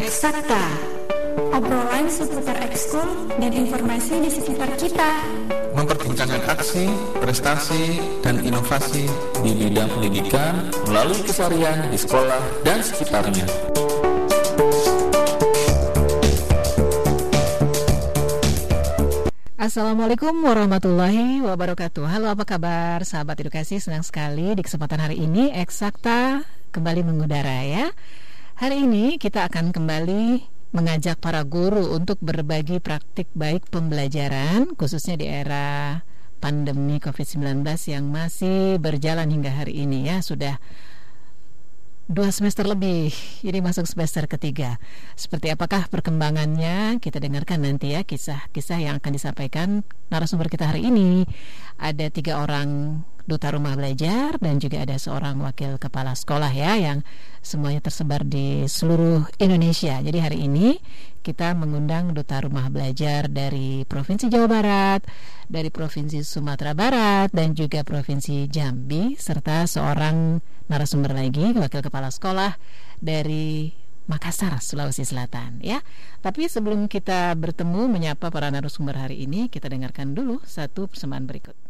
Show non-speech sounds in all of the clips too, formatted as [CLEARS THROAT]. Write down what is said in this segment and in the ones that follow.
Eksakta. Obrolan seputar ekskul dan informasi di sekitar kita. Memperbincangkan aksi, prestasi, dan inovasi di bidang pendidikan melalui keseharian di sekolah dan sekitarnya. Assalamualaikum warahmatullahi wabarakatuh. Halo apa kabar? Sahabat edukasi Senang sekali di kesempatan hari ini Eksakta kembali mengudara ya Hari ini kita akan kembali mengajak para guru untuk berbagi praktik baik pembelajaran Khususnya di era pandemi COVID-19 yang masih berjalan hingga hari ini ya. Sudah dua semester lebih jadi masuk semester ketiga. Seperti apakah perkembangannya? Kita dengarkan nanti ya kisah-kisah yang akan disampaikan narasumber kita hari ini. Ada tiga orang duta rumah belajar dan juga ada seorang wakil kepala sekolah ya yang semuanya tersebar di seluruh Indonesia jadi hari ini kita mengundang duta rumah belajar dari Provinsi Jawa Barat dari Provinsi Sumatera Barat dan juga Provinsi Jambi serta seorang narasumber lagi wakil kepala sekolah dari Makassar, Sulawesi Selatan ya. Tapi sebelum kita bertemu menyapa para narasumber hari ini, kita dengarkan dulu satu persembahan berikut.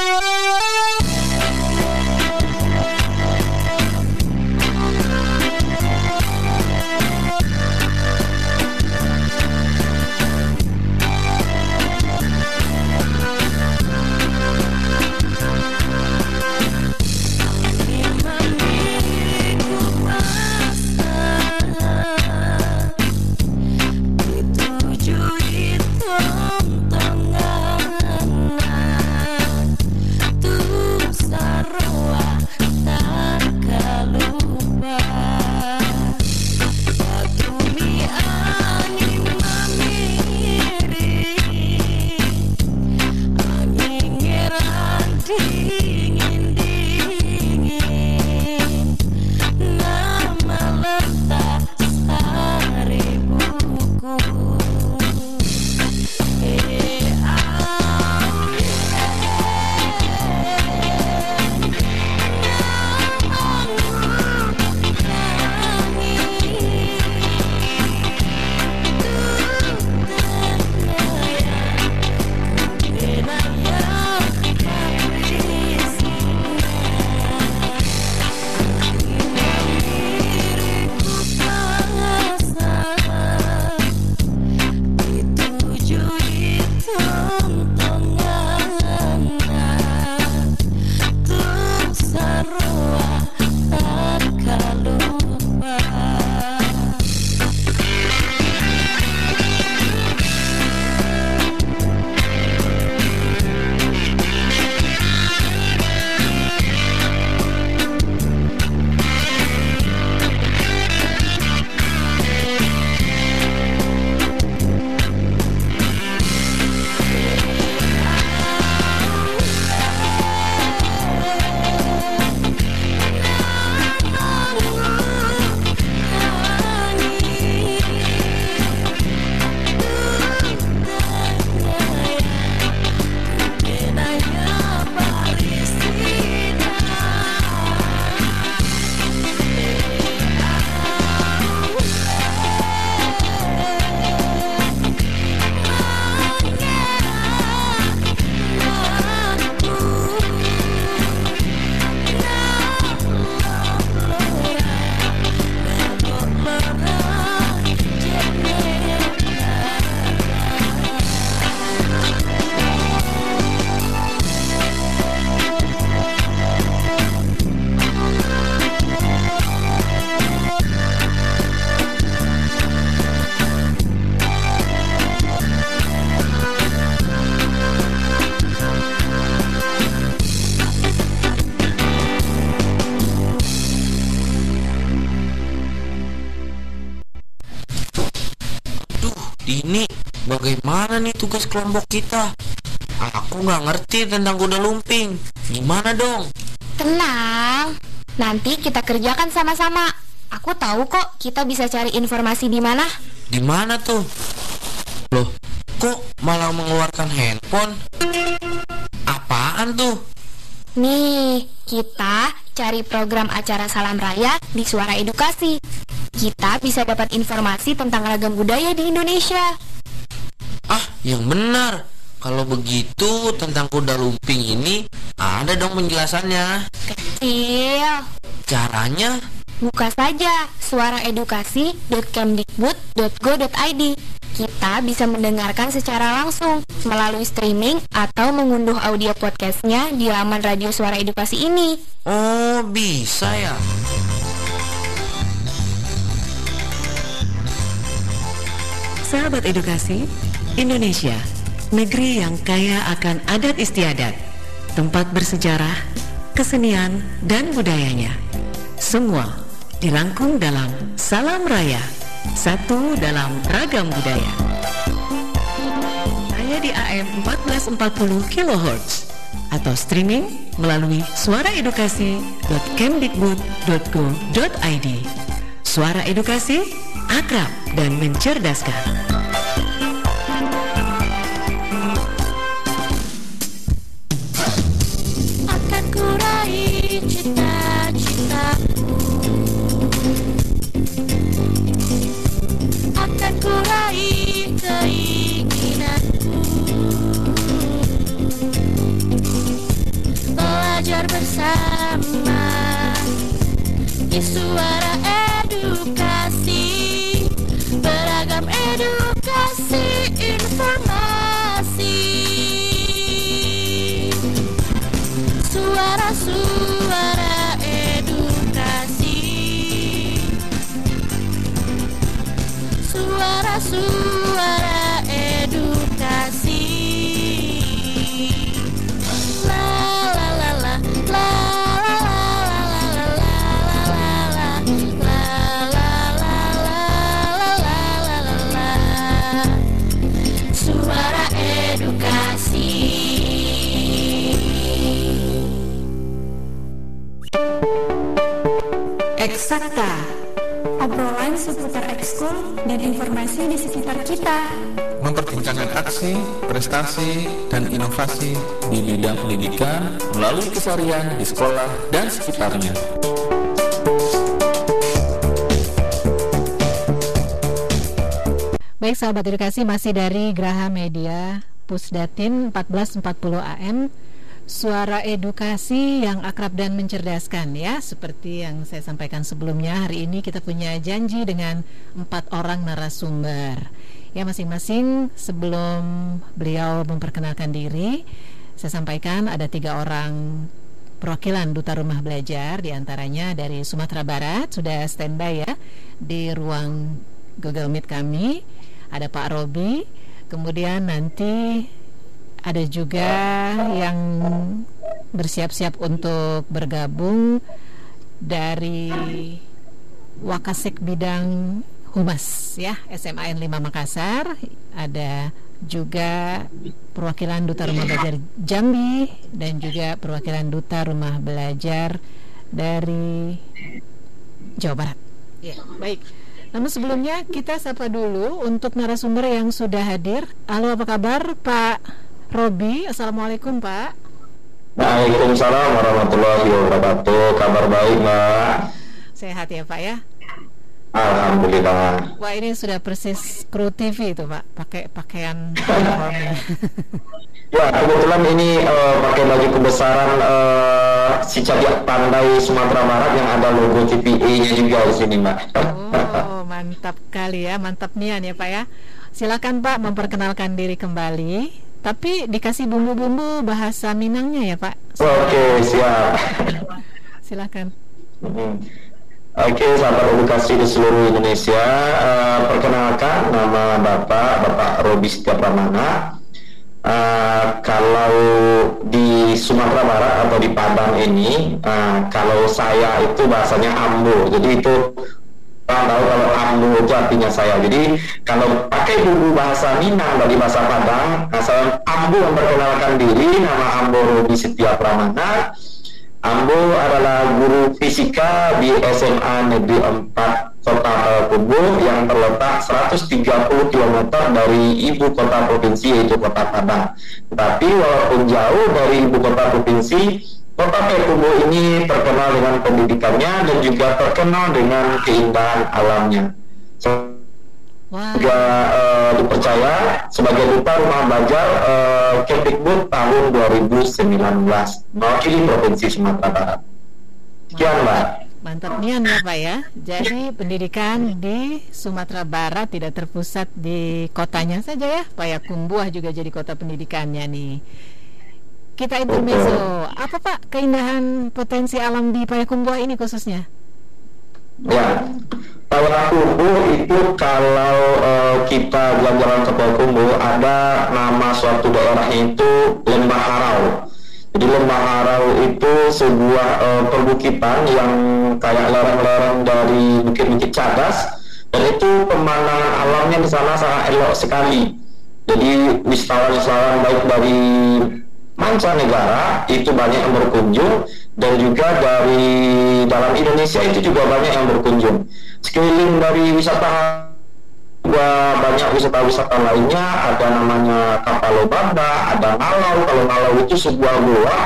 kelompok kita? Aku nggak ngerti tentang kuda lumping. Gimana dong? Tenang, nanti kita kerjakan sama-sama. Aku tahu kok kita bisa cari informasi di mana. Di mana tuh? Loh, kok malah mengeluarkan handphone? Apaan tuh? Nih, kita cari program acara Salam Raya di Suara Edukasi. kita bisa dapat informasi tentang ragam budaya di Indonesia. Ah, yang benar. Kalau begitu tentang kuda lumping ini ada dong penjelasannya. Kecil. Caranya? Buka saja suaraedukasi.kemdikbud.go.id. Kita bisa mendengarkan secara langsung melalui streaming atau mengunduh audio podcastnya di laman radio Suara Edukasi ini. Oh, bisa ya. Sahabat edukasi, Indonesia, negeri yang kaya akan adat istiadat, tempat bersejarah, kesenian, dan budayanya. Semua dirangkum dalam Salam Raya, satu dalam ragam budaya. Hanya di AM 1440 kHz atau streaming melalui suaraedukasi.kemdikbud.go.id. Suara Edukasi, akrab dan mencerdaskan. Belajar bersama. Di suara edukasi Beragam edukasi Eksakta Obrolan seputar ekskul dan informasi di sekitar kita. Memperbincangkan aksi, prestasi, dan inovasi di bidang pendidikan melalui keseharian di sekolah dan sekitarnya. Baik sahabat edukasi masih dari Graha Media Pusdatin 1440 AM Suara edukasi yang akrab dan mencerdaskan ya. Seperti yang saya sampaikan sebelumnya Hari ini kita punya janji dengan empat orang narasumber. Ya masing-masing sebelum beliau memperkenalkan diri Saya sampaikan ada tiga orang perwakilan Duta Rumah Belajar di antaranya dari Sumatera Barat Sudah standby ya di ruang Google Meet kami. Ada Pak Robi, kemudian nanti ada juga yang bersiap-siap untuk bergabung dari Wakasek bidang Humas ya SMAN 5 Makassar ada juga perwakilan Duta Rumah Belajar Jambi dan juga perwakilan Duta Rumah Belajar dari Jawa Barat. Ya, baik. Namun sebelumnya kita sapa dulu untuk narasumber yang sudah hadir. Halo, apa kabar Pak Robi? Assalamualaikum Pak. Waalaikumsalam warahmatullahi wabarakatuh. Kabar baik, Mbak. Sehat ya Pak ya? Alhamdulillah. Wah ini sudah persis kru TV itu Pak, pakai pakaian uniformnya. [LAUGHS] Ya, kebetulan ini eh, pakai baju kebesaran eh, si Cabiak Pandai Sumatera Barat yang ada logo TPA-nya juga di sini, Mbak. Oh mantap kali ya, mantap nian ya Pak ya. Silakan Pak memperkenalkan diri kembali. Tapi dikasih bumbu-bumbu bahasa Minangnya ya Pak. Oke, siap. [LAUGHS] Silakan. Hmm. Oke, sahabat edukasi di seluruh Indonesia, eh, perkenalkan nama Bapak, Bapak Robi Setiap Pramana. Eh, kalau di Sumatera Barat atau di Padang ini, eh, kalau saya itu bahasanya ambo, jadi itu orang tahu kalau ambo itu artinya saya. Jadi kalau pakai bumbu bahasa Minang dari bahasa Padang, saya ambo memperkenalkan diri, nama ambo Robi Setiap Pramana. Ambo adalah guru fisika di SMA Negeri 4 Kota Payakumbuh yang terletak 130 km dari ibu kota provinsi yaitu Kota Padang. Tetapi walaupun jauh dari ibu kota provinsi, Kota Payakumbuh ini terkenal dengan pendidikannya dan juga terkenal dengan keindahan alamnya. Wah, Juga eh, dipercaya sebagai duta rumah belajar eh, Kemdikbud tahun 2019 mewakili Provinsi Sumatera Barat. Sekian, Mbak. mantap nian ya Pak ya. Jadi pendidikan di Sumatera Barat tidak terpusat di kotanya saja ya. Payakumbuh juga jadi kota pendidikannya nih. Kita intermezzo. Apa Pak keindahan potensi alam di Payakumbuh ini khususnya? Ya, Payakumbuh itu kalau eh, kita jalan-jalan ke Payakumbuh ada nama suatu daerahnya itu Lembah Harau. Jadi Lembah Harau itu sebuah eh, perbukitan yang kayak lereng-lereng dari bukit-bukit cadas dan itu pemandangan alamnya di sana sangat elok sekali. Jadi wisatawan-wisatawan baik dari mancanegara itu banyak yang berkunjung dan juga dari dalam Indonesia itu juga banyak yang berkunjung. Sekeliling dari wisata juga banyak wisata-wisata lainnya, ada namanya Kapalobamba, ada Ngalau. Kalau Ngalau itu sebuah goa,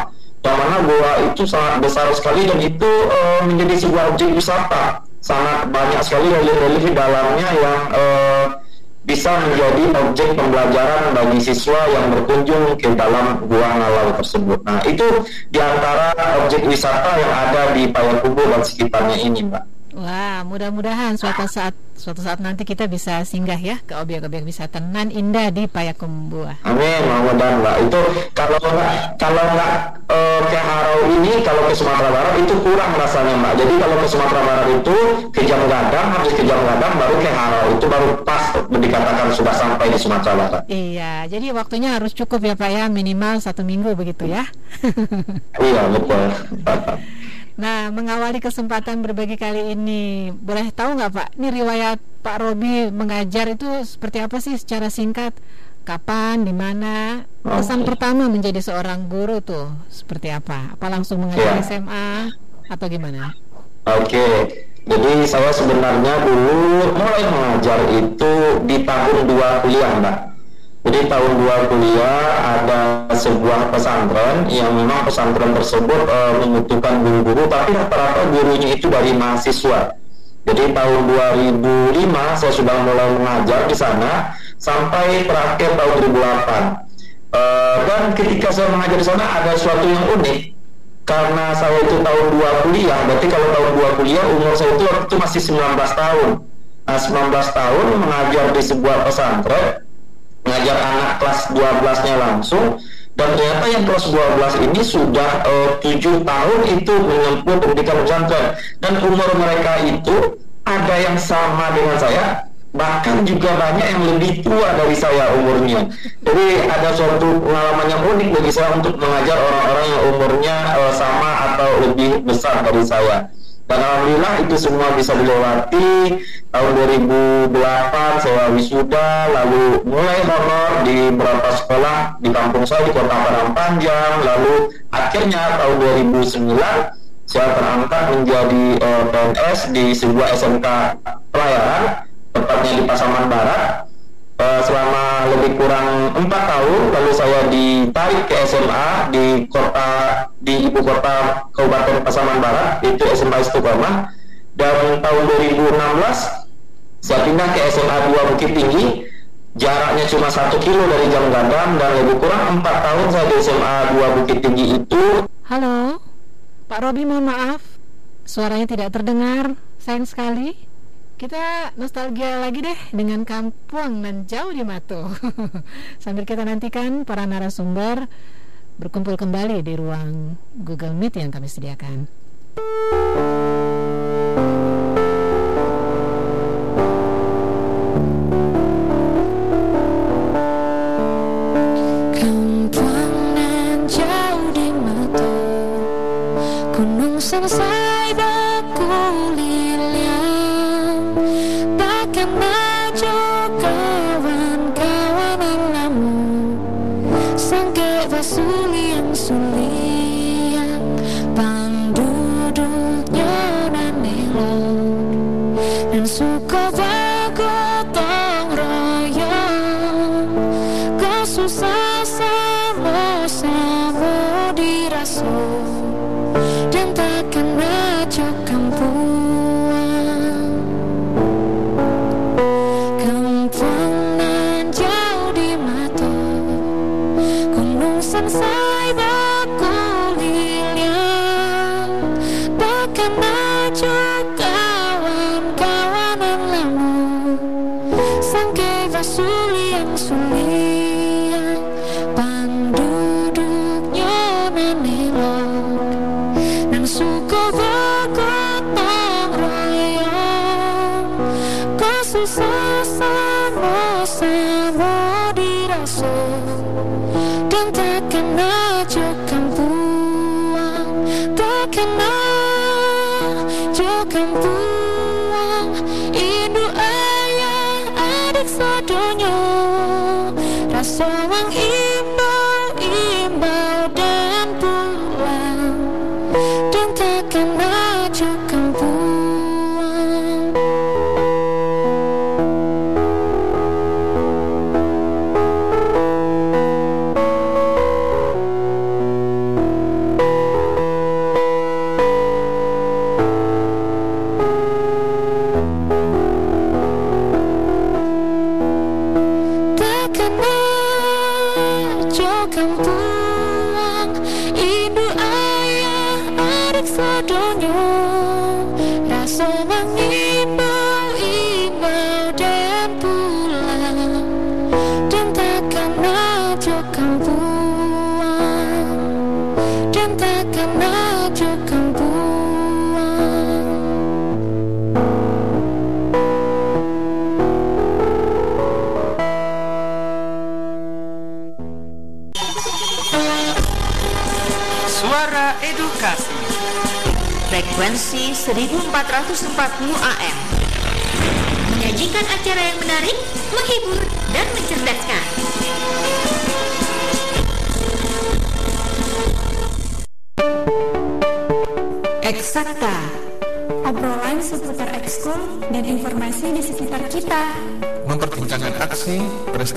yang mana goa itu sangat besar sekali dan itu eh, menjadi sebuah objek wisata. Sangat banyak sekali relief-relief di dalamnya yang eh, bisa menjadi objek pembelajaran bagi siswa yang berkunjung ke dalam gua Ngalau tersebut. Nah, itu di antara objek wisata yang ada di Payakumbuh dan sekitarnya ini, Mbak. Wah, mudah-mudahan suatu saat suatu saat nanti kita bisa singgah ya ke objek-objek wisata nan indah di Payakumbuh. Amin, mudah-mudahan Mbak. Itu kalau nggak kalau nggak eh, ke Harau ini, kalau ke Sumatera Barat itu kurang rasanya Mbak. Jadi kalau ke Sumatera Barat itu ke Jam Gadang, habis ke Jam Gadang baru ke Harau. Itu baru pas dikatakan sudah sampai di Sumatera Barat. Iya, jadi waktunya harus cukup ya Pak ya, minimal satu minggu begitu ya. Iya betul. [LAUGHS] Nah, mengawali kesempatan berbagi kali ini, boleh tahu nggak Pak, ini riwayat Pak Robi mengajar itu seperti apa sih secara singkat? Kapan, di mana? Pesan pertama menjadi seorang guru tuh seperti apa? Apa langsung mengajar Iya. SMA atau gimana? Oke, jadi saya sebenarnya dulu mulai mengajar itu di tahun 2 kuliah, Mbak. Jadi tahun 2 kuliah ada sebuah pesantren yang memang pesantren tersebut eh, membutuhkan guru-guru, tapi rata-rata gurunya itu dari mahasiswa. Jadi tahun 2005 saya sudah mulai mengajar di sana sampai terakhir tahun 2008. Eh, dan ketika saya mengajar di sana ada sesuatu yang unik karena saya itu tahun 2 kuliah, berarti kalau tahun 2 kuliah umur saya itu waktu itu masih 19 tahun. Nah, 19 tahun mengajar di sebuah pesantren, mengajar anak kelas 12-nya langsung dan ternyata yang kelas 12 ini sudah eh, 7 tahun itu menempuh pendidikan pesantren dan umur mereka itu ada yang sama dengan saya bahkan juga banyak yang lebih tua dari saya umurnya. Jadi ada suatu pengalaman yang unik bagi saya untuk mengajar orang-orang yang umurnya eh, sama atau lebih besar dari saya. Dan alhamdulillah itu semua bisa dilewati. Tahun 2008 saya wisuda, lalu mulai honor di beberapa sekolah di kampung saya di Kota Padang Panjang, lalu akhirnya tahun 2009 saya terangkat menjadi eh, PNS di sebuah SMK pelayaran tepatnya di Pasaman Barat Eh, selama lebih kurang empat tahun lalu saya ditarik ke SMA di kota di ibu kota Kabupaten Pasaman Barat itu SMA Istiqomah. Dan tahun 2016 saya pindah ke SMA 2 Bukit Tinggi. Jaraknya cuma satu kilo dari Jam Gadang dan lebih kurang empat tahun saya di SMA 2 Bukit Tinggi itu. Halo, Pak Robi mohon maaf, suaranya tidak terdengar, sayang sekali. Kita nostalgia lagi deh dengan kampung nan jauh di Mato. [LAUGHS] Sambil kita nantikan para narasumber berkumpul kembali di ruang Google Meet yang kami sediakan.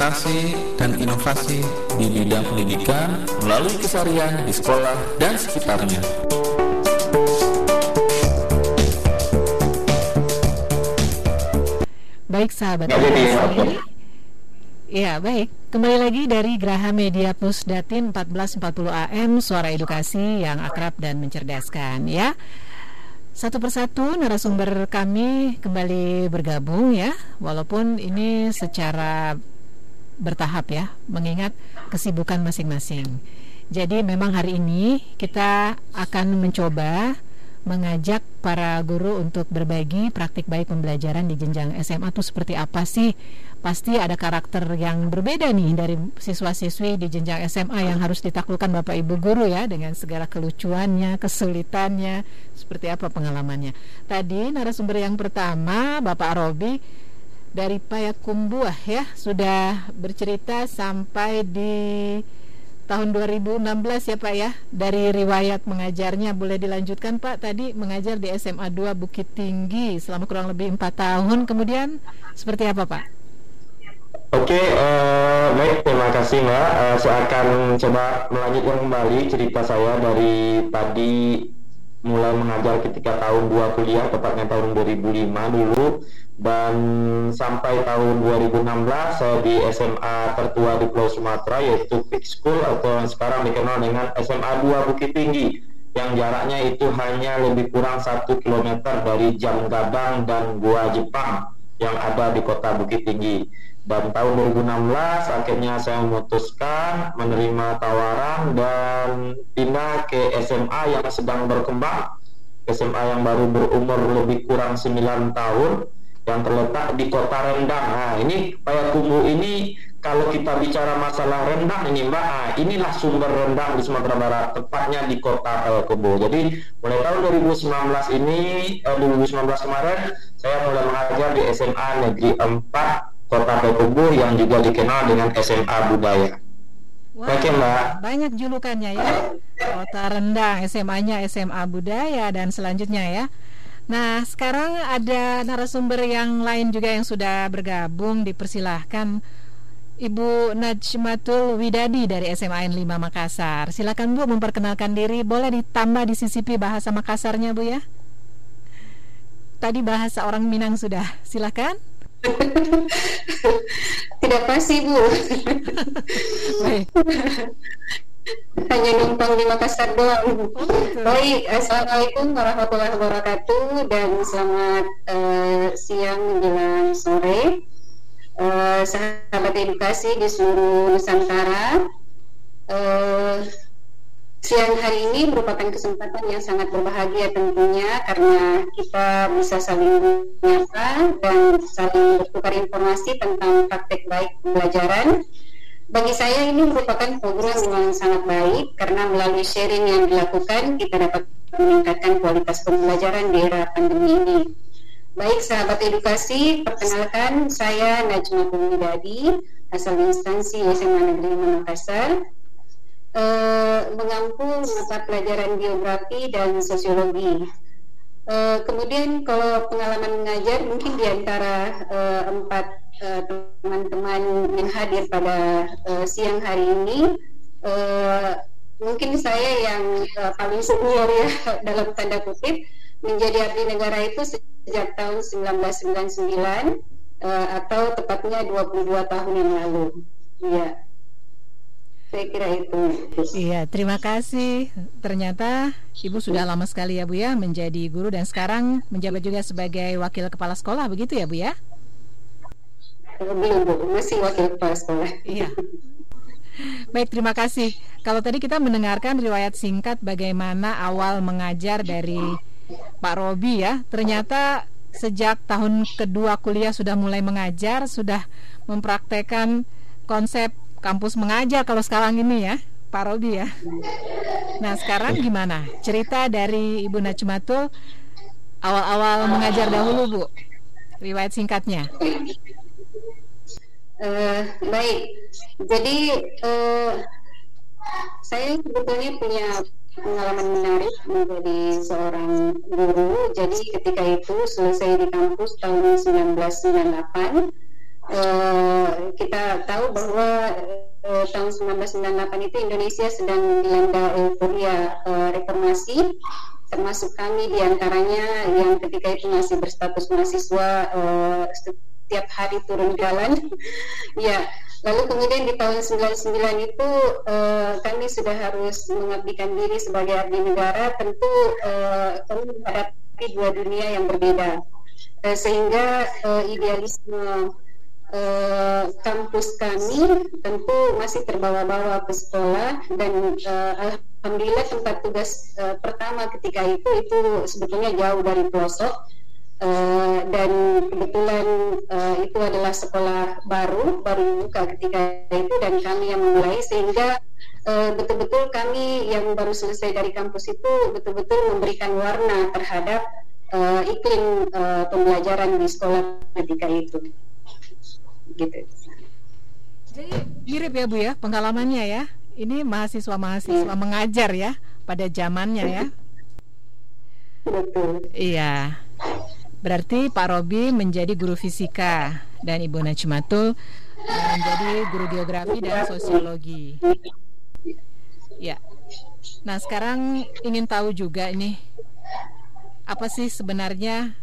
Prestasi, dan inovasi di bidang pendidikan melalui keseharian di sekolah dan sekitarnya. Baik sahabat Nggak? Ya baik, kembali lagi dari Graha Media Plus Datin 1440 AM Suara Edukasi yang akrab dan mencerdaskan ya Satu persatu narasumber kami kembali bergabung ya Walaupun ini secara bertahap ya Mengingat kesibukan masing-masing Jadi memang hari ini kita akan mencoba mengajak para guru untuk berbagi praktik baik pembelajaran di jenjang SMA itu seperti apa sih? Pasti ada karakter yang berbeda nih dari siswa-siswi di jenjang SMA yang harus ditaklukkan Bapak Ibu guru ya dengan segala kelucuannya, kesulitannya, seperti apa pengalamannya. Tadi narasumber yang pertama Bapak Robi dari Payakumbuh ya sudah bercerita sampai di tahun 2016 ya Pak ya dari riwayat mengajarnya boleh dilanjutkan Pak tadi mengajar di SMA 2 Bukit Tinggi selama kurang lebih empat tahun kemudian seperti apa Pak? Oke, eh, baik terima kasih Mbak. Eh, saya akan coba melanjutkan kembali cerita saya dari tadi mulai mengajar ketika tahun 2 kuliah, tepatnya tahun 2005 dulu. Dan sampai tahun 2016 saya di SMA tertua di Pulau Sumatera yaitu Peak School atau yang sekarang dikenal dengan SMA 2 Bukit Tinggi yang jaraknya itu hanya lebih kurang satu kilometer dari Jam Gadang dan Gua Jepang yang ada di kota Bukit Tinggi dan tahun 2016 akhirnya saya memutuskan menerima tawaran dan pindah ke SMA yang sedang berkembang. SMA yang baru berumur lebih kurang 9 tahun yang terletak di kota Rendang. Nah ini Payakumbuh ini kalau kita bicara masalah rendang ini Mbak nah, inilah sumber rendang di Sumatera Barat tepatnya di kota Payakumbuh jadi mulai tahun 2019 ini eh, 2019 kemarin saya mulai mengajar di SMA Negeri 4 Kota Payakumbuh yang juga dikenal dengan SMA Budaya. Wah, Oke Mbak. banyak julukannya ya. Kota Rendang, SMA-nya SMA Budaya dan selanjutnya ya. Nah, sekarang ada narasumber yang lain juga yang sudah bergabung dipersilahkan Ibu Najmatul Widadi dari SMA N 5 Makassar. Silakan Bu memperkenalkan diri. Boleh ditambah disisipi bahasa Makassarnya Bu ya? Tadi bahasa orang Minang sudah. Silakan. [LAUGHS] Tidak pasti Bu. Baik. [LAUGHS] Hanya numpang di Makassar doang. Baik, Assalamualaikum warahmatullahi wabarakatuh dan selamat eh, siang menjelang sore. Eh, sahabat sahabat edukasi di seluruh Nusantara. Uh, siang hari ini merupakan kesempatan yang sangat berbahagia tentunya karena kita bisa saling menyapa dan saling bertukar informasi tentang praktek baik pembelajaran. Bagi saya ini merupakan program yang sangat baik karena melalui sharing yang dilakukan kita dapat meningkatkan kualitas pembelajaran di era pandemi ini. Baik sahabat edukasi, perkenalkan saya Najma Kumidadi, asal instansi SMA Negeri Makassar, eh, mengampu mata pelajaran geografi dan sosiologi. Eh, kemudian kalau pengalaman mengajar mungkin di antara eh, empat eh, teman-teman yang hadir pada siang hari ini, mungkin saya yang paling senior ya [LAUGHS] dalam tanda kutip menjadi abdi negara itu sejak tahun 1999 uh, atau tepatnya 22 tahun yang lalu. Iya. Saya kira itu. Iya, terima kasih. Ternyata Ibu sudah lama sekali ya Bu ya menjadi guru dan sekarang menjabat juga sebagai wakil kepala sekolah begitu ya Bu ya? Belum Bu, masih wakil kepala sekolah. Iya. Baik, terima kasih. Kalau tadi kita mendengarkan riwayat singkat bagaimana awal mengajar dari Pak Robi ya, ternyata sejak tahun kedua kuliah sudah mulai mengajar, sudah mempraktekkan konsep kampus mengajar kalau sekarang ini ya, Pak Robi ya. Nah, sekarang gimana? Cerita dari Ibu Najmatul awal-awal mengajar dahulu, Bu. Riwayat singkatnya. Uh, baik, jadi uh, saya sebetulnya punya pengalaman menarik menjadi seorang guru. Jadi ketika itu selesai di kampus tahun 1998, uh, kita tahu bahwa uh, tahun 1998 itu Indonesia sedang dilanda euforia uh, reformasi termasuk kami di antaranya yang ketika itu masih berstatus mahasiswa uh, tiap hari turun jalan. [LAUGHS] ya, lalu kemudian di tahun 99 itu uh, kami sudah harus mengabdikan diri sebagai abdi negara, tentu uh, kami menghadapi dua dunia yang berbeda. Uh, sehingga uh, idealisme uh, kampus kami tentu masih terbawa-bawa ke sekolah dan uh, alhamdulillah tempat tugas uh, pertama ketika itu itu sebetulnya jauh dari pelosok. Uh, dan kebetulan uh, itu adalah sekolah baru baru buka ketika itu dan kami yang memulai sehingga betul-betul kami yang baru selesai dari kampus itu betul-betul memberikan warna terhadap uh, iklim uh, pembelajaran di sekolah ketika itu gitu jadi mirip ya Bu ya pengalamannya ya ini mahasiswa-mahasiswa hmm. mengajar ya pada zamannya ya betul iya Berarti Pak Robi menjadi guru fisika dan Ibu Najmatul menjadi guru geografi dan sosiologi. Ya. Nah, sekarang ingin tahu juga ini apa sih sebenarnya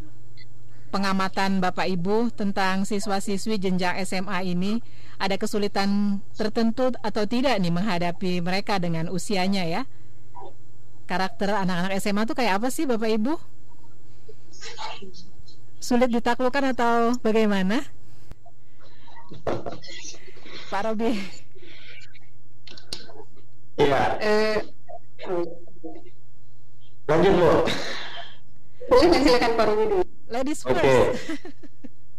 pengamatan Bapak Ibu tentang siswa-siswi jenjang SMA ini ada kesulitan tertentu atau tidak nih menghadapi mereka dengan usianya ya? Karakter anak-anak SMA itu kayak apa sih Bapak Ibu? Sulit ditaklukkan atau bagaimana? Pak Robi. Iya. Eh, lanjut Bu. Boleh silakan Pak dulu. Ladies first. Oke. Okay.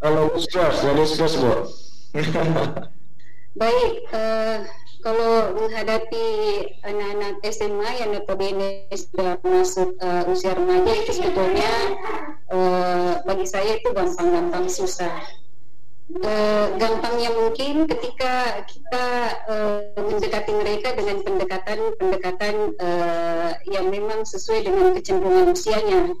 Ladies first, ladies first Bu. [LAUGHS] Baik, uh, kalau menghadapi anak-anak SMA yang notabene sudah masuk uh, usia remaja itu sebetulnya uh, bagi saya itu gampang-gampang susah. Uh, gampangnya mungkin ketika kita uh, mendekati mereka dengan pendekatan-pendekatan uh, yang memang sesuai dengan kecenderungan usianya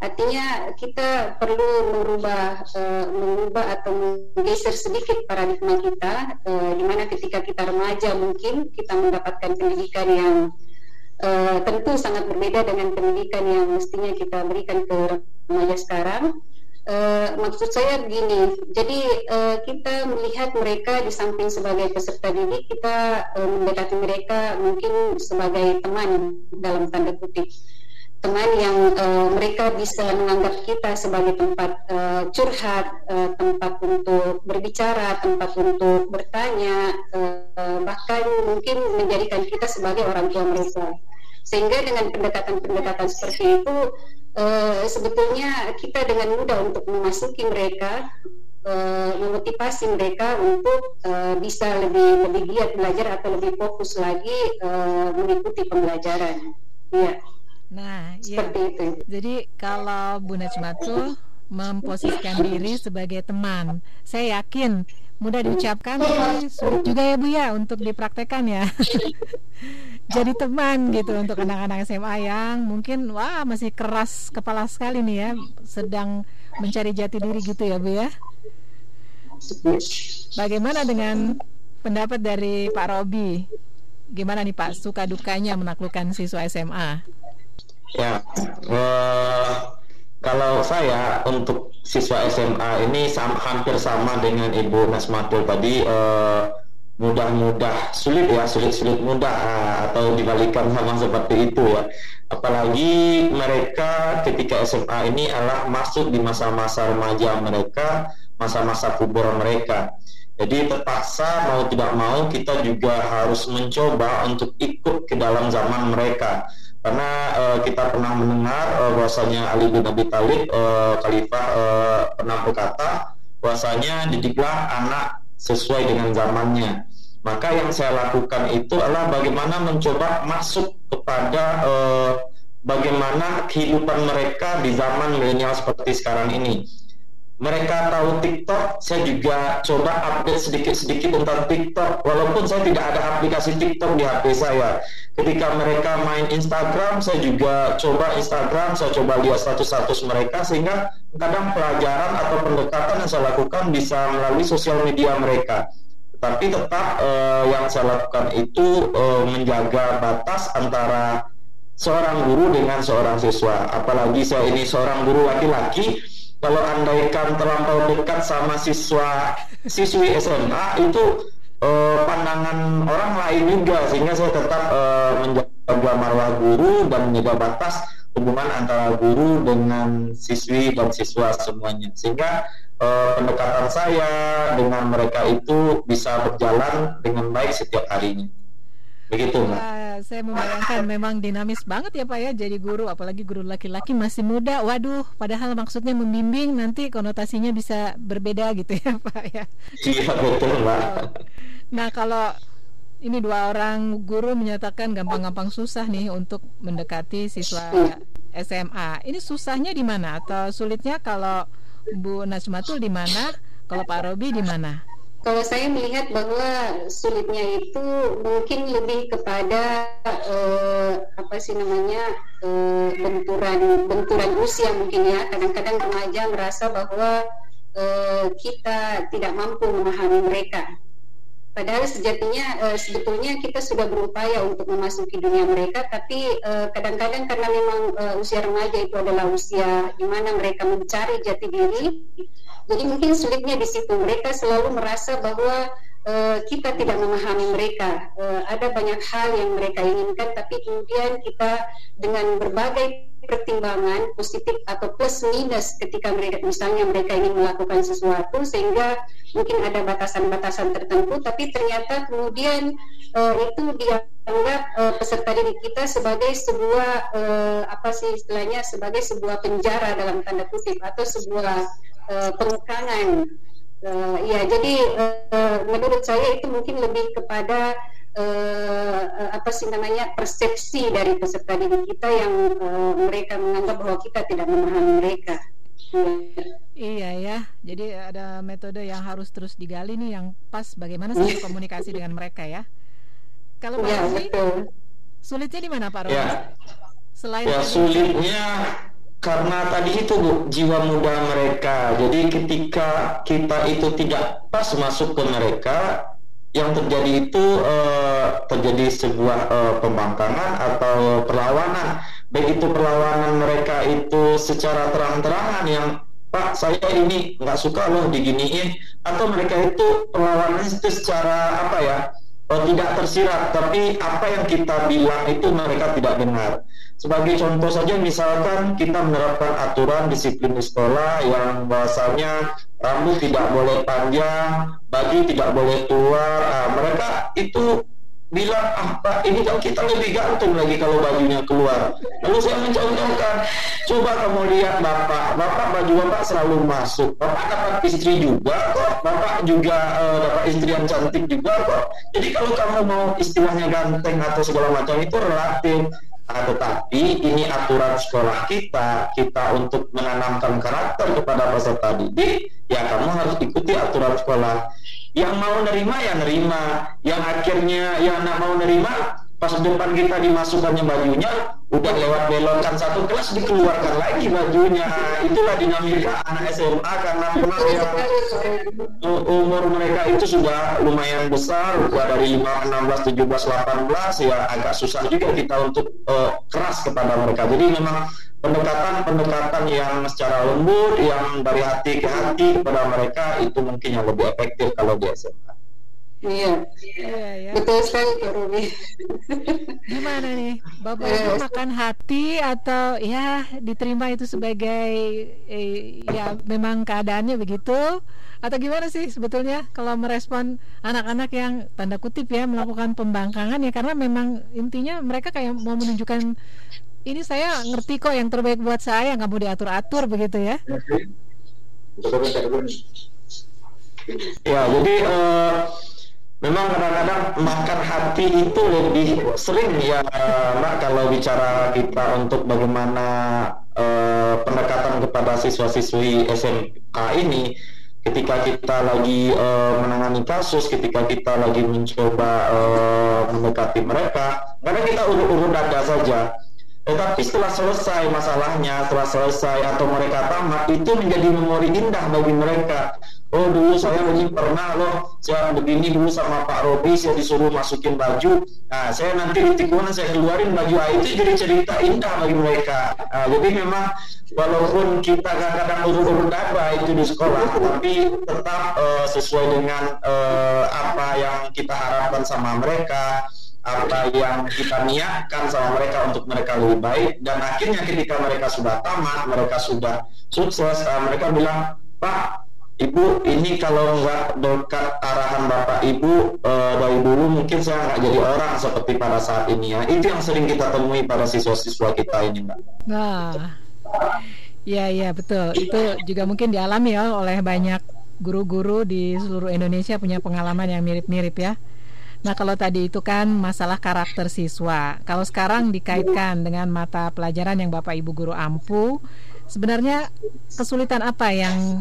Artinya kita perlu merubah uh, mengubah atau menggeser sedikit paradigma kita uh, di mana ketika kita remaja mungkin kita mendapatkan pendidikan yang uh, tentu sangat berbeda dengan pendidikan yang mestinya kita berikan ke remaja sekarang. Uh, maksud saya begini, jadi uh, kita melihat mereka di samping sebagai peserta didik, kita uh, mendekati mereka mungkin sebagai teman dalam tanda kutip teman yang uh, mereka bisa menganggap kita sebagai tempat uh, curhat, uh, tempat untuk berbicara, tempat untuk bertanya, uh, bahkan mungkin menjadikan kita sebagai orang tua mereka. Sehingga dengan pendekatan-pendekatan seperti itu, uh, sebetulnya kita dengan mudah untuk memasuki mereka, uh, memotivasi mereka untuk uh, bisa lebih lebih giat belajar atau lebih fokus lagi uh, mengikuti pembelajaran. Iya. Nah, ya. itu. Jadi kalau Bu Najmatul memposisikan diri sebagai teman, saya yakin mudah diucapkan tapi sulit juga ya Bu ya untuk dipraktekkan ya. [LAUGHS] Jadi teman gitu untuk anak-anak SMA yang mungkin wah masih keras kepala sekali nih ya, sedang mencari jati diri gitu ya Bu ya. Bagaimana dengan pendapat dari Pak Robi? Gimana nih Pak suka dukanya menaklukkan siswa SMA? Ya, uh, kalau saya untuk siswa SMA ini sama, hampir sama dengan Ibu Nasmatul tadi uh, mudah-mudah sulit ya sulit-sulit mudah uh, atau dibalikan sama seperti itu ya apalagi mereka ketika SMA ini adalah masuk di masa-masa remaja mereka masa-masa kubur mereka. Jadi terpaksa mau tidak mau kita juga harus mencoba untuk ikut ke dalam zaman mereka. Karena uh, kita pernah mendengar uh, bahwasanya Ali bin Abi Thalib uh, khalifah uh, pernah berkata bahwasanya didiklah anak sesuai dengan zamannya. Maka yang saya lakukan itu adalah bagaimana mencoba masuk kepada uh, bagaimana kehidupan mereka di zaman milenial seperti sekarang ini mereka tahu TikTok, saya juga coba update sedikit-sedikit tentang TikTok. Walaupun saya tidak ada aplikasi TikTok di HP saya. Ketika mereka main Instagram, saya juga coba Instagram, saya coba lihat status-status mereka sehingga kadang pelajaran atau pendekatan yang saya lakukan bisa melalui sosial media mereka. Tapi tetap uh, yang saya lakukan itu uh, menjaga batas antara seorang guru dengan seorang siswa. Apalagi saya ini seorang guru laki-laki kalau andaikan terlampau dekat sama siswa siswi SMA itu uh, pandangan orang lain juga. Sehingga saya tetap uh, menjaga marwah guru dan menjaga batas hubungan antara guru dengan siswi dan siswa semuanya. Sehingga uh, pendekatan saya dengan mereka itu bisa berjalan dengan baik setiap harinya begitu mbak. Uh, saya membayangkan memang dinamis banget ya pak ya jadi guru apalagi guru laki-laki masih muda. Waduh padahal maksudnya membimbing nanti konotasinya bisa berbeda gitu ya [LAUGHS] pak ya. Iya betul mbak. Nah kalau ini dua orang guru menyatakan gampang-gampang susah nih untuk mendekati siswa SMA ini susahnya di mana? Atau sulitnya kalau Bu Najmatul di mana? Kalau Pak Robi di mana kalau saya melihat bahwa sulitnya itu mungkin lebih kepada uh, apa sih namanya uh, benturan benturan usia mungkin ya. Kadang-kadang remaja merasa bahwa uh, kita tidak mampu memahami mereka padahal sejatinya uh, sebetulnya kita sudah berupaya untuk memasuki dunia mereka tapi kadang-kadang uh, karena memang uh, usia remaja itu adalah usia di mana mereka mencari jati diri jadi mungkin sulitnya di situ mereka selalu merasa bahwa kita tidak memahami mereka. Ada banyak hal yang mereka inginkan, tapi kemudian kita dengan berbagai pertimbangan positif atau plus minus ketika mereka misalnya mereka ingin melakukan sesuatu sehingga mungkin ada batasan-batasan tertentu tapi ternyata kemudian uh, itu dianggap uh, peserta didik kita sebagai sebuah uh, apa sih istilahnya sebagai sebuah penjara dalam tanda kutip atau sebuah uh, pengekangan. Uh, ya, jadi uh, menurut saya itu mungkin lebih kepada uh, apa sih namanya persepsi dari peserta didik kita yang uh, mereka menganggap bahwa kita tidak memahami mereka. Iya ya, jadi ada metode yang harus terus digali nih yang pas bagaimana sih [LAUGHS] komunikasi dengan mereka ya. Kalau Pak ya, sulitnya di mana Pak Rosi? Ya. Selain ya sulitnya karena tadi itu Bu, jiwa muda mereka. Jadi ketika kita itu tidak pas masuk ke mereka, yang terjadi itu uh, terjadi sebuah uh, pembangkangan atau perlawanan. Baik itu perlawanan mereka itu secara terang-terangan yang Pak saya ini nggak suka loh diginiin atau mereka itu perlawanan itu secara apa ya oh, tidak tersirat, tapi apa yang kita bilang itu mereka tidak dengar. Sebagai contoh saja, misalkan kita menerapkan aturan disiplin di sekolah yang bahasanya rambut tidak boleh panjang, baju tidak boleh keluar, ah, mereka itu bilang ah pak ini kan kita lebih gantung lagi kalau bajunya keluar. Lalu saya mencontohkan coba kamu lihat bapak. Bapak baju bapak selalu masuk. Bapak dapat istri juga kok. Bapak juga uh, dapat istri yang cantik juga kok. Jadi kalau kamu mau istilahnya ganteng atau segala macam itu relatif. Nah, tetapi ini aturan sekolah kita, kita untuk menanamkan karakter kepada peserta didik, ya kamu harus ikuti aturan sekolah. Yang mau nerima ya nerima. Yang akhirnya yang nak mau nerima pas depan kita dimasukkannya bajunya udah lewat belokkan satu kelas dikeluarkan lagi bajunya itulah dinamika anak SMA karena memang ya umur mereka itu sudah lumayan besar dari 5, 16, 17, 18 ya agak susah juga kita untuk uh, keras kepada mereka jadi memang pendekatan-pendekatan yang secara lembut, yang dari hati ke hati kepada mereka itu mungkin yang lebih efektif kalau di SMA. Iya, Iya ya. betul sekali Kak Ruby. Gimana nih, Bapak Ibu makan hati atau ya diterima itu sebagai eh, ya memang keadaannya begitu atau gimana sih sebetulnya kalau merespon anak-anak yang tanda kutip ya melakukan pembangkangan ya karena memang intinya mereka kayak mau menunjukkan ini saya ngerti kok yang terbaik buat saya nggak mau diatur-atur begitu ya. Ya, jadi eh, memang kadang-kadang makan hati itu lebih sering ya Mbak kalau bicara kita untuk bagaimana eh, pendekatan kepada siswa-siswi SMK ini ketika kita lagi eh, menangani kasus, ketika kita lagi mencoba eh, mendekati mereka, karena kita urut-urut dada saja. Tetapi setelah selesai masalahnya, setelah selesai atau mereka tamat, itu menjadi memori indah bagi mereka. Oh dulu saya ini pernah loh, saya begini dulu sama Pak Robi, saya disuruh masukin baju. Nah, saya nanti di tikungan saya keluarin baju ah, itu jadi cerita indah bagi mereka. Nah, jadi memang walaupun kita kadang-kadang urut-urut dada itu di sekolah, tapi tetap eh, sesuai dengan eh, apa yang kita harapkan sama mereka apa yang kita niatkan sama mereka untuk mereka lebih baik dan akhirnya ketika mereka sudah tamat mereka sudah sukses uh, mereka bilang Pak Ibu ini kalau nggak dekat arahan Bapak Ibu uh, dari dulu mungkin saya nggak jadi orang seperti pada saat ini ya itu yang sering kita temui pada siswa-siswa kita ini Mbak Nah, ya ya betul. Itu juga mungkin dialami ya oleh banyak guru-guru di seluruh Indonesia punya pengalaman yang mirip-mirip ya. Nah kalau tadi itu kan masalah karakter siswa. Kalau sekarang dikaitkan dengan mata pelajaran yang Bapak Ibu guru ampu, sebenarnya kesulitan apa yang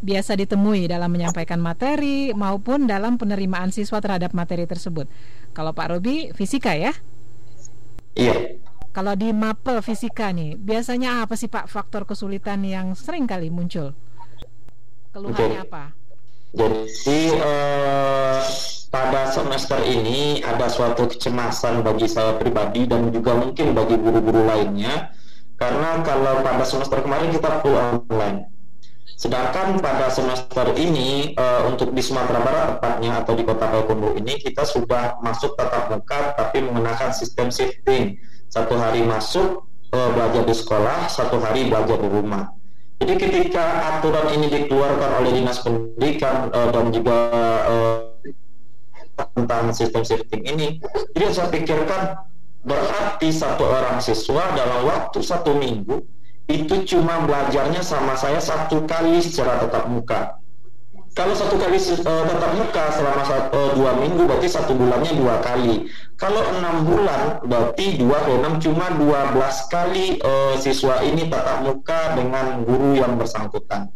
biasa ditemui dalam menyampaikan materi maupun dalam penerimaan siswa terhadap materi tersebut. Kalau Pak Robi fisika ya? iya Kalau di mapel fisika nih, biasanya apa sih Pak faktor kesulitan yang sering kali muncul? Keluhannya apa? Jadi eh, pada semester ini ada suatu kecemasan bagi saya pribadi dan juga mungkin bagi guru-guru lainnya karena kalau pada semester kemarin kita full online. Sedangkan pada semester ini eh, untuk di Sumatera Barat tepatnya atau di Kota Payakumbuh ini kita sudah masuk tatap muka tapi menggunakan sistem shifting. Satu hari masuk eh, belajar di sekolah, satu hari belajar di rumah. Jadi ketika aturan ini dikeluarkan oleh Dinas Pendidikan eh, dan juga eh, tentang sistem shifting ini, jadi saya pikirkan berarti satu orang siswa dalam waktu satu minggu itu cuma belajarnya sama saya satu kali secara tatap muka. Kalau satu kali eh, tatap muka selama satu, eh, dua minggu berarti satu bulannya dua kali. Kalau enam bulan berarti dua ke enam cuma 12 kali eh, siswa ini tatap muka dengan guru yang bersangkutan.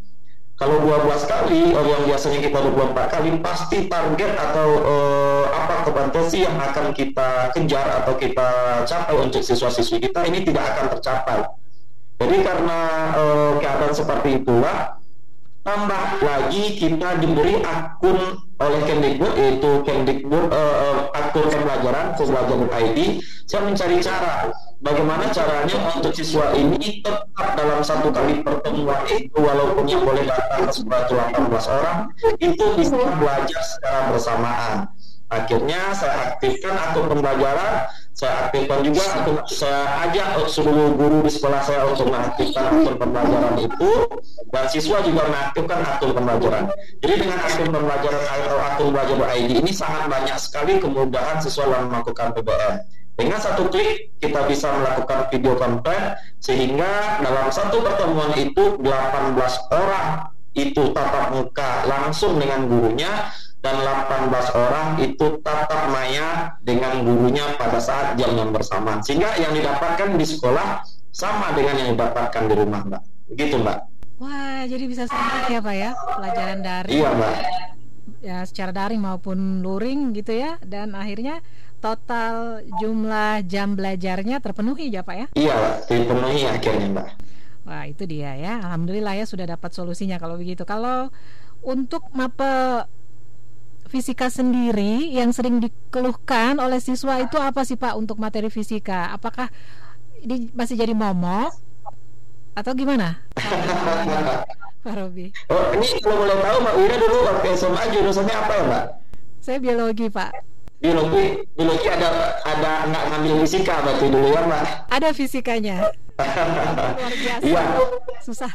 Kalau 12 kali eh, yang biasanya kita 24 kali pasti target atau eh, apa kompetensi yang akan kita kejar atau kita capai untuk siswa-siswi kita ini tidak akan tercapai. Jadi karena eh, keadaan seperti itulah tambah lagi kita diberi akun oleh Kemdikbud yaitu Kemdikbud eh, akun pembelajaran pembelajaran.id saya mencari cara bagaimana caranya untuk siswa ini tetap dalam satu kali pertemuan itu walaupun yang boleh datang sebanyak 18 orang itu bisa belajar secara bersamaan. Akhirnya saya aktifkan akun pembelajaran, saya aktifkan juga saya ajak seluruh guru di sekolah saya untuk mengaktifkan akun pembelajaran itu dan siswa juga mengaktifkan akun pembelajaran. Jadi dengan akun pembelajaran atau akun belajar ID ini sangat banyak sekali kemudahan siswa dalam melakukan PBM. Dengan satu klik kita bisa melakukan video conference sehingga dalam satu pertemuan itu 18 orang itu tatap muka langsung dengan gurunya dan 18 orang itu tatap maya dengan gurunya pada saat jam yang bersamaan sehingga yang didapatkan di sekolah sama dengan yang didapatkan di rumah mbak begitu mbak Wah, jadi bisa serentak ya Pak ya, pelajaran daring. iya mbak Ya, secara daring maupun luring gitu ya. Dan akhirnya total jumlah jam belajarnya terpenuhi ya Pak ya. iya mbak dipenuhi akhirnya mbak Wah, itu dia ya. Alhamdulillah ya sudah dapat solusinya kalau begitu. Kalau untuk mapel fisika sendiri yang sering dikeluhkan oleh siswa itu apa sih Pak untuk materi fisika? Apakah ini masih jadi momok atau gimana? [LAUGHS] Pak Robi. oh ini kalau boleh tahu mbak Wira dulu waktu SMA jurusannya apa ya mbak Saya biologi, Pak. biologi biologi ada ada nggak ngambil fisika berarti dulu ya mbak Ada fisikanya. [LAUGHS] Luar biasa. Iya. Susah.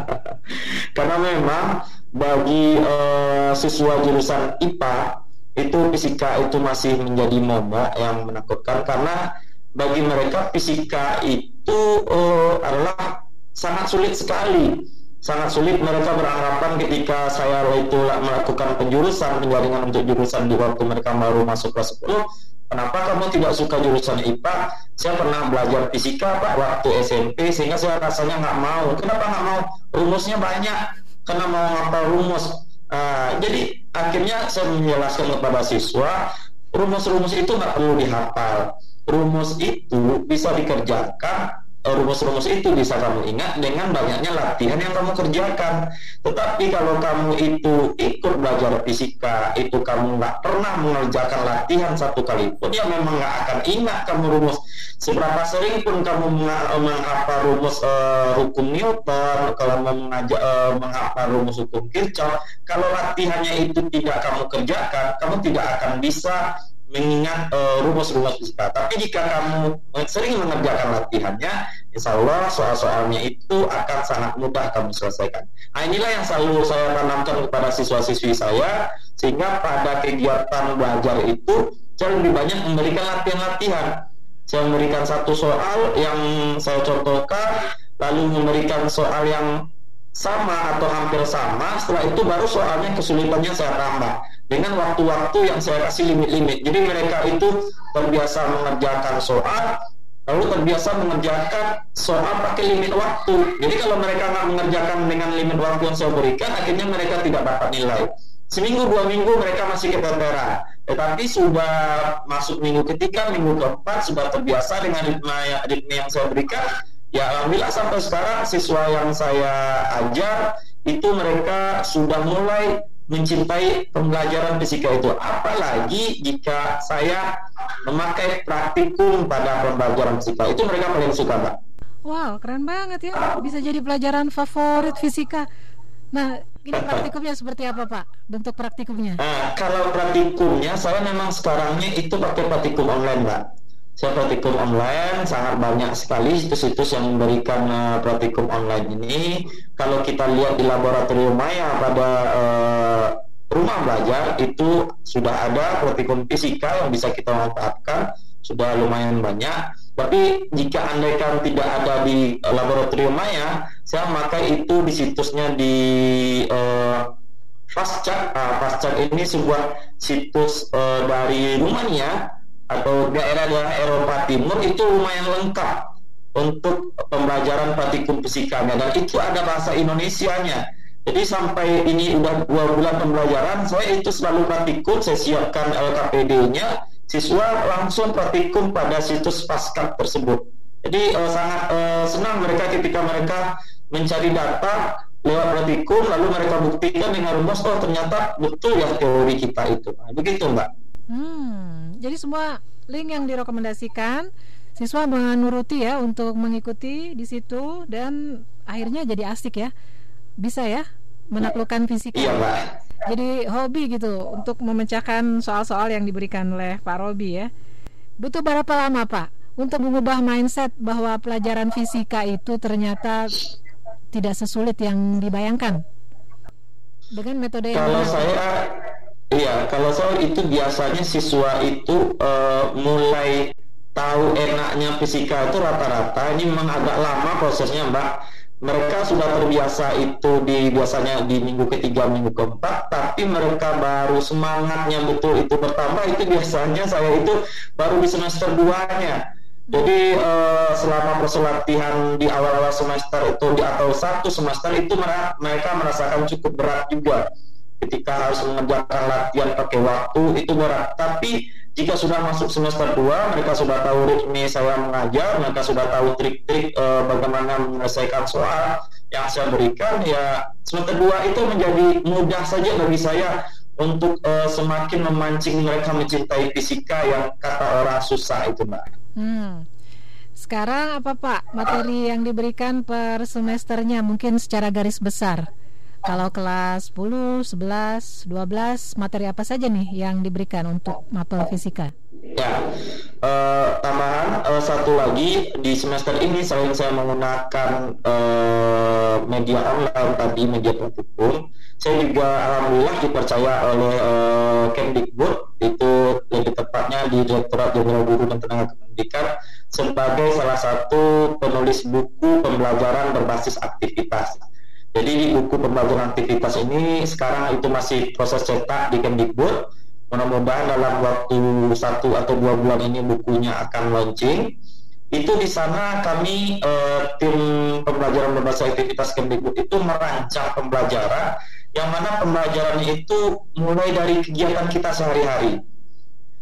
[LAUGHS] Karena memang bagi eh, siswa jurusan IPA itu fisika itu masih menjadi momok yang menakutkan karena bagi mereka fisika itu eh, adalah sangat sulit sekali. Sangat sulit mereka beranggapan ketika saya itu melakukan penjurusan penjaringan untuk jurusan di waktu mereka baru masuk kelas 10 Kenapa kamu tidak suka jurusan IPA? Saya pernah belajar fisika pak waktu SMP sehingga saya rasanya nggak mau. Kenapa nggak mau? Rumusnya banyak. Karena mau ngapal rumus. Ah, jadi akhirnya saya menjelaskan kepada siswa rumus-rumus itu nggak perlu dihafal. Rumus itu bisa dikerjakan rumus-rumus itu bisa kamu ingat dengan banyaknya latihan yang kamu kerjakan. Tetapi kalau kamu itu ikut belajar fisika, itu kamu nggak pernah mengerjakan latihan satu kali pun, ya memang nggak akan ingat kamu rumus. Seberapa sering pun kamu menga- menghafal rumus eh, hukum Newton, kalau mau mengajar eh, menghafal rumus hukum Kirchhoff, kalau latihannya itu tidak kamu kerjakan, kamu tidak akan bisa mengingat eh, rumus-rumus fisika. Tapi jika kamu sering mengerjakan latihannya, insya Allah soal-soalnya itu akan sangat mudah kamu selesaikan. Nah inilah yang selalu saya tanamkan kepada siswa-siswi saya, sehingga pada kegiatan belajar itu saya lebih banyak memberikan latihan-latihan. Saya memberikan satu soal yang saya contohkan, lalu memberikan soal yang sama atau hampir sama, setelah itu baru soalnya kesulitannya saya tambah dengan waktu-waktu yang saya kasih limit-limit. Jadi mereka itu terbiasa mengerjakan soal, lalu terbiasa mengerjakan soal pakai limit waktu. Jadi kalau mereka nggak mengerjakan dengan limit waktu yang saya berikan, akhirnya mereka tidak dapat nilai. Seminggu dua minggu mereka masih keteteran, tetapi sudah masuk minggu ketiga, minggu keempat sudah terbiasa dengan ritme, ritme yang saya berikan. Ya alhamdulillah sampai sekarang siswa yang saya ajar itu mereka sudah mulai mencintai pembelajaran fisika itu apalagi jika saya memakai praktikum pada pembelajaran fisika itu mereka paling suka mbak Wow, keren banget ya. Bisa jadi pelajaran favorit fisika. Nah, ini praktikumnya seperti apa, Pak? Bentuk praktikumnya? nah kalau praktikumnya saya memang sekarangnya itu pakai praktikum online mbak saya praktikum online sangat banyak sekali situs-situs yang memberikan uh, praktikum online ini. Kalau kita lihat di laboratorium Maya pada uh, rumah belajar itu sudah ada praktikum fisika yang bisa kita manfaatkan sudah lumayan banyak. Tapi jika andaikan tidak ada di uh, laboratorium Maya saya pakai itu di situsnya di uh, Fastchat. Uh, Fastchat ini sebuah situs uh, dari Rumania atau daerah-daerah Eropa Timur itu lumayan lengkap untuk pembelajaran praktikum fisikanya dan itu ada bahasa Indonesianya. Jadi sampai ini udah dua bulan pembelajaran, saya itu selalu praktikum, saya siapkan LKPD-nya, siswa langsung praktikum pada situs Pascat tersebut. Jadi eh, sangat eh, senang mereka ketika mereka mencari data lewat praktikum, lalu mereka buktikan dengan rumus, oh ternyata betul ya teori kita itu. Nah, begitu mbak. Hmm, jadi semua link yang direkomendasikan siswa menuruti ya untuk mengikuti di situ dan akhirnya jadi asik ya. Bisa ya menaklukkan fisika. Iya mbak. jadi hobi gitu untuk memecahkan soal-soal yang diberikan oleh Pak Robi ya. Butuh berapa lama Pak untuk mengubah mindset bahwa pelajaran fisika itu ternyata tidak sesulit yang dibayangkan dengan metode yang Kalau saya Iya, kalau soal itu biasanya siswa itu uh, mulai tahu enaknya fisika itu rata-rata ini memang agak lama prosesnya, Mbak. Mereka sudah terbiasa itu di biasanya di minggu ketiga, minggu keempat, tapi mereka baru semangatnya betul itu bertambah itu biasanya saya itu baru di semester 2-nya. Jadi uh, selama proses latihan di awal-awal semester itu di atau satu semester itu mereka merasakan cukup berat juga ketika harus mengerjakan latihan pakai waktu itu berat. Tapi jika sudah masuk semester 2 mereka sudah tahu ritme saya mengajar mereka sudah tahu trik-trik e, bagaimana menyelesaikan soal yang saya berikan ya semester 2 itu menjadi mudah saja bagi saya untuk e, semakin memancing mereka mencintai fisika yang kata orang susah itu mbak. Hmm. sekarang apa pak materi yang diberikan per semesternya? Mungkin secara garis besar kalau kelas 10, 11, 12 materi apa saja nih yang diberikan untuk mapel fisika? Ya, uh, tambahan uh, satu lagi di semester ini selain saya menggunakan uh, media online tadi media praktikum, saya juga alhamdulillah dipercaya oleh uh, Kemdikbud itu lebih tepatnya di Direktorat Jenderal Guru dan Tenaga Pendidikan sebagai salah satu penulis buku pembelajaran berbasis aktivitas. Jadi di buku pembagian aktivitas ini sekarang itu masih proses cetak di Kemdikbud. Mudah-mudahan dalam waktu satu atau dua bulan ini bukunya akan launching. Itu di sana kami eh, tim pembelajaran berbasis aktivitas Kemdikbud itu merancang pembelajaran yang mana pembelajaran itu mulai dari kegiatan kita sehari-hari.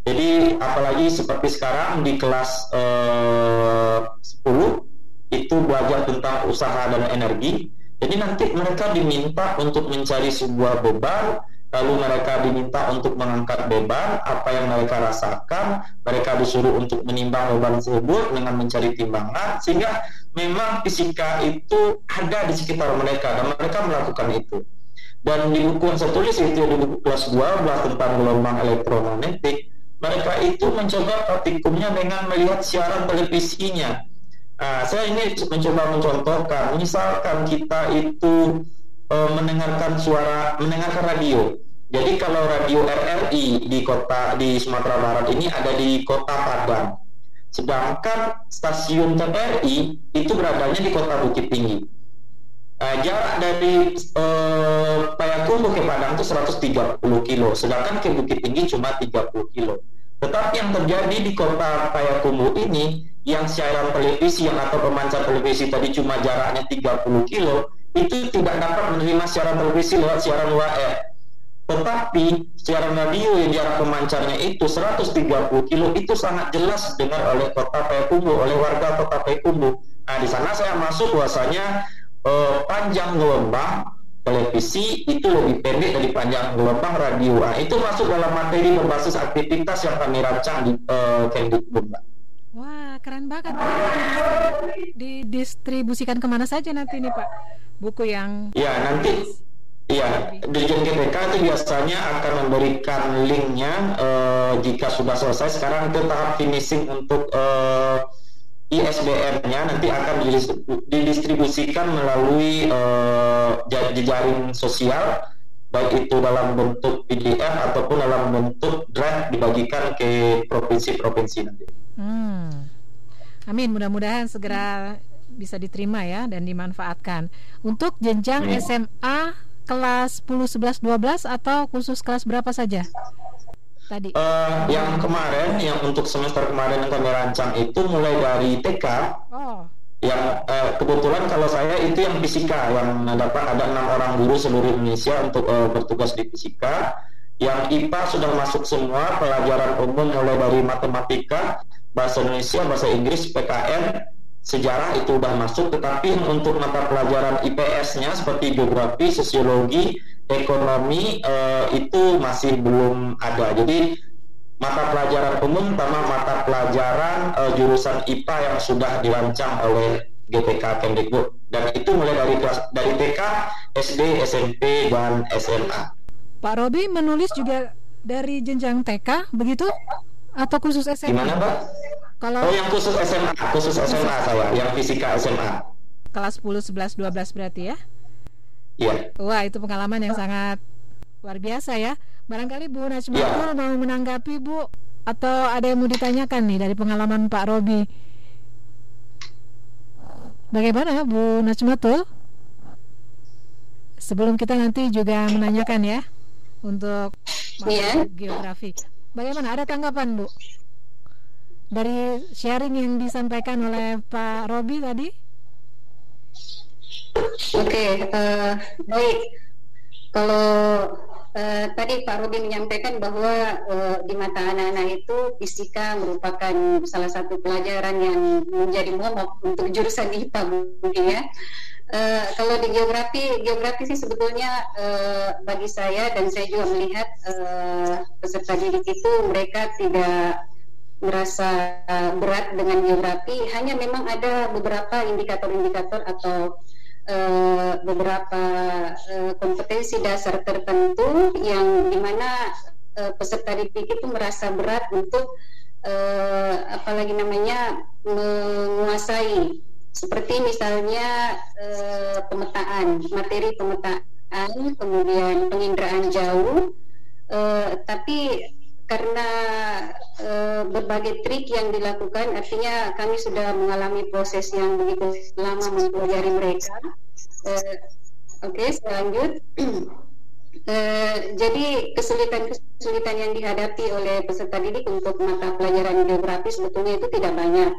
Jadi apalagi seperti sekarang di kelas eh, 10 itu belajar tentang usaha dan energi jadi nanti mereka diminta untuk mencari sebuah beban, lalu mereka diminta untuk mengangkat beban, apa yang mereka rasakan, mereka disuruh untuk menimbang beban tersebut dengan mencari timbangan, sehingga memang fisika itu ada di sekitar mereka dan mereka melakukan itu. Dan di buku yang saya tulis itu di buku kelas 12 tentang gelombang elektromagnetik, mereka itu mencoba praktikumnya dengan melihat siaran televisinya Nah, saya ini mencoba mencontohkan, misalkan kita itu e, mendengarkan suara, mendengarkan radio. Jadi kalau radio RRI di kota di Sumatera Barat ini ada di kota Padang, sedangkan stasiun TVRI itu beradanya di kota Bukit Tinggi. Nah, jarak dari e, Payakumbuh ke Padang itu 130 kilo, sedangkan ke Bukit Tinggi cuma 30 kilo. Tetapi yang terjadi di kota Payakumbuh ini yang siaran televisi yang atau pemancar televisi tadi cuma jaraknya 30 kilo itu tidak dapat menerima siaran televisi lewat siaran WAR tetapi siaran radio yang jarak pemancarnya itu 130 kilo itu sangat jelas dengar oleh kota Payakumbuh oleh warga kota Payakumbuh. Nah di sana saya masuk bahwasanya eh, panjang gelombang televisi itu lebih pendek dari panjang gelombang radio. Nah, itu masuk dalam materi berbasis aktivitas yang kami rancang di eh, Kemdikbud Wah, keren banget. Didistribusikan ke mana saja nanti nih Pak? Buku yang... Ya, nanti Iya, Dirjen GPK itu biasanya akan memberikan linknya uh, jika sudah selesai. Sekarang itu tahap finishing untuk uh, eh, ISBN-nya nanti akan didistribusikan melalui uh, jejaring sosial, baik itu dalam bentuk PDF ataupun dalam bentuk draft dibagikan ke provinsi-provinsi nanti. Hmm. Amin, mudah-mudahan segera bisa diterima ya dan dimanfaatkan. Untuk jenjang Amin. SMA kelas 10, 11, 12 atau khusus kelas berapa saja? Tadi. Uh, yang kemarin, yang untuk semester kemarin yang kami rancang itu mulai dari TK. Oh. Yang uh, kebetulan kalau saya itu yang fisika yang dapat ada enam orang guru seluruh Indonesia untuk uh, bertugas di fisika. Yang IPA sudah masuk semua pelajaran umum mulai dari matematika, bahasa Indonesia, bahasa Inggris, PKN, sejarah itu sudah masuk, tetapi untuk mata pelajaran IPS-nya seperti geografi, sosiologi, ekonomi eh, itu masih belum ada. Jadi mata pelajaran umum sama mata pelajaran eh, jurusan IPA yang sudah dirancang oleh GPK Kemdikbud dan itu mulai dari kelas dari TK, SD, SMP dan SMA. Pak Robi menulis juga dari jenjang TK begitu atau khusus SMA? Gimana, Pak? Kalau Oh, yang khusus SMA, khusus SMA saya, yang fisika SMA. kelas 10, 11, 12 berarti ya? Iya. Wah, itu pengalaman yang sangat luar biasa ya. Barangkali Bu Najmatul Iya. mau menanggapi Bu atau ada yang mau ditanyakan nih dari pengalaman Pak Robi. Bagaimana Bu Najmatul? Sebelum kita nanti juga menanyakan ya untuk materi geografi. Bagaimana? Ada tanggapan Bu? Dari sharing yang disampaikan oleh Pak Robi tadi? Oke, eh, baik. Kalau eh, tadi Pak Robi menyampaikan bahwa eh, di mata anak-anak itu fisika merupakan salah satu pelajaran yang menjadi momok untuk jurusan IPA mungkin ya. Eh, kalau di geografi, geografi sih sebetulnya eh, bagi saya dan saya juga melihat eh, peserta didik itu mereka tidak merasa eh, berat dengan geografi, hanya memang ada beberapa indikator-indikator atau eh, beberapa eh, kompetensi dasar tertentu yang di mana eh, peserta didik itu merasa berat untuk eh, apalagi namanya menguasai. Seperti misalnya eh, pemetaan materi pemetaan kemudian penginderaan jauh eh, tapi karena eh, berbagai trik yang dilakukan artinya kami sudah mengalami proses yang begitu lama mempelajari mereka. Eh, oke saya lanjut. [CLEARS THROAT] Eh, jadi kesulitan-kesulitan yang dihadapi oleh peserta didik untuk mata pelajaran geografi sebetulnya itu tidak banyak.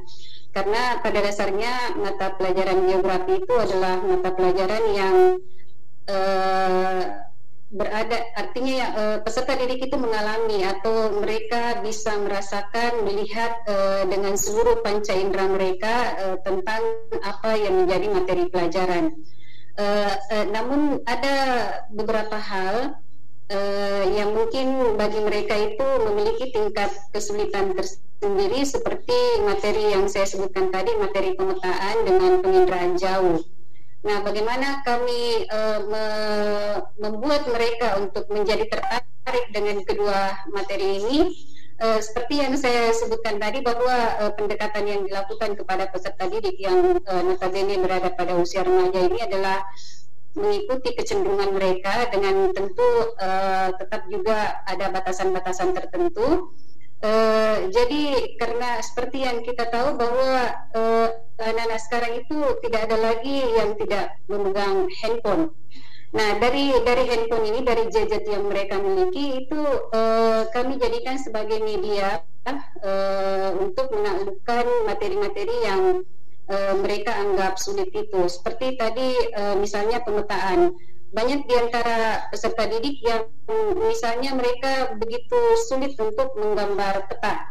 Karena pada dasarnya mata pelajaran geografi itu adalah mata pelajaran yang eh, berada artinya ya eh, peserta didik itu mengalami atau mereka bisa merasakan melihat eh, dengan seluruh panca indera mereka eh, tentang apa yang menjadi materi pelajaran. Eh, eh, namun ada beberapa hal eh, yang mungkin bagi mereka itu memiliki tingkat kesulitan tersendiri seperti materi yang saya sebutkan tadi materi pemetaan dengan penginderaan jauh. Nah, bagaimana kami eh, me- membuat mereka untuk menjadi tertarik dengan kedua materi ini? Eh, seperti yang saya sebutkan tadi bahwa eh, pendekatan yang dilakukan kepada peserta didik yang eh, notabene berada pada usia remaja ini adalah mengikuti kecenderungan mereka dengan tentu eh, tetap juga ada batasan-batasan tertentu. Eh, jadi karena seperti yang kita tahu bahwa eh, anak-anak sekarang itu tidak ada lagi yang tidak memegang handphone. Nah dari dari handphone ini dari gadget yang mereka miliki itu eh, kami jadikan sebagai media eh, untuk menaklukkan materi-materi yang eh, mereka anggap sulit itu. Seperti tadi eh, misalnya pemetaan banyak di antara peserta didik yang misalnya mereka begitu sulit untuk menggambar peta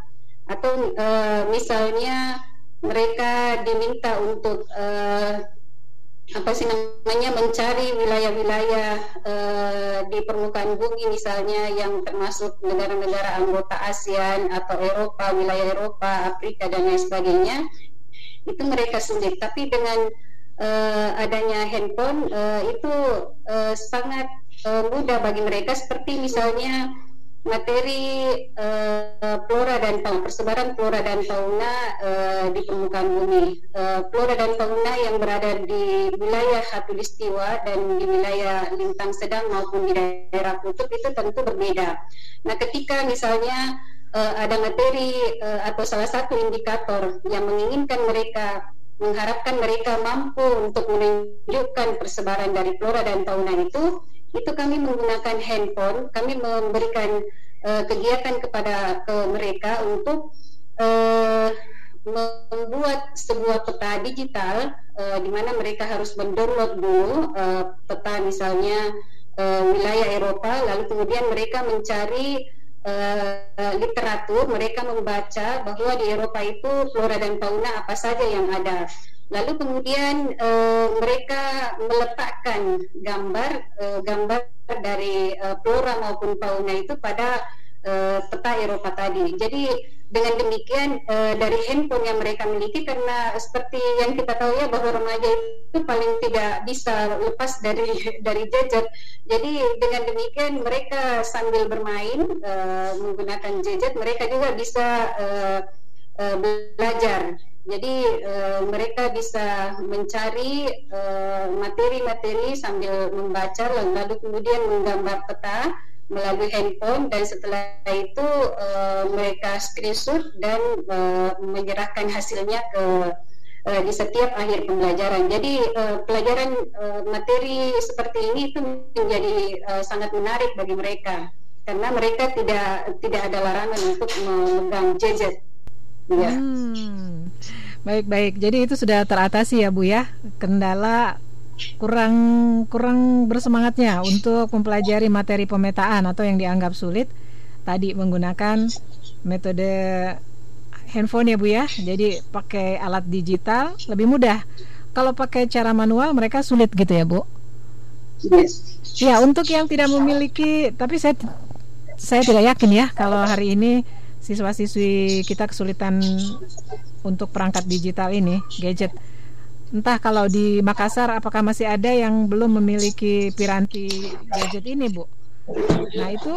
atau eh, misalnya mereka diminta untuk eh, apa sih namanya mencari wilayah-wilayah eh, di permukaan bumi misalnya yang termasuk negara-negara anggota ASEAN atau Eropa, wilayah Eropa, Afrika dan lain sebagainya itu mereka sulit. Tapi dengan eh, adanya handphone eh, itu eh, sangat eh, mudah bagi mereka. Seperti misalnya materi eh, flora dan fauna persebaran flora dan fauna eh, di permukaan bumi. Eh, flora dan fauna yang berada di wilayah khatulistiwa dan di wilayah lintang sedang maupun di daerah kutub itu tentu berbeda. Nah ketika misalnya eh, ada materi eh, atau salah satu indikator yang menginginkan mereka mengharapkan mereka mampu untuk menunjukkan persebaran dari flora dan fauna itu itu kami menggunakan handphone. Kami memberikan eh, kegiatan kepada ke mereka untuk eh, membuat sebuah peta digital eh, di mana mereka harus mendownload dulu eh, peta misalnya eh, wilayah Eropa lalu kemudian mereka mencari eh, literatur mereka membaca bahwa di Eropa itu flora dan fauna apa saja yang ada. Lalu kemudian eh, mereka meletakkan gambar eh, gambar dari eh, flora maupun fauna itu pada uh, peta Eropa tadi. Jadi dengan demikian uh, dari handphone yang mereka miliki karena seperti yang kita tahu ya bahwa remaja itu paling tidak bisa lepas dari [LAUGHS] dari gadget. Jadi dengan demikian mereka sambil bermain uh, menggunakan gadget mereka juga bisa uh, uh, belajar jadi uh, mereka bisa mencari materi-materi sambil membaca lalu kemudian menggambar peta melalui handphone dan setelah itu uh, mereka screenshot dan uh, menyerahkan hasilnya ke uh, di setiap akhir pembelajaran. Jadi uh, pelajaran uh, materi seperti ini itu menjadi uh, sangat menarik bagi mereka karena mereka tidak tidak ada larangan untuk memegang gadget. Ya. Hmm. Baik baik. Jadi itu sudah teratasi ya Bu ya. Kendala kurang kurang bersemangatnya untuk mempelajari materi pemetaan atau yang dianggap sulit tadi menggunakan metode handphone ya Bu ya. Jadi pakai alat digital lebih mudah. Kalau pakai cara manual mereka sulit gitu ya Bu. Yes. Ya, untuk yang tidak memiliki tapi saya saya tidak yakin ya kalau hari ini siswa-siswi kita kesulitan untuk perangkat digital ini, gadget. Entah kalau di Makassar apakah masih ada yang belum memiliki piranti gadget ini, Bu? Nah, itu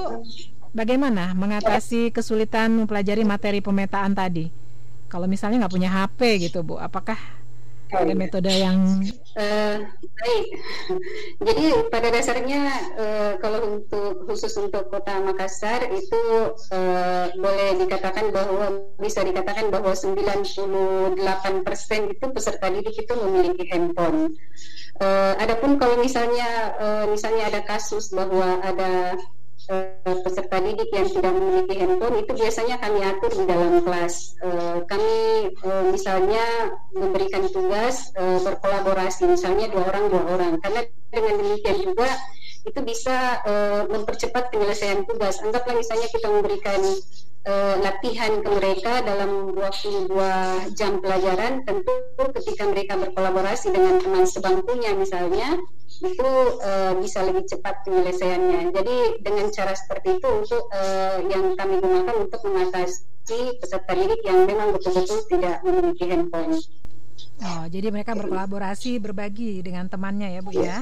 bagaimana mengatasi kesulitan mempelajari materi pemetaan tadi? Kalau misalnya nggak punya HP gitu, Bu, apakah ada metode yang uh, baik. Jadi pada dasarnya uh, kalau untuk khusus untuk kota Makassar itu uh, boleh dikatakan bahwa bisa dikatakan bahwa 98% itu peserta didik itu memiliki handphone. Uh, adapun kalau misalnya uh, misalnya ada kasus bahwa ada uh, peserta didik yang tidak memiliki handphone itu biasanya kami atur di dalam kelas. Uh, kami uh, misalnya memberikan tugas berkolaborasi, misalnya dua orang dua orang, karena dengan demikian juga itu bisa mempercepat penyelesaian tugas. Anggaplah misalnya kita memberikan uh, latihan ke mereka dalam 22 jam pelajaran, tentu ketika mereka berkolaborasi dengan teman sebangkunya misalnya, itu uh, bisa lebih cepat penyelesaiannya. Jadi dengan cara seperti itu untuk uh, yang kami gunakan untuk mengatasi peserta didik yang memang betul-betul tidak memiliki handphone. Oh, jadi mereka berkolaborasi, berbagi dengan temannya ya, Bu ya.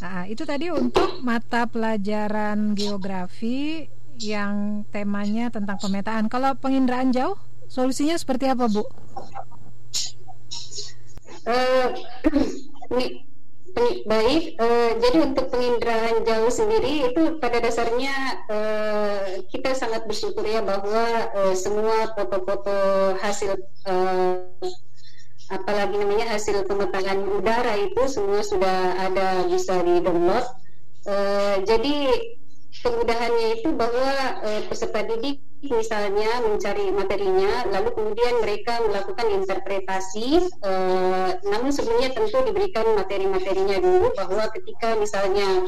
Nah, itu tadi untuk mata pelajaran geografi yang temanya tentang pemetaan. Kalau penginderaan jauh, solusinya seperti apa, Bu? Uh, baik uh, jadi untuk penginderaan jauh sendiri itu pada dasarnya uh, kita sangat bersyukur ya bahwa uh, semua foto-foto hasil uh, apalagi namanya hasil pemetaan udara itu semua sudah ada bisa di download uh, jadi kemudahannya itu bahwa uh, peserta didik misalnya mencari materinya, lalu kemudian mereka melakukan interpretasi. Uh, namun sebelumnya tentu diberikan materi-materinya dulu bahwa ketika misalnya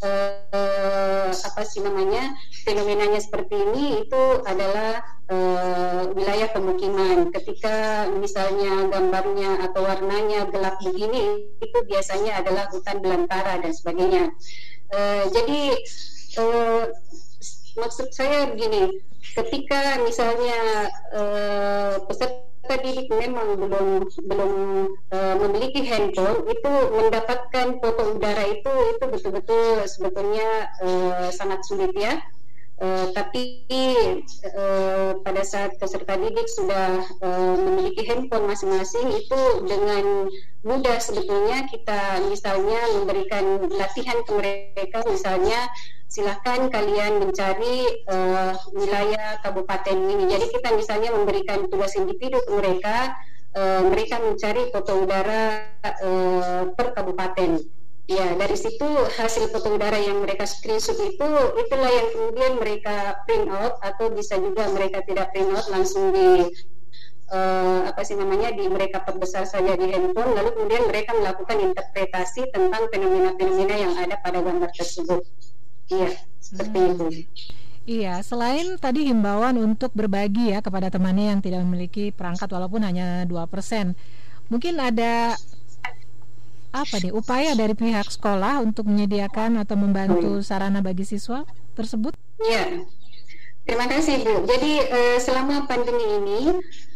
uh, apa sih namanya fenomenanya seperti ini itu adalah uh, wilayah pemukiman. Ketika misalnya gambarnya atau warnanya gelap begini, itu biasanya adalah hutan belantara dan sebagainya. Uh, jadi uh, maksud saya begini ketika misalnya uh, peserta didik memang belum belum uh, memiliki handphone itu mendapatkan foto udara itu itu betul-betul sebetulnya uh, sangat sulit ya. Uh, tapi uh, pada saat peserta didik sudah uh, memiliki handphone masing-masing itu dengan mudah sebetulnya kita misalnya memberikan latihan ke mereka misalnya silahkan kalian mencari uh, wilayah kabupaten ini. Jadi kita misalnya memberikan tugas individu ke mereka uh, mereka mencari foto udara uh, per kabupaten. Ya, dari situ hasil foto udara yang mereka screenshot itu itulah yang kemudian mereka print out atau bisa juga mereka tidak print out langsung di uh, apa sih namanya di mereka perbesar saja di handphone. Lalu kemudian mereka melakukan interpretasi tentang fenomena-fenomena yang ada pada gambar tersebut. Iya, seperti hmm. itu. Iya, selain tadi himbauan untuk berbagi ya kepada temannya yang tidak memiliki perangkat walaupun hanya 2%. Mungkin ada apa nih upaya dari pihak sekolah untuk menyediakan atau membantu sarana bagi siswa tersebut? Iya. Terima kasih Bu. Jadi uh, selama pandemi ini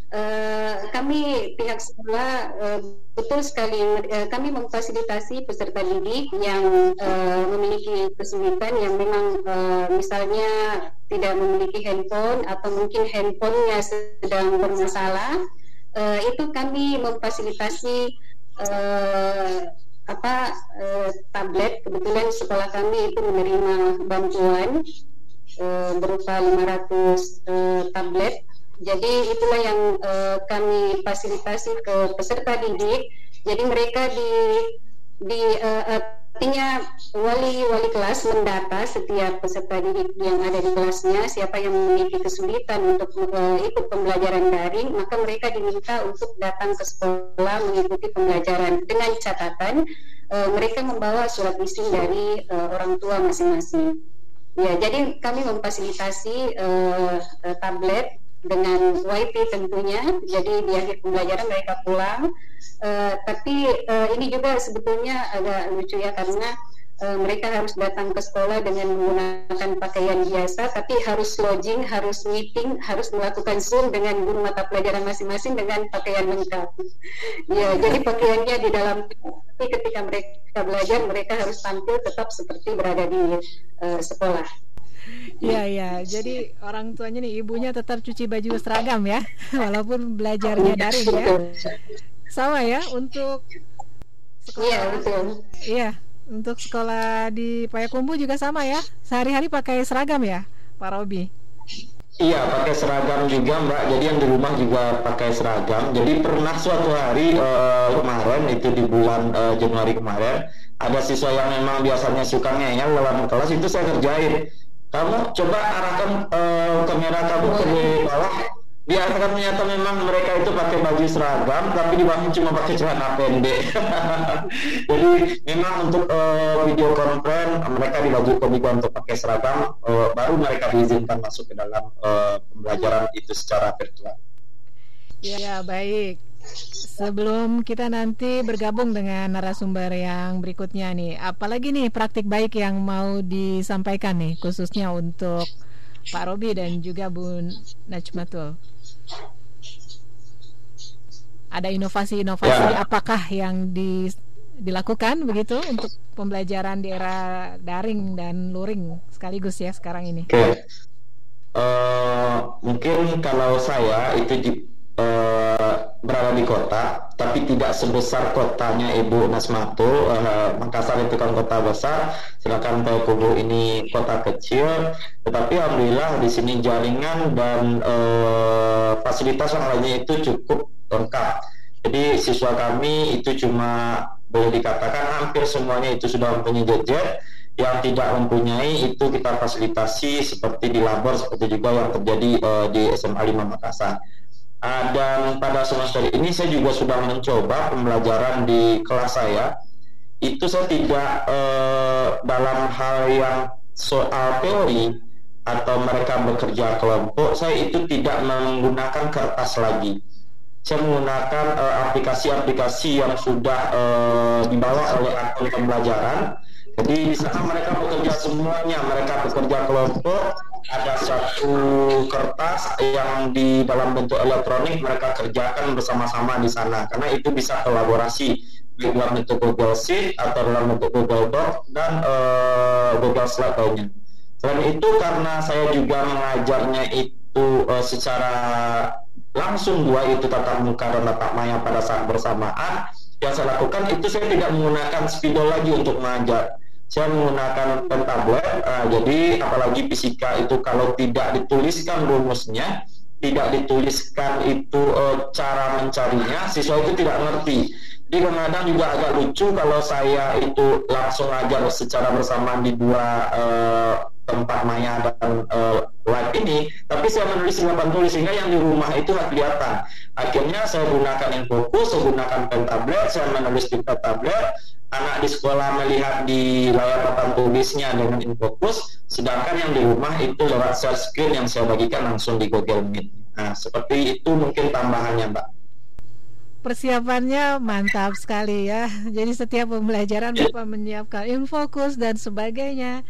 Uh, kami pihak sekolah uh, betul sekali uh, kami memfasilitasi peserta didik yang uh, memiliki kesulitan yang memang uh, misalnya tidak memiliki handphone atau mungkin handphonenya sedang bermasalah uh, itu kami memfasilitasi uh, apa uh, tablet. Kebetulan sekolah kami itu menerima bantuan uh, berupa 500 uh, tablet jadi itulah yang uh, kami fasilitasi ke peserta didik. Jadi mereka di di uh, artinya wali-wali kelas mendata setiap peserta didik yang ada di kelasnya siapa yang memiliki kesulitan untuk uh, ikut pembelajaran daring maka mereka diminta untuk datang ke sekolah mengikuti pembelajaran dengan catatan uh, mereka membawa surat izin dari uh, orang tua masing-masing. Ya, jadi kami memfasilitasi uh, tablet dengan wifi tentunya jadi di akhir pembelajaran mereka pulang. Uh, tapi uh, ini juga sebetulnya agak lucu ya karena uh, mereka harus datang ke sekolah dengan menggunakan pakaian biasa tapi harus lodging harus meeting harus melakukan zoom dengan guru mata pelajaran masing-masing dengan pakaian lengkap. Ya jadi pakaiannya di dalam tapi ketika mereka belajar mereka harus tampil tetap seperti berada di uh, sekolah Iya iya, jadi orang tuanya nih ibunya tetap cuci baju seragam ya, [LAUGHS] walaupun belajarnya daring ya. Sama ya untuk sekolah. Iya betul. Iya, untuk sekolah di Payakumbu juga sama ya. Sehari-hari pakai seragam ya, Pak Robi. Iya, pakai seragam juga Mbak. Jadi yang di rumah juga pakai seragam. Jadi pernah suatu hari uh, kemarin itu di bulan uh, Januari kemarin ada siswa yang memang biasanya suka ngeyel dalam kelas itu saya kerjain kamu coba arahkan uh, kamera kamu ke bawah. Biar ternyata memang mereka itu pakai baju seragam tapi di bawah cuma pakai celana pendek. [LAUGHS] Jadi memang untuk uh, video konferen mereka di baju komika untuk pakai seragam uh, baru mereka diizinkan masuk ke dalam uh, pembelajaran itu secara virtual. Ya baik Sebelum kita nanti bergabung dengan narasumber yang berikutnya nih, apalagi nih praktik baik yang mau disampaikan nih khususnya untuk Pak Robi dan juga Bu Najmatul. Ada inovasi-inovasi ya. apakah yang di, dilakukan begitu untuk pembelajaran di era daring dan luring sekaligus ya sekarang ini? Oke, okay. uh, mungkin kalau saya itu uh, berada di kota, tapi tidak sebesar kotanya Ibu Nasmatul. Uh, Makassar itu kan kota besar, sedangkan Payakumbuh ini kota kecil. Tetapi alhamdulillah di sini jaringan dan uh, fasilitas yang lainnya itu cukup lengkap. Jadi siswa kami itu cuma boleh dikatakan hampir semuanya itu sudah mempunyai gadget yang tidak mempunyai itu kita fasilitasi seperti di labor seperti juga yang terjadi uh, di SMA 5 Makassar. Uh, dan pada semester ini saya juga sudah mencoba pembelajaran di kelas saya. Itu saya tidak uh, dalam hal yang soal teori atau mereka bekerja kelompok, saya itu tidak menggunakan kertas lagi. Saya menggunakan eh, aplikasi-aplikasi uh, yang sudah uh, dibawa oleh akun pembelajaran. Jadi di sana mereka bekerja semuanya, mereka bekerja kelompok, ada satu kertas yang di dalam bentuk elektronik mereka kerjakan bersama-sama di sana karena itu bisa kolaborasi di dalam bentuk Google Sheet atau dalam bentuk Google Doc dan uh, Google Slide lainnya. Selain itu karena saya juga mengajarnya itu uh, secara langsung dua itu tatap muka dan tatap maya pada saat bersamaan yang saya lakukan itu saya tidak menggunakan spidol lagi untuk mengajar saya menggunakan pen tablet uh, jadi apalagi fisika itu kalau tidak dituliskan rumusnya tidak dituliskan itu uh, cara mencarinya siswa itu tidak ngerti jadi kadang-kadang juga agak lucu kalau saya itu langsung ajar secara bersamaan di dua uh, tempat maya dan uh, live ini, tapi saya menulis di papan tulis sehingga yang di rumah itu kelihatan. Akhirnya saya gunakan yang fokus, saya gunakan pen tablet, saya menulis di tablet, anak di sekolah melihat di layar papan tulisnya dengan infokus, sedangkan yang di rumah itu lewat share screen yang saya bagikan langsung di Google Meet. Nah, seperti itu mungkin tambahannya, Mbak. Persiapannya mantap sekali ya. Jadi setiap pembelajaran Bapak menyiapkan infokus dan sebagainya.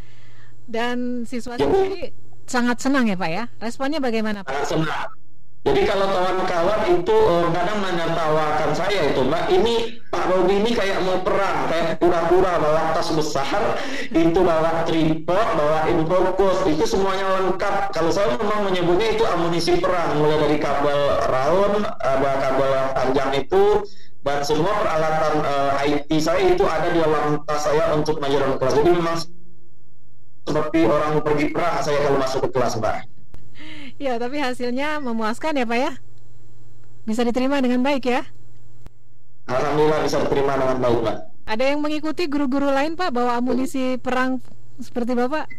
Dan siswa sendiri sangat senang ya Pak ya. Responnya bagaimana Pak? Sangat senang. Jadi kalau kawan-kawan itu uh, kadang menertawakan saya itu Mbak, ini Pak Robi ini kayak mau perang, kayak pura-pura bawa tas besar, itu bawa tripod, bawa fokus, itu semuanya lengkap. Kalau saya memang menyebutnya itu amunisi perang, mulai dari kabel raun, ada kabel panjang itu, dan semua peralatan uh, IT saya itu ada di dalam tas saya untuk mengajar kelas. Jadi memang seperti orang pergi perang saya kalau masuk ke kelas Mbak. Ya, tapi hasilnya memuaskan ya Pak ya? Bisa diterima dengan baik ya? Alhamdulillah bisa diterima dengan baik Pak. Ada yang mengikuti guru-guru lain Pak bawa amunisi perang seperti Bapak?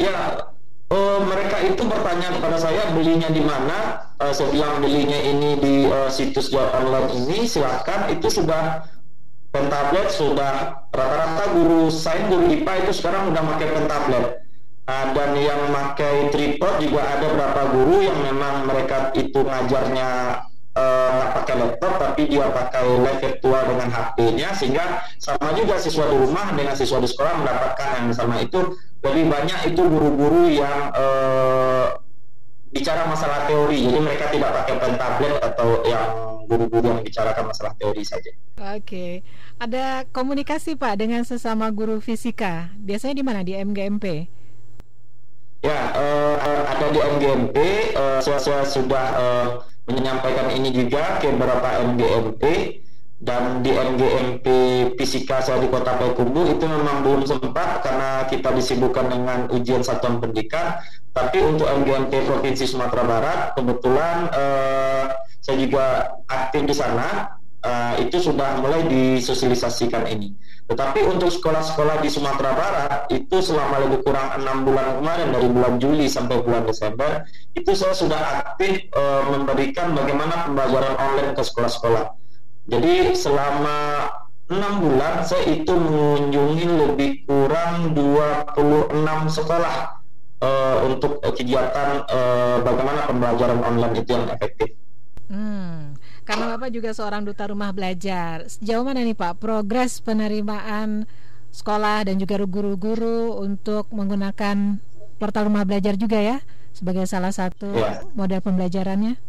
Ya, uh, mereka itu bertanya kepada saya belinya di mana. Uh, saya bilang belinya ini di uh, situs jawaban online ini. Silakan itu sudah pentablet sudah rata-rata guru saya guru IPA itu sekarang udah pakai pentablet uh, dan yang pakai tripod juga ada beberapa guru yang memang mereka itu ngajarnya eh, nggak uh, pakai laptop tapi dia pakai live virtual dengan HP-nya sehingga sama juga siswa di rumah dengan siswa di sekolah mendapatkan yang sama itu. Lebih banyak itu guru-guru yang uh, bicara masalah teori. Jadi mereka tidak pakai pen tablet atau yang guru-guru yang bicarakan masalah teori saja. Oke, ada komunikasi Pak dengan sesama guru fisika? Biasanya di mana? Di MGMP? Ya, uh, ada di MGMP, uh, eh, saya, saya sudah uh, menyampaikan ini juga ke beberapa MGMP dan di MGMP fisika saya di Kota Payakumbuh itu memang belum sempat karena kita disibukkan dengan ujian satuan pendidikan. Tapi untuk MGMP Provinsi Sumatera Barat kebetulan uh, saya juga aktif di sana. Uh, itu sudah mulai disosialisasikan ini. Tetapi untuk sekolah-sekolah di Sumatera Barat itu selama lebih kurang enam bulan kemarin dari bulan Juli sampai bulan Desember itu saya sudah aktif e, memberikan bagaimana pembelajaran online ke sekolah-sekolah. Jadi selama enam bulan saya itu mengunjungi lebih kurang 26 sekolah e, untuk kegiatan e, bagaimana pembelajaran online itu yang efektif. Hmm. Karena Bapak juga seorang duta rumah belajar. Sejauh mana nih Pak progres penerimaan sekolah dan juga guru-guru untuk menggunakan portal rumah belajar juga ya sebagai salah satu ya. model pembelajarannya?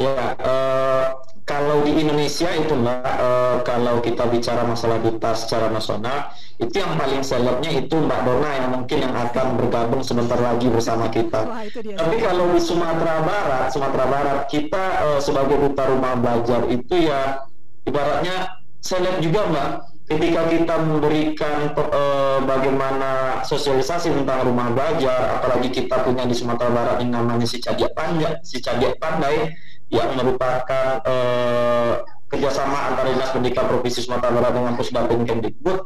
Ya, uh, kalau di Indonesia itu mbak, uh, kalau kita bicara masalah duta secara nasional, itu yang paling selebnya itu Mbak Dona yang mungkin yang akan bergabung sebentar lagi bersama kita. Wah, Tapi kalau di Sumatera Barat, Sumatera Barat kita uh, sebagai duta rumah belajar itu ya ibaratnya seleb juga mbak. Ketika kita memberikan uh, bagaimana sosialisasi tentang rumah belajar, apalagi kita punya di Sumatera Barat yang namanya si Cadiak Pandai, si Cadiak Pandai yang merupakan uh, kerjasama antara Dinas Pendidikan Provinsi Sumatera Barat dengan Pusdatin Kemdikbud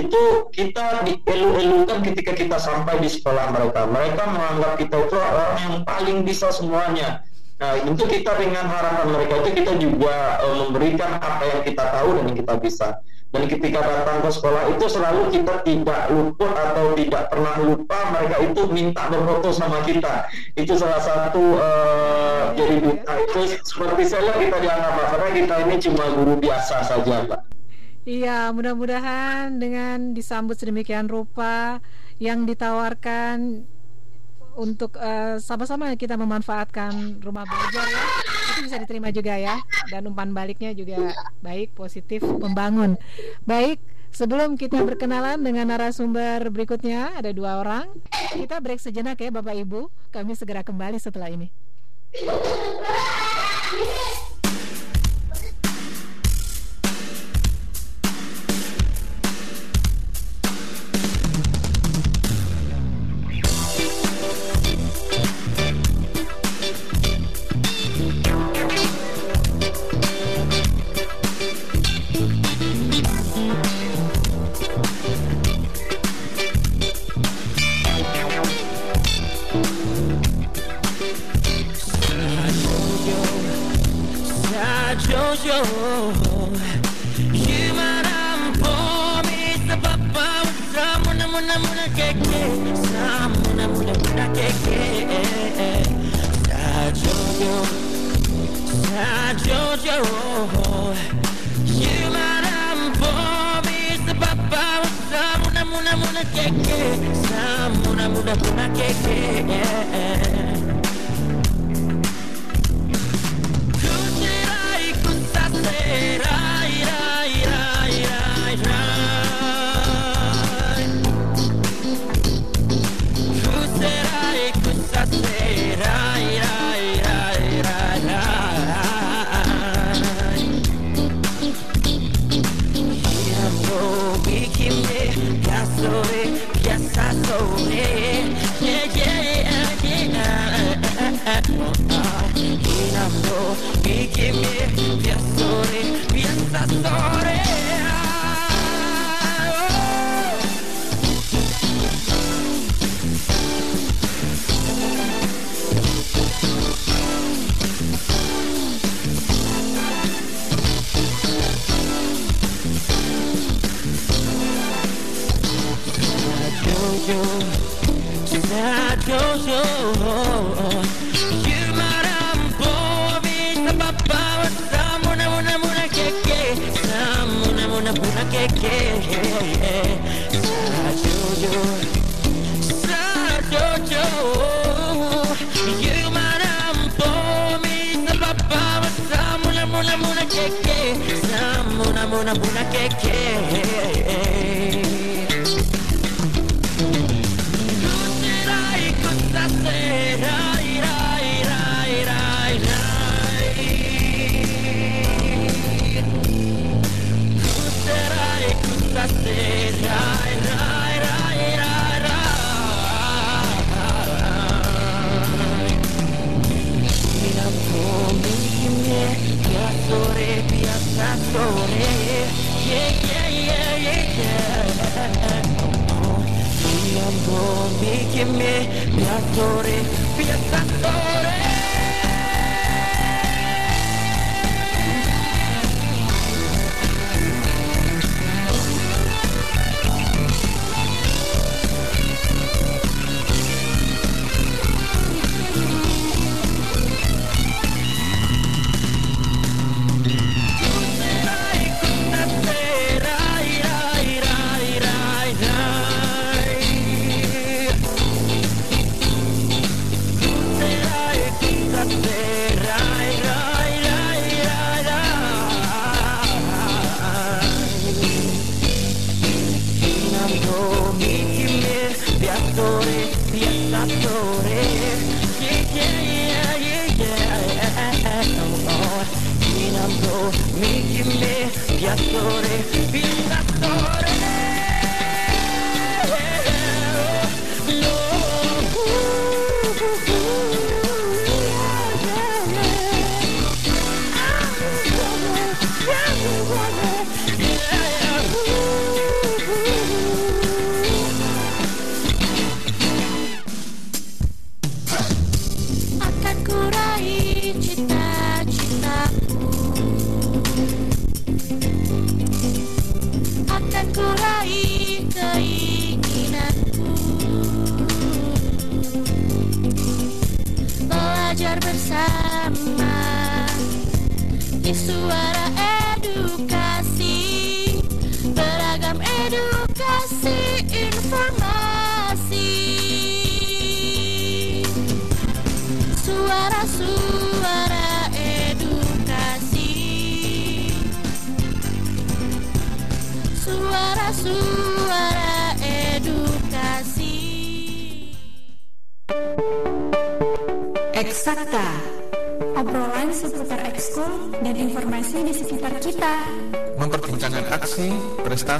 itu kita dielu-elukan ketika kita sampai di sekolah mereka. Mereka menganggap kita itu orang yang paling bisa semuanya. Nah, tentu kita dengan harapan mereka itu kita juga uh, memberikan apa yang kita tahu dan yang kita bisa dan ketika datang ke sekolah itu selalu kita tidak luput atau tidak pernah lupa mereka itu minta berfoto sama kita. Itu salah satu uh, jadi duta itu. Seperti saya kita dianggap karena kita ini cuma guru biasa saja pak Iya, mudah-mudahan dengan disambut sedemikian rupa yang ditawarkan untuk eh, sama-sama kita memanfaatkan rumah belajar ya. Itu bisa diterima juga ya. Dan umpan baliknya juga baik positif membangun. Baik sebelum kita berkenalan dengan narasumber berikutnya ada dua orang. Kita break sejenak ya bapak ibu. Kami segera kembali setelah ini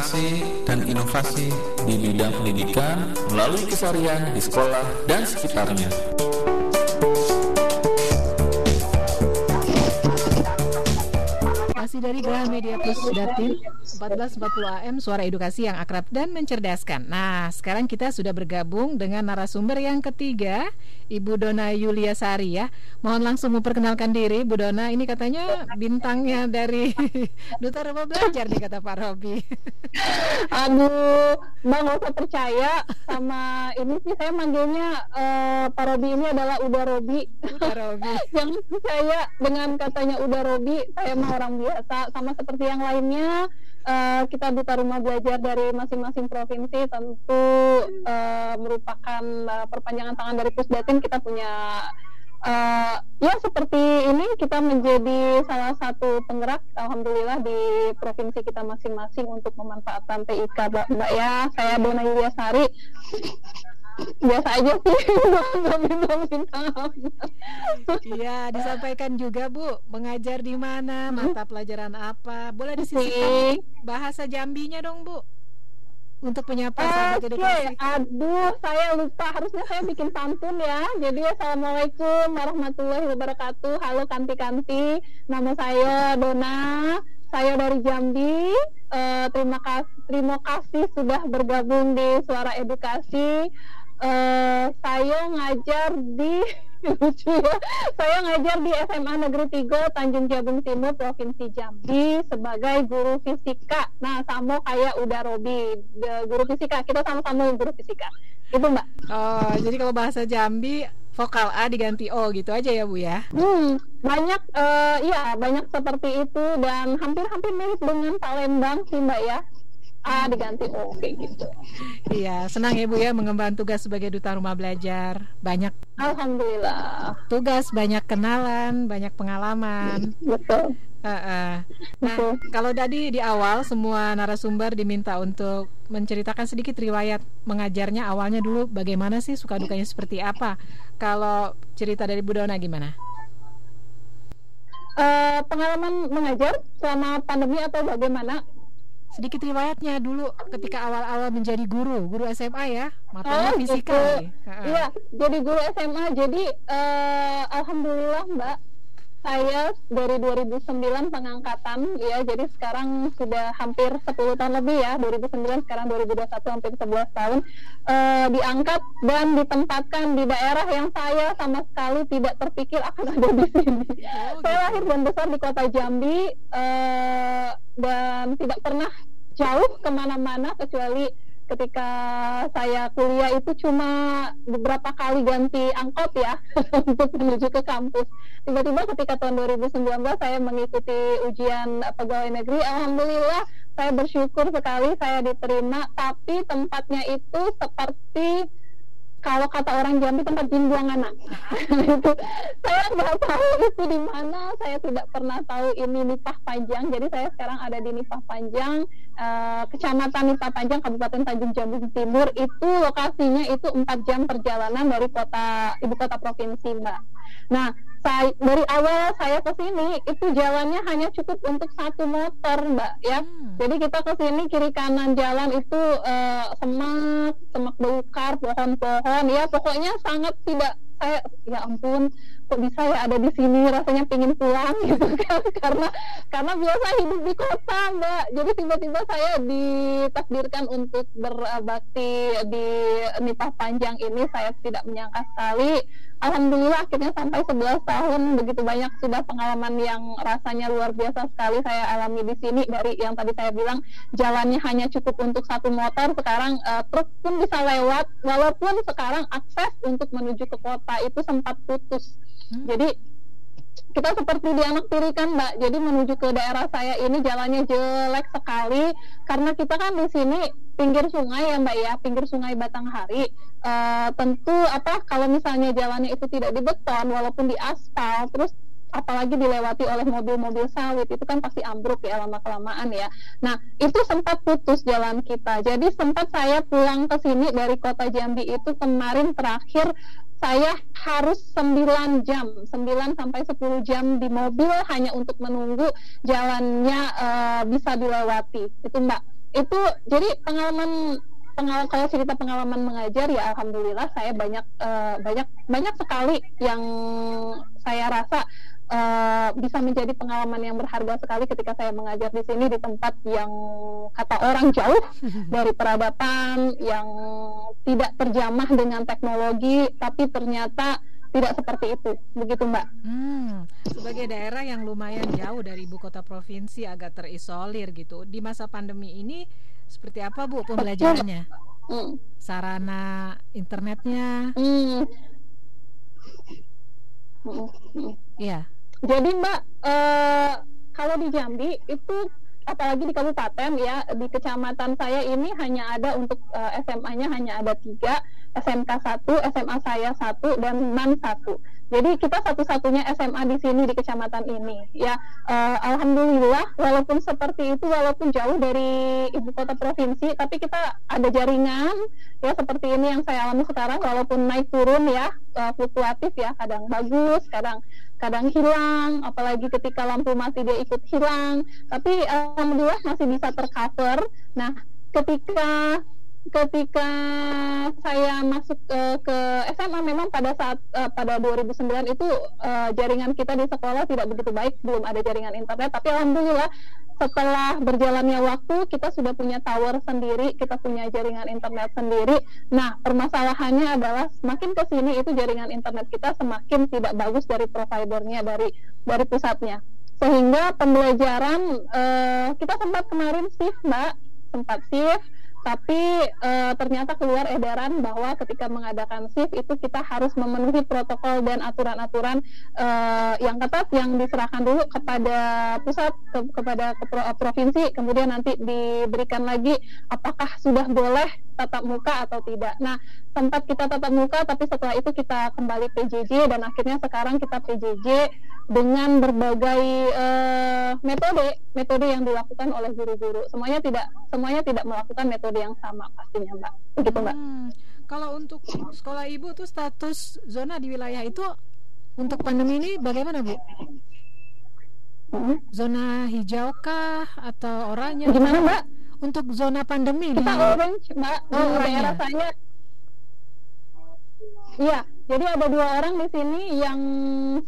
prestasi, dan inovasi di bidang pendidikan melalui keseharian di sekolah dan sekitarnya. Masih dari Graha Media Plus Datin 1440 AM Suara Edukasi yang akrab dan mencerdaskan Nah sekarang kita sudah bergabung dengan narasumber yang ketiga Ibu Dona Yulia Sari ya Mohon langsung memperkenalkan diri Bu Dona Ini katanya bintangnya dari [LAUGHS] Duta Rumah Belajar nih kata Pak Robi Aduh, Bang gak usah percaya sama ini sih saya manggilnya eh, Pak Robi ini adalah Uda Robi. Uda Robi. [LAUGHS] Jangan percaya dengan katanya Uda Robi, saya mah orang biasa sama seperti yang lainnya. Eh, kita duta rumah belajar dari masing-masing provinsi tentu eh, merupakan eh, perpanjangan tangan dari Pusdatin kita punya eh, ya seperti ini kita menjadi salah satu penggerak alhamdulillah di provinsi kita masing-masing untuk memanfaatkan TIK Mbak, Mbak ya. Saya Dona Yulia Sari biasa aja sih [LAUGHS] nggak minta-minta Iya, disampaikan juga Bu, mengajar di mana, mata pelajaran apa. Boleh disisipkan Oke. bahasa Jambinya dong Bu. Untuk menyapa Oke, edukasi. aduh saya lupa harusnya saya bikin pantun ya. Jadi assalamualaikum warahmatullahi wabarakatuh. Halo kanti-kanti, nama saya Dona. Saya dari Jambi. Eh, terima kasih, terima kasih sudah bergabung di Suara Edukasi. Eh, saya ngajar di [LAUGHS] lucu ya. Saya ngajar di SMA Negeri 3 Tanjung Jabung Timur Provinsi Jambi sebagai guru fisika. Nah, sama kayak udah Robi, guru fisika. Kita sama-sama guru fisika. Itu Mbak. Oh, jadi kalau bahasa Jambi vokal A diganti O gitu aja ya Bu ya. Hmm, banyak eh iya, banyak seperti itu dan hampir-hampir mirip dengan Palembang sih Mbak ya. A diganti O kayak gitu. Iya, senang ya Bu ya mengemban tugas sebagai duta rumah belajar. Banyak Alhamdulillah. tugas, banyak kenalan, banyak pengalaman. Betul. Heeh. Nah, kalau tadi di awal semua narasumber diminta untuk menceritakan sedikit riwayat mengajarnya awalnya dulu bagaimana sih suka dukanya seperti apa. Kalau cerita dari Bu Dona gimana? Eh, pengalaman mengajar selama pandemi atau bagaimana? Sedikit riwayatnya dulu ketika awal-awal menjadi guru, guru SMA ya, matanya Oh, fisika. gitu. Iya, jadi guru SMA. Jadi eh, alhamdulillah Mbak, saya dari 2009 pengangkatan ya. Jadi sekarang sudah hampir 10 tahun lebih ya. 2009 sekarang 2021 hampir 11 tahun eh, diangkat dan ditempatkan di daerah yang saya sama sekali tidak terpikir akan ada di sini. saya lahir dan besar di kota Jambi eh, dan tidak pernah jauh ke mana-mana kecuali ketika saya kuliah itu cuma beberapa kali ganti angkot ya [LAUGHS] untuk menuju ke kampus. Tiba-tiba ketika tahun 2019 saya mengikuti ujian eh, pegawai negeri, alhamdulillah saya bersyukur sekali saya diterima, tapi tempatnya itu seperti kalau kata orang Jambi tempat jin anak. [LAUGHS] itu saya nggak tahu itu di mana, saya tidak pernah tahu ini Nipah Panjang. Jadi saya sekarang ada di Nipah Panjang, eh, Kecamatan Nipah Panjang, Kabupaten Tanjung Jabung Timur. Itu lokasinya itu empat jam perjalanan dari kota ibu kota provinsi, Mbak. Nah, saya, dari awal saya ke sini itu jalannya hanya cukup untuk satu motor, Mbak, ya. Jadi kita ke sini kiri kanan jalan itu eh, semak, semak belukar, pohon-pohon, ya pokoknya sangat tidak saya ya ampun kok bisa ya ada di sini rasanya pingin pulang [LAUGHS] gitu kan karena karena biasa hidup di kota mbak. Jadi tiba-tiba saya ditakdirkan untuk berbakti di nipah panjang ini saya tidak menyangka sekali Alhamdulillah akhirnya sampai 11 tahun. Begitu banyak sudah pengalaman yang rasanya luar biasa sekali saya alami di sini. Dari yang tadi saya bilang jalannya hanya cukup untuk satu motor. Sekarang eh, truk pun bisa lewat. Walaupun sekarang akses untuk menuju ke kota itu sempat putus. Jadi kita seperti dianaktirikan mbak jadi menuju ke daerah saya ini jalannya jelek sekali karena kita kan di sini pinggir sungai ya mbak ya pinggir sungai Batanghari Eh, tentu apa kalau misalnya jalannya itu tidak dibeton walaupun di aspal terus apalagi dilewati oleh mobil-mobil sawit itu kan pasti ambruk ya lama kelamaan ya. Nah itu sempat putus jalan kita. Jadi sempat saya pulang ke sini dari kota Jambi itu kemarin terakhir saya harus 9 jam, 9 sampai 10 jam di mobil hanya untuk menunggu jalannya eh, bisa dilewati. Itu Mbak. Itu jadi pengalaman pengalaman kalau cerita pengalaman mengajar ya alhamdulillah saya banyak eh, banyak banyak sekali yang saya rasa eh, bisa menjadi pengalaman yang berharga sekali ketika saya mengajar di sini di tempat yang kata orang jauh [LAUGHS] dari peradaban yang tidak terjamah dengan teknologi tapi ternyata tidak seperti itu begitu mbak Hmm, sebagai daerah yang lumayan jauh dari ibu kota provinsi agak terisolir gitu. Di masa pandemi ini seperti apa Bu pembelajarannya? Hmm. Sarana internetnya? Hmm. Hmm, hmm. Jadi Mbak, eh, kalau di Jambi itu apalagi di kabupaten ya di kecamatan saya ini hanya ada untuk uh, SMA-nya hanya ada tiga SMK satu SMA saya satu dan MAN satu jadi kita satu-satunya SMA di sini di kecamatan ini. Ya uh, alhamdulillah walaupun seperti itu walaupun jauh dari ibu kota provinsi tapi kita ada jaringan ya seperti ini yang saya alami sekarang walaupun naik turun ya uh, fluktuatif ya kadang bagus kadang kadang hilang apalagi ketika lampu mati dia ikut hilang. Tapi alhamdulillah masih bisa tercover. Nah ketika ketika saya masuk uh, ke SMA memang pada saat uh, pada 2009 itu uh, jaringan kita di sekolah tidak begitu baik belum ada jaringan internet tapi alhamdulillah setelah berjalannya waktu kita sudah punya tower sendiri, kita punya jaringan internet sendiri. Nah, permasalahannya adalah semakin ke sini itu jaringan internet kita semakin tidak bagus dari providernya dari dari pusatnya. Sehingga pembelajaran uh, kita sempat kemarin sih, Mbak, sempat shift tapi e, ternyata keluar edaran bahwa ketika mengadakan shift itu kita harus memenuhi protokol dan aturan-aturan e, yang ketat yang diserahkan dulu kepada pusat ke, kepada ke pro, provinsi kemudian nanti diberikan lagi apakah sudah boleh tatap muka atau tidak. Nah, sempat kita tatap muka tapi setelah itu kita kembali PJJ dan akhirnya sekarang kita PJJ dengan berbagai uh, metode metode yang dilakukan oleh guru-guru. Semuanya tidak semuanya tidak melakukan metode yang sama pastinya, Mbak. Begitu, Mbak. Hmm, kalau untuk sekolah Ibu tuh status zona di wilayah itu untuk pandemi ini bagaimana, Bu? Hmm? Zona hijaukah atau oranye? Gimana, Mbak? Untuk zona pandemi Kita orange, Mbak. Oh, daerah saya Iya, jadi ada dua orang di sini yang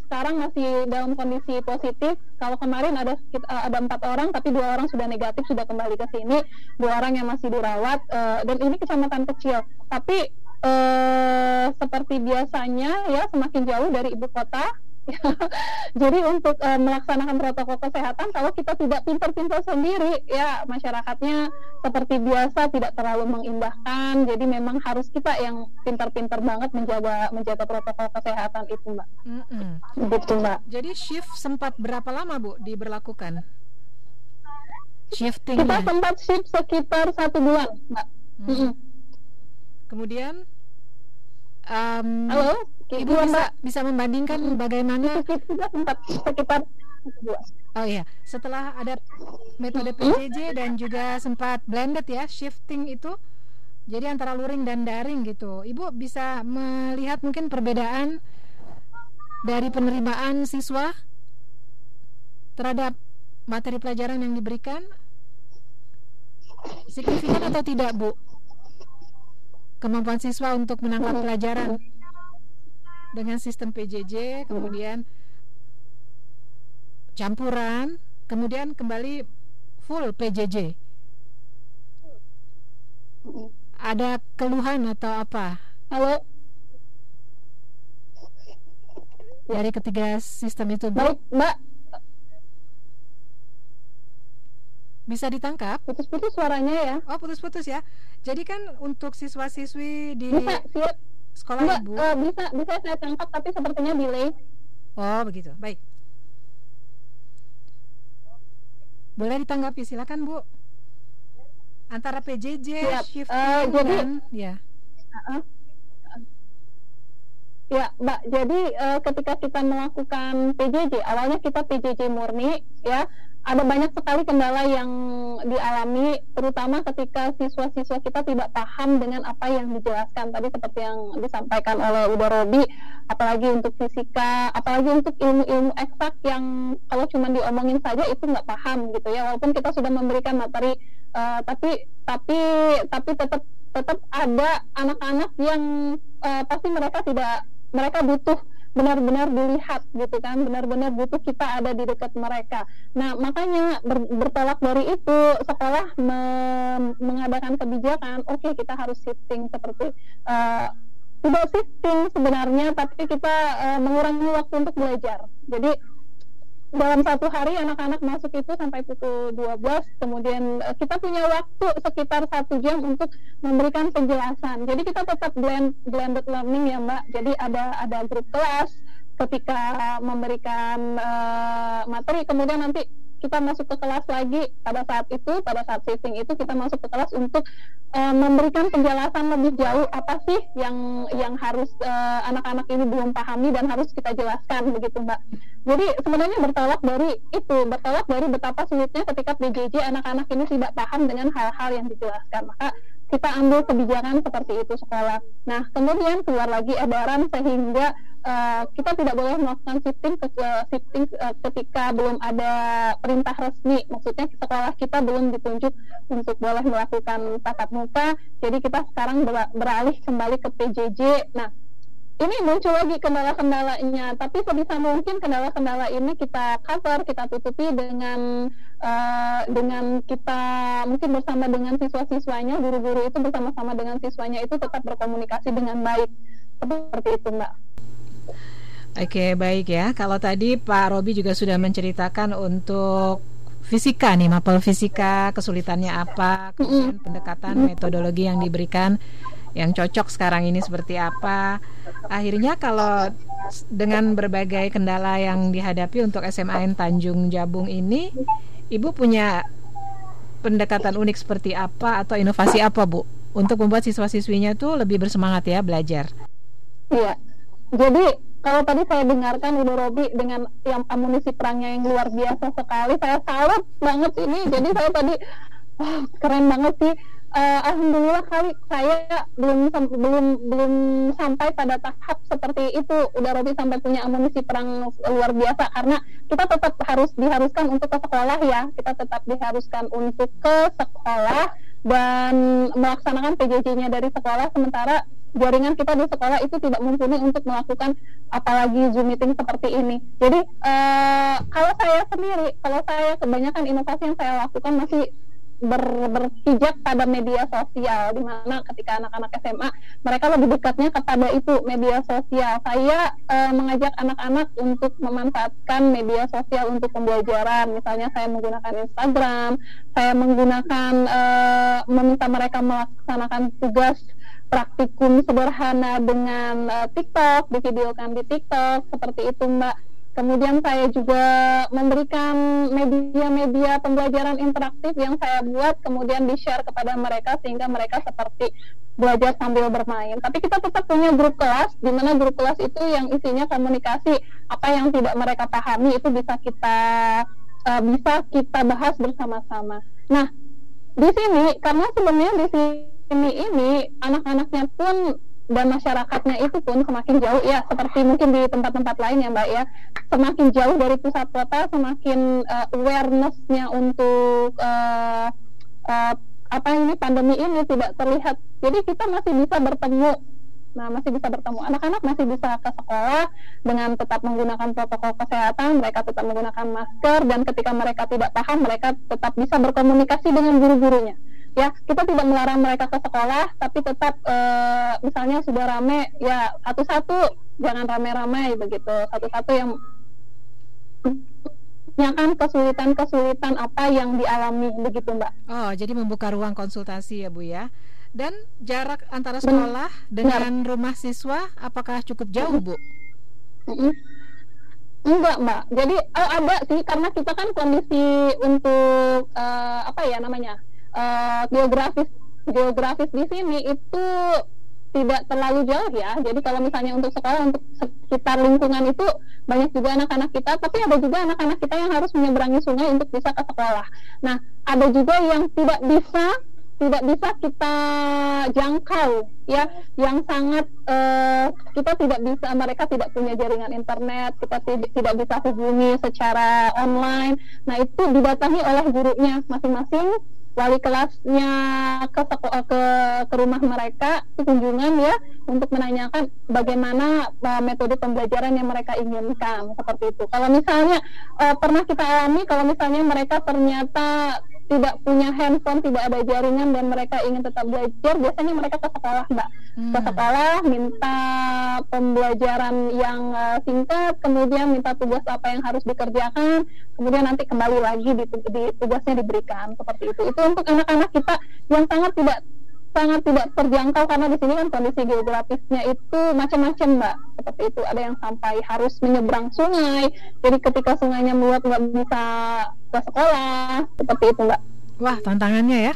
sekarang masih dalam kondisi positif. Kalau kemarin ada eh, ada empat orang, tapi dua orang sudah negatif sudah kembali ke sini. Dua orang yang masih dirawat uh, dan ini kecamatan kecil. Tapi uh, seperti biasanya ya semakin jauh dari ibu kota [LAUGHS] Jadi untuk uh, melaksanakan protokol kesehatan kalau kita tidak pintar-pintar sendiri ya masyarakatnya seperti biasa tidak terlalu mengindahkan. Jadi memang harus kita yang pintar-pintar banget menjaga menjaga protokol kesehatan itu, Mbak. Mm -mm. Betul, Mbak. Jadi shift sempat berapa lama, Bu, diberlakukan? Shifting. Kita sempat shift sekitar satu bulan, Mbak. Mm. Mm -mm. Kemudian um, Halo? Ibu bisa bisa membandingkan hmm. bagaimana sekitar Oh iya, setelah ada metode PJJ dan juga sempat blended ya, shifting itu jadi antara luring dan daring gitu. Ibu bisa melihat mungkin perbedaan dari penerimaan siswa terhadap materi pelajaran yang diberikan signifikan atau tidak, Bu? Kemampuan siswa untuk menangkap pelajaran dengan sistem PJJ kemudian campuran kemudian kembali full PJJ ada keluhan atau apa? Halo? Dari ketiga sistem itu baik mbak. Bisa ditangkap? Putus-putus suaranya ya. Oh putus-putus ya. Jadi kan untuk siswa-siswi di bisa siap sekolah Mbak, ibu? Uh, bisa bisa saya tangkap tapi sepertinya delay. Oh begitu, baik. Boleh ditanggapi, silakan Bu. Antara PJJ, Siap. shift uh, jadi, dan ya. Uh, Ya, Mbak. Jadi uh, ketika kita melakukan PJJ, awalnya kita PJJ murni, ya ada banyak sekali kendala yang dialami, terutama ketika siswa-siswa kita tidak paham dengan apa yang dijelaskan. Tadi seperti yang disampaikan oleh Uda Robi, apalagi untuk fisika, apalagi untuk ilmu-ilmu eksak yang kalau cuma diomongin saja itu nggak paham gitu ya, walaupun kita sudah memberikan materi, uh, tapi tapi tapi tetap tetap ada anak-anak yang uh, pasti mereka tidak mereka butuh benar-benar dilihat gitu kan benar-benar butuh kita ada di dekat mereka. Nah makanya ber, bertolak dari itu sekolah me, mengadakan kebijakan oke okay, kita harus shifting seperti uh, tidak shifting sebenarnya tapi kita uh, mengurangi waktu untuk belajar. Jadi dalam satu hari anak-anak masuk itu sampai pukul 12 kemudian uh, kita punya waktu sekitar satu jam untuk memberikan penjelasan. Jadi kita tetap blend blended learning ya mbak. Jadi ada ada grup kelas ketika memberikan uh, materi. Kemudian nanti kita masuk ke kelas lagi pada saat itu pada saat shifting itu kita masuk ke kelas untuk uh, memberikan penjelasan lebih jauh apa sih yang yang harus eh, anak-anak uh, ini belum pahami dan harus kita jelaskan begitu mbak. Jadi sebenarnya bertolak dari itu bertolak dari betapa sulitnya ketika PJJ anak-anak ini tidak paham dengan hal-hal yang dijelaskan. Maka kita ambil kebijakan seperti itu sekolah. Nah, kemudian keluar lagi edaran sehingga uh, kita tidak boleh melakukan shifting ke uh, shifting uh, ketika belum ada perintah resmi. Maksudnya sekolah kita belum ditunjuk untuk boleh melakukan tatap muka. Jadi kita sekarang beralih kembali ke PJJ. Nah, ini muncul lagi kendala-kendalanya. Tapi sebisa mungkin kendala-kendala ini kita cover kita tutupi dengan uh, dengan kita mungkin bersama dengan siswa-siswanya guru-guru itu bersama-sama dengan siswanya itu tetap berkomunikasi dengan baik. Seperti itu mbak. Oke baik ya. Kalau tadi Pak Robi juga sudah menceritakan untuk fisika nih mapel fisika kesulitannya apa kemudian pendekatan metodologi yang diberikan yang cocok sekarang ini seperti apa. Akhirnya kalau dengan berbagai kendala yang dihadapi untuk SMAN Tanjung Jabung ini, Ibu punya pendekatan unik seperti apa atau inovasi apa, Bu? Untuk membuat siswa-siswinya tuh lebih bersemangat ya belajar. Iya. Jadi kalau tadi saya dengarkan Ibu Robi dengan yang amunisi perangnya yang luar biasa sekali, saya salut banget ini. Jadi saya tadi oh, keren banget sih uh, alhamdulillah kali saya belum belum belum sampai pada tahap seperti itu. Udah Robi sampai punya amunisi perang luar biasa. Karena kita tetap harus diharuskan untuk ke sekolah ya. Kita tetap diharuskan untuk ke sekolah dan melaksanakan PJJ-nya dari sekolah. Sementara jaringan kita di sekolah itu tidak mumpuni untuk melakukan apalagi Zoom meeting seperti ini. Jadi uh, kalau saya sendiri, kalau saya kebanyakan inovasi yang saya lakukan masih ber, berpijak pada media sosial di mana ketika anak-anak SMA mereka lebih dekatnya kepada itu media sosial. Saya e, mengajak anak-anak untuk memanfaatkan media sosial untuk pembelajaran. Misalnya saya menggunakan Instagram, saya menggunakan e, meminta mereka melaksanakan tugas praktikum sederhana dengan e, TikTok, divideokan di TikTok seperti itu Mbak Kemudian saya juga memberikan media-media pembelajaran interaktif yang saya buat kemudian di-share kepada mereka sehingga mereka seperti belajar sambil bermain. Tapi kita tetap punya grup kelas di mana grup kelas itu yang isinya komunikasi apa yang tidak mereka pahami itu bisa kita uh, bisa kita bahas bersama-sama. Nah, di sini karena sebenarnya di sini ini anak-anaknya pun dan masyarakatnya itu pun semakin jauh ya seperti mungkin di tempat-tempat lain ya mbak ya. Semakin jauh dari pusat kota semakin uh, awarenessnya untuk uh, uh, apa ini pandemi ini tidak terlihat. Jadi kita masih bisa bertemu. Nah masih bisa bertemu. Anak-anak masih bisa ke sekolah dengan tetap menggunakan protokol kesehatan mereka tetap menggunakan masker dan ketika mereka tidak paham mereka tetap bisa berkomunikasi dengan guru-gurunya ya kita tidak melarang mereka ke sekolah tapi tetap e, misalnya sudah rame ya satu-satu jangan rame-rame begitu. Satu-satu yang kan kesulitan-kesulitan apa yang dialami begitu mbak. Oh jadi membuka ruang konsultasi ya bu ya. Dan jarak antara sekolah Benar. dengan rumah siswa apakah cukup jauh bu? Enggak mbak, jadi oh, ada sih karena kita kan kondisi untuk uh, apa ya namanya uh, geografis geografis di sini itu tidak terlalu jauh ya. Jadi kalau misalnya untuk sekolah untuk sekitar lingkungan itu banyak juga anak-anak kita, tapi ada juga anak-anak kita yang harus menyeberangi sungai untuk bisa ke sekolah. Nah, ada juga yang tidak bisa tidak bisa kita jangkau ya yang sangat uh, kita tidak bisa mereka tidak punya jaringan internet kita tidak bisa hubungi secara online nah itu didatangi oleh gurunya masing-masing wali kelasnya ke ke ke rumah mereka kunjungan ya untuk menanyakan bagaimana uh, metode pembelajaran yang mereka inginkan seperti itu. Kalau misalnya uh, pernah kita alami kalau misalnya mereka ternyata tidak punya handphone, tidak ada jaringan dan mereka ingin tetap belajar, biasanya mereka ke sekolah, Mbak. Hmm. Ke sekolah minta pembelajaran yang uh, singkat, kemudian minta tugas apa yang harus dikerjakan, kemudian nanti kembali lagi di, di tugasnya diberikan seperti itu. Itu untuk anak-anak kita yang sangat tidak sangat tidak terjangkau karena di sini kan kondisi geografisnya itu macam-macam mbak seperti itu ada yang sampai harus menyeberang sungai jadi ketika sungainya meluap nggak bisa ke sekolah seperti itu mbak wah tantangannya ya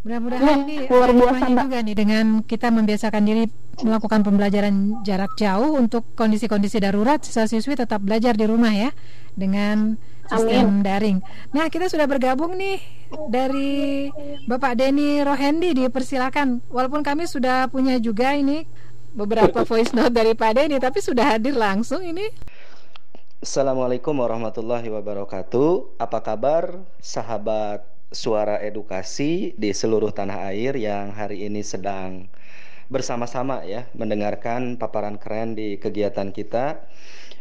Mudah-mudahan Ya, ini luar biasa, Mbak. juga nih dengan kita membiasakan diri melakukan pembelajaran jarak jauh untuk kondisi-kondisi darurat siswa-siswi tetap belajar di rumah ya dengan sistem daring. Nah, kita sudah bergabung nih dari Bapak Denny Rohendi dipersilakan. Walaupun kami sudah punya juga ini beberapa voice note dari Pak Denny tapi sudah hadir langsung ini. Assalamualaikum warahmatullahi wabarakatuh. Apa kabar sahabat suara edukasi di seluruh tanah air yang hari ini sedang bersama-sama ya mendengarkan paparan keren di kegiatan kita.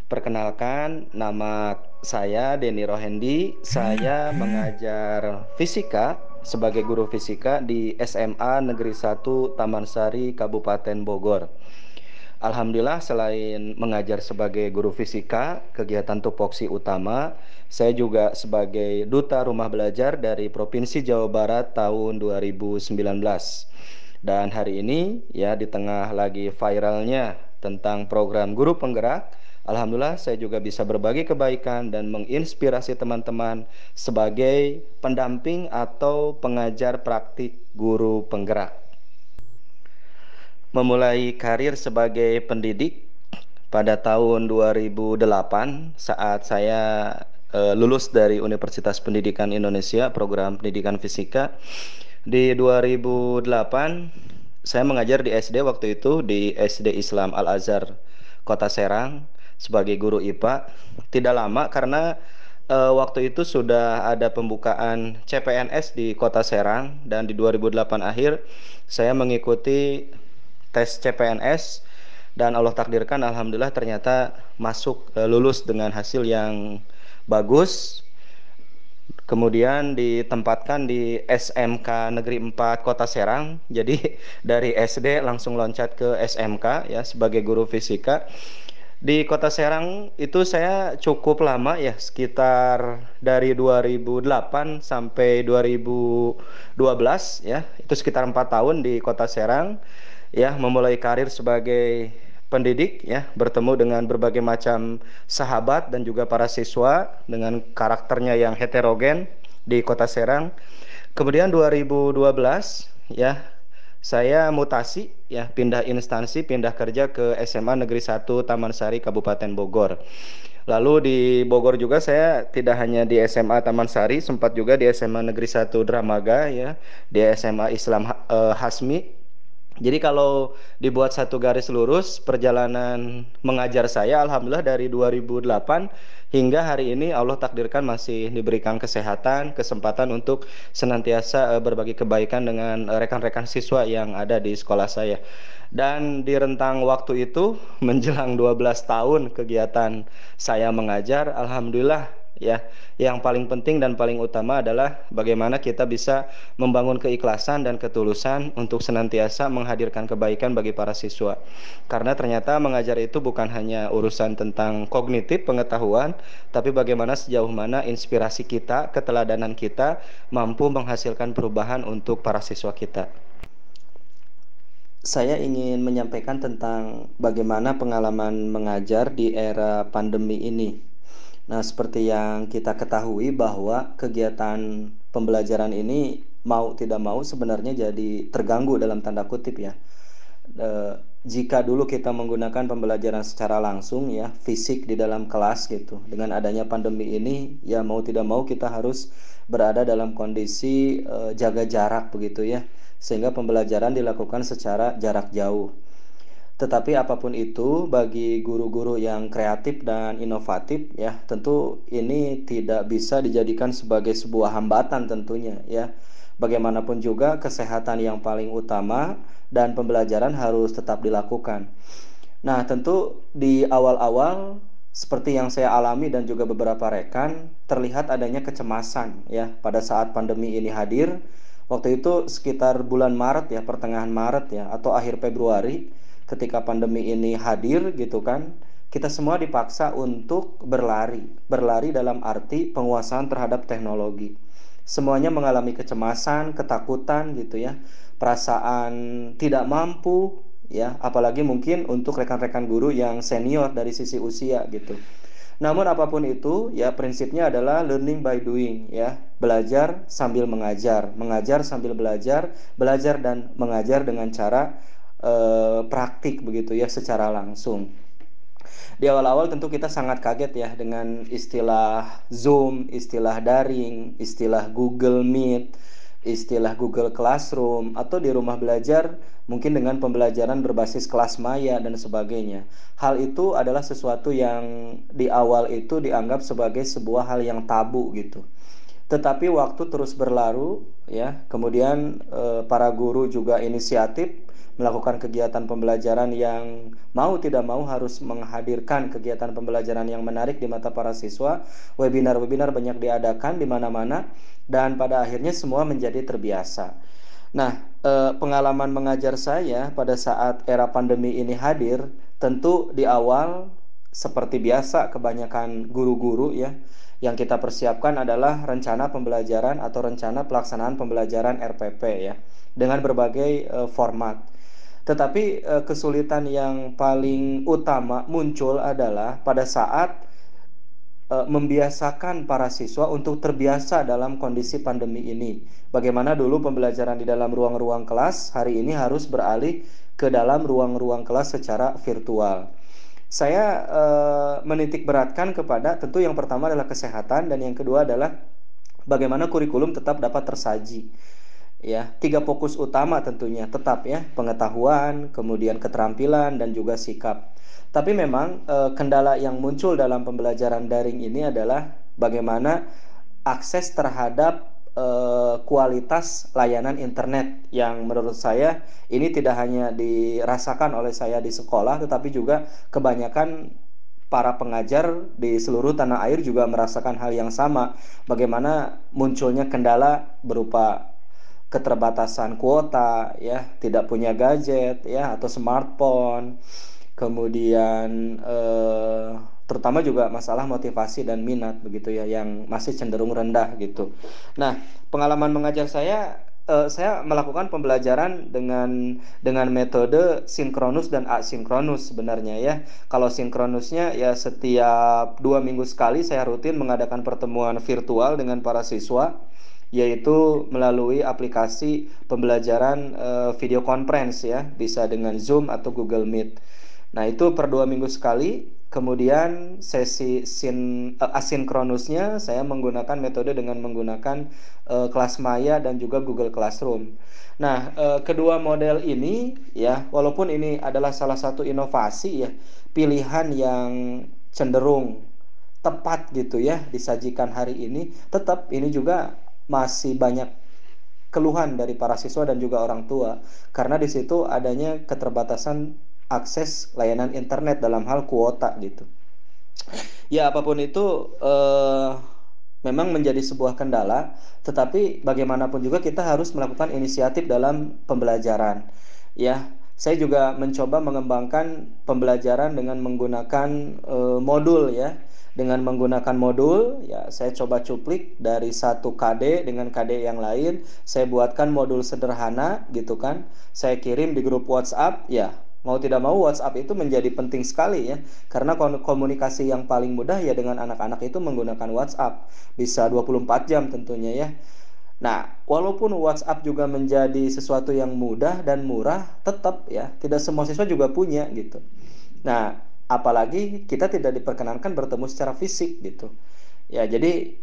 Perkenalkan nama saya Denny Rohendi. Saya mengajar fisika sebagai guru fisika di SMA Negeri 1 Taman Sari Kabupaten Bogor. Alhamdulillah selain mengajar sebagai guru fisika, kegiatan tupoksi utama, saya juga sebagai duta rumah belajar dari Provinsi Jawa Barat tahun 2019. Dan hari ini ya di tengah lagi viralnya tentang program guru penggerak, alhamdulillah saya juga bisa berbagi kebaikan dan menginspirasi teman-teman sebagai pendamping atau pengajar praktik guru penggerak memulai karir sebagai pendidik pada tahun 2008 saat saya eh, lulus dari Universitas Pendidikan Indonesia program pendidikan fisika. Di 2008 saya mengajar di SD waktu itu di SD Islam Al Azhar Kota Serang sebagai guru IPA tidak lama karena eh, waktu itu sudah ada pembukaan CPNS di Kota Serang dan di 2008 akhir saya mengikuti tes CPNS dan Allah takdirkan alhamdulillah ternyata masuk eh, lulus dengan hasil yang bagus. Kemudian ditempatkan di SMK Negeri 4 Kota Serang. Jadi [LAUGHS] dari SD langsung loncat ke SMK ya sebagai guru fisika. Di Kota Serang itu saya cukup lama ya sekitar dari 2008 sampai 2012 ya. Itu sekitar empat tahun di Kota Serang ya memulai karir sebagai pendidik ya bertemu dengan berbagai macam sahabat dan juga para siswa dengan karakternya yang heterogen di Kota Serang. Kemudian 2012 ya saya mutasi ya pindah instansi pindah kerja ke SMA Negeri 1 Taman Sari Kabupaten Bogor. Lalu di Bogor juga saya tidak hanya di SMA Taman Sari sempat juga di SMA Negeri 1 Dramaga ya di SMA Islam eh, Hasmi jadi kalau dibuat satu garis lurus perjalanan mengajar saya alhamdulillah dari 2008 hingga hari ini Allah takdirkan masih diberikan kesehatan, kesempatan untuk senantiasa eh, berbagi kebaikan dengan eh, rekan-rekan siswa yang ada di sekolah saya. Dan di rentang waktu itu [LAUGHS] menjelang 12 tahun kegiatan saya mengajar alhamdulillah ya yang paling penting dan paling utama adalah bagaimana kita bisa membangun keikhlasan dan ketulusan untuk senantiasa menghadirkan kebaikan bagi para siswa. Karena ternyata mengajar itu bukan hanya urusan tentang kognitif pengetahuan tapi bagaimana sejauh mana inspirasi kita keteladanan kita mampu menghasilkan perubahan untuk para siswa kita. Saya ingin menyampaikan tentang bagaimana pengalaman mengajar di era pandemi ini Nah, seperti yang kita ketahui bahwa kegiatan pembelajaran ini mau tidak mau sebenarnya jadi terganggu dalam tanda kutip ya. E, jika dulu kita menggunakan pembelajaran secara langsung ya, fisik di dalam kelas gitu. Dengan adanya pandemi ini ya mau tidak mau kita harus berada dalam kondisi e, jaga jarak begitu ya. Sehingga pembelajaran dilakukan secara jarak jauh. Tetapi apa pun itu bagi guru-guru yang kreatif dan inovatif ya tentu ini tidak bisa dijadikan sebagai sebuah hambatan tentunya ya. Bagaimanapun juga kesehatan yang paling utama dan pembelajaran harus tetap dilakukan. Nah, tentu di awal-awal seperti yang saya alami dan juga beberapa rekan terlihat adanya kecemasan ya pada saat pandemi ini hadir. Waktu itu sekitar bulan Maret ya, pertengahan Maret ya atau akhir Februari ketika pandemi ini hadir gitu kan kita semua dipaksa untuk berlari. Berlari dalam arti penguasaan terhadap teknologi. Semuanya mengalami kecemasan ketakutan gitu ya. Perasaan tidak mampu ya. Apalagi mungkin untuk rekan-rekan guru yang senior dari sisi usia gitu. Namun apa pun itu, ya prinsipnya adalah learning by doing, ya. Belajar sambil mengajar, mengajar sambil belajar, belajar dan mengajar dengan cara eh, praktik begitu ya, secara langsung. Di awal-awal tentu kita sangat kaget ya dengan istilah Zoom, istilah daring, istilah Google Meet, istilah Google Classroom atau di rumah belajar mungkin dengan pembelajaran berbasis kelas maya dan sebagainya. Hal itu adalah sesuatu yang di awal itu dianggap sebagai sebuah hal yang tabu gitu. Tetapi waktu terus berlalu ya, kemudian eh, para guru juga inisiatif melakukan kegiatan pembelajaran yang mau tidak mau harus menghadirkan kegiatan pembelajaran yang menarik di mata para siswa. Webinar-webinar banyak diadakan di mana-mana dan pada akhirnya semua menjadi terbiasa. Nah, eh, pengalaman mengajar saya pada saat era pandemi ini hadir, tentu di awal seperti biasa kebanyakan guru-guru ya yang kita persiapkan adalah rencana pembelajaran atau rencana pelaksanaan pembelajaran RPP ya dengan berbagai uh, format. Tetapi e, kesulitan yang paling utama muncul adalah pada saat e, membiasakan para siswa untuk terbiasa dalam kondisi pandemi ini. Bagaimana dulu pembelajaran di dalam ruang-ruang kelas, hari ini harus beralih ke dalam ruang-ruang kelas secara virtual. Saya e, menitik beratkan kepada tentu yang pertama adalah kesehatan dan yang kedua adalah bagaimana kurikulum tetap dapat tersaji ya tiga fokus utama tentunya tetap ya pengetahuan kemudian keterampilan dan juga sikap. Tapi memang e, kendala yang muncul dalam pembelajaran daring ini adalah bagaimana akses terhadap e, kualitas layanan internet yang menurut saya ini tidak hanya dirasakan oleh saya di sekolah tetapi juga kebanyakan para pengajar di seluruh tanah air juga merasakan hal yang sama. Bagaimana munculnya kendala berupa keterbatasan kuota ya tidak punya gadget ya atau smartphone. Kemudian eh, terutama juga masalah motivasi dan minat begitu ya yang masih cenderung rendah gitu. Nah pengalaman mengajar saya eh, saya melakukan pembelajaran dengan dengan metode sinkronus dan asinkronus sebenarnya ya. Kalau sinkronusnya ya setiap dua minggu sekali saya rutin mengadakan pertemuan virtual dengan para siswa yaitu melalui aplikasi pembelajaran uh, video conference ya, bisa dengan Zoom atau Google Meet. Nah, itu per dua minggu sekali. Kemudian sesi sin, uh, asinkronusnya saya menggunakan metode dengan menggunakan uh, kelas maya dan juga Google Classroom. Nah, uh, kedua model ini ya, walaupun ini adalah salah satu inovasi ya, pilihan yang cenderung tepat gitu ya disajikan hari ini, tetap ini juga masih banyak keluhan dari para siswa dan juga orang tua karena di situ adanya keterbatasan akses layanan internet dalam hal kuota gitu. Ya apa pun itu eh, memang menjadi sebuah kendala, tetapi bagaimanapun juga kita harus melakukan inisiatif dalam pembelajaran. Ya, saya juga mencoba mengembangkan pembelajaran dengan menggunakan eh, modul ya dengan menggunakan modul ya saya coba cuplik dari satu KD dengan KD yang lain. Saya buatkan modul sederhana gitu kan. Saya kirim di grup WhatsApp ya mau tidak mau WhatsApp itu menjadi penting sekali ya. Karena komunikasi yang paling mudah ya dengan anak-anak itu menggunakan WhatsApp. Bisa 24 jam tentunya ya. Nah, walaupun WhatsApp juga menjadi sesuatu yang mudah dan murah, tetap ya tidak semua siswa juga punya gitu. Nah, apalagi kita tidak diperkenankan bertemu secara fisik gitu. Ya jadi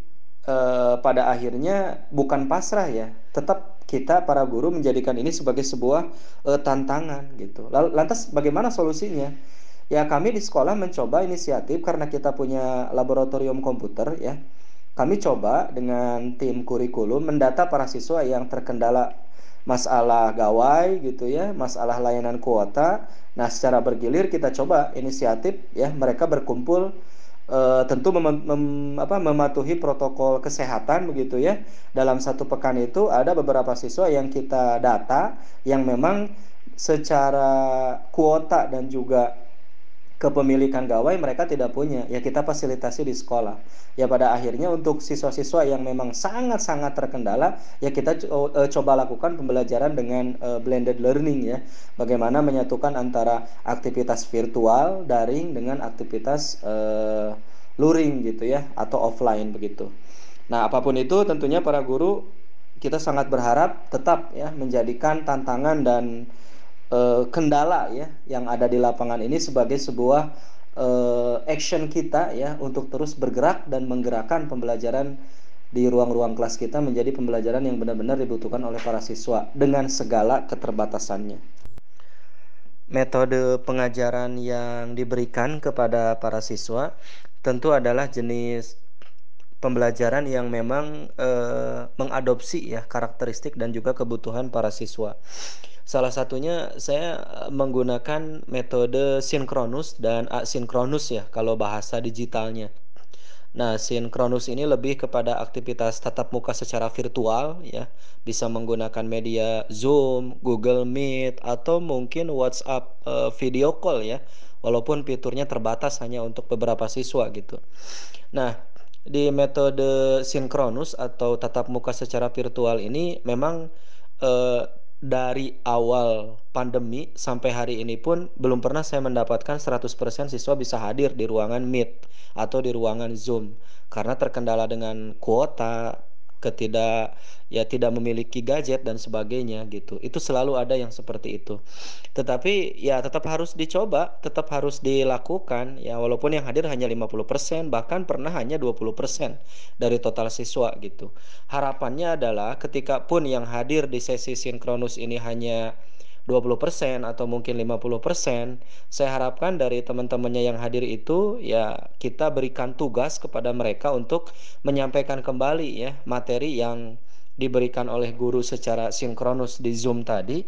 eh, pada akhirnya bukan pasrah ya tetap kita para guru menjadikan ini sebagai sebuah eh, tantangan gitu. Lalu lantas bagaimana solusinya? Ya kami di sekolah mencoba inisiatif karena kita punya laboratorium komputer ya. Kami coba dengan tim kurikulum mendata para siswa yang terkendala masalah gawai gitu ya, masalah layanan kuota. Nah, secara bergilir kita coba inisiatif ya mereka berkumpul e, tentu mem, mem, apa, mematuhi protokol kesehatan begitu ya. Dalam satu pekan itu ada beberapa siswa yang kita data yang memang secara kuota dan juga kepemilikan gawai mereka tidak punya. Ya kita fasilitasi di sekolah. Ya pada akhirnya untuk siswa-siswa yang memang sangat-sangat terkendala ya kita e, coba lakukan pembelajaran dengan uh, blended learning ya. Bagaimana menyatukan antara aktivitas virtual daring dengan aktivitas uh, luring gitu ya atau offline begitu. Nah, apa pun itu tentunya para guru kita sangat berharap tetap ya menjadikan tantangan dan e, kendala ya yang ada di lapangan ini sebagai sebuah e, action kita ya untuk terus bergerak dan menggerakkan pembelajaran di ruang-ruang kelas kita menjadi pembelajaran yang benar-benar dibutuhkan oleh para siswa dengan segala keterbatasannya. Metode pengajaran yang diberikan kepada para siswa tentu adalah jenis pembelajaran yang memang eh, mengadopsi ya karakteristik dan juga kebutuhan para siswa. Salah satunya saya menggunakan metode sinkronus dan asinkronus ya kalau bahasa digitalnya. Nah, sinkronus ini lebih kepada aktivitas tatap muka secara virtual ya, bisa menggunakan media Zoom, Google Meet atau mungkin WhatsApp uh, video call ya. Walaupun fiturnya terbatas hanya untuk beberapa siswa gitu. Nah, di metode sinkronus atau tatap muka secara virtual ini memang uh, dari awal pandemi sampai hari ini pun belum pernah saya mendapatkan 100% siswa bisa hadir di ruangan Meet atau di ruangan Zoom. Karena terkendala dengan kuota, ketidak ya tidak memiliki gadget dan sebagainya gitu. Itu selalu ada yang seperti itu. Tetapi ya tetap harus dicoba, tetap harus dilakukan ya walaupun yang hadir hanya 50% bahkan pernah hanya 20% dari total siswa gitu. Harapannya adalah ketika pun yang hadir di sesi sinkronus ini hanya 20% atau mungkin 50%, saya harapkan dari teman-temannya yang hadir itu ya kita berikan tugas kepada mereka untuk menyampaikan kembali ya materi yang diberikan oleh guru secara sinkronus di Zoom tadi.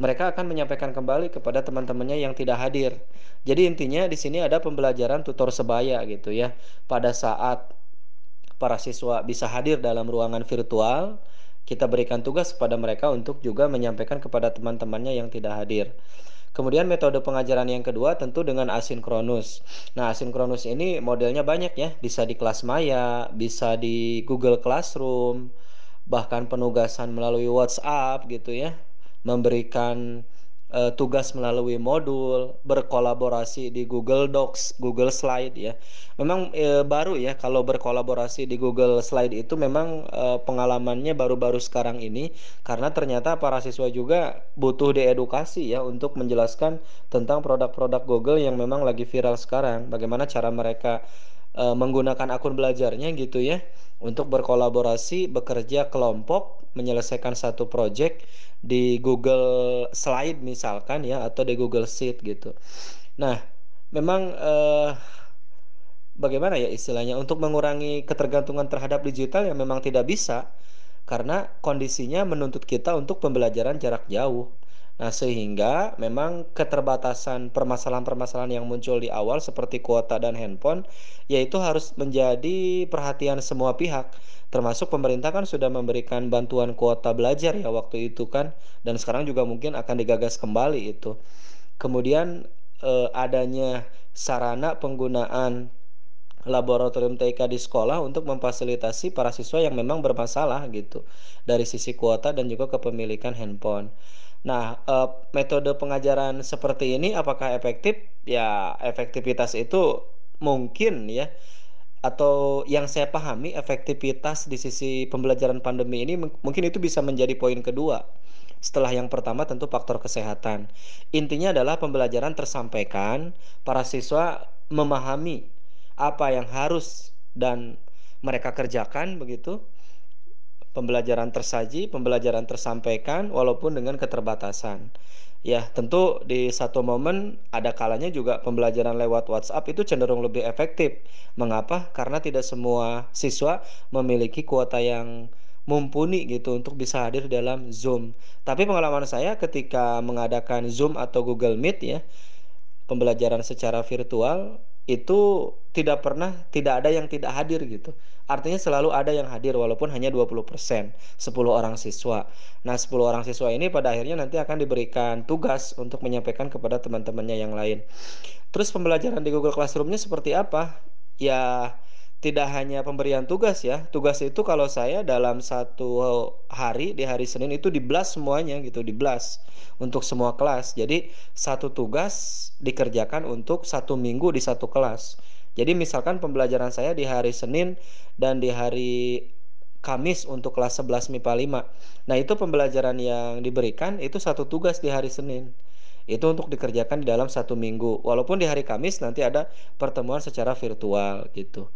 Mereka akan menyampaikan kembali kepada teman-temannya yang tidak hadir. Jadi intinya di sini ada pembelajaran tutor sebaya gitu ya. Pada saat para siswa bisa hadir dalam ruangan virtual, kita berikan tugas kepada mereka untuk juga menyampaikan kepada teman-temannya yang tidak hadir. Kemudian metode pengajaran yang kedua tentu dengan asinkronus. Nah, asinkronus ini modelnya banyak ya, bisa di kelas maya, bisa di Google Classroom, bahkan penugasan melalui WhatsApp gitu ya, memberikan uh, tugas melalui modul, berkolaborasi di Google Docs, Google Slide ya. Memang uh, baru ya kalau berkolaborasi di Google Slide itu memang uh, pengalamannya baru-baru sekarang ini karena ternyata para siswa juga butuh diedukasi ya untuk menjelaskan tentang produk-produk Google yang memang lagi viral sekarang. Bagaimana cara mereka uh, menggunakan akun belajarnya gitu ya untuk berkolaborasi, bekerja kelompok, menyelesaikan satu project di Google Slide misalkan ya atau di Google Sheet gitu. Nah, memang eh, bagaimana ya istilahnya untuk mengurangi ketergantungan terhadap digital yang memang tidak bisa karena kondisinya menuntut kita untuk pembelajaran jarak jauh. Nah, sehingga memang keterbatasan permasalahan-permasalahan yang muncul di awal seperti kuota dan handphone yaitu harus menjadi perhatian semua pihak. Termasuk pemerintah kan sudah memberikan bantuan kuota belajar ya waktu itu kan dan sekarang juga mungkin akan digagas kembali itu. Kemudian eh, adanya sarana penggunaan laboratorium TK di sekolah untuk memfasilitasi para siswa yang memang bermasalah gitu dari sisi kuota dan juga kepemilikan handphone. Nah, e, metode pengajaran seperti ini apakah efektif? Ya, efektivitas itu mungkin ya. Atau yang saya pahami efektivitas di sisi pembelajaran pandemi ini mungkin itu bisa menjadi poin kedua. Setelah yang pertama tentu faktor kesehatan. Intinya adalah pembelajaran tersampaikan, para siswa memahami apa yang harus dan mereka kerjakan begitu pembelajaran tersaji, pembelajaran tersampaikan walaupun dengan keterbatasan. Ya, tentu di satu momen ada kalanya juga pembelajaran lewat WhatsApp itu cenderung lebih efektif. Mengapa? Karena tidak semua siswa memiliki kuota yang mumpuni gitu untuk bisa hadir dalam Zoom. Tapi pengalaman saya ketika mengadakan Zoom atau Google Meet ya, pembelajaran secara virtual itu tidak pernah tidak ada yang tidak hadir gitu. Artinya selalu ada yang hadir walaupun hanya 20%, 10 orang siswa. Nah, 10 orang siswa ini pada akhirnya nanti akan diberikan tugas untuk menyampaikan kepada teman-temannya yang lain. Terus pembelajaran di Google Classroom-nya seperti apa? Ya tidak hanya pemberian tugas ya. Tugas itu kalau saya dalam satu hari di hari Senin itu di blast semuanya gitu, di blast untuk semua kelas. Jadi satu tugas dikerjakan untuk satu minggu di satu kelas. Jadi misalkan pembelajaran saya di hari Senin dan di hari Kamis untuk kelas 11 MIPA 5. Nah, itu pembelajaran yang diberikan itu satu tugas di hari Senin. Itu untuk dikerjakan di dalam satu minggu. Walaupun di hari Kamis nanti ada pertemuan secara virtual gitu.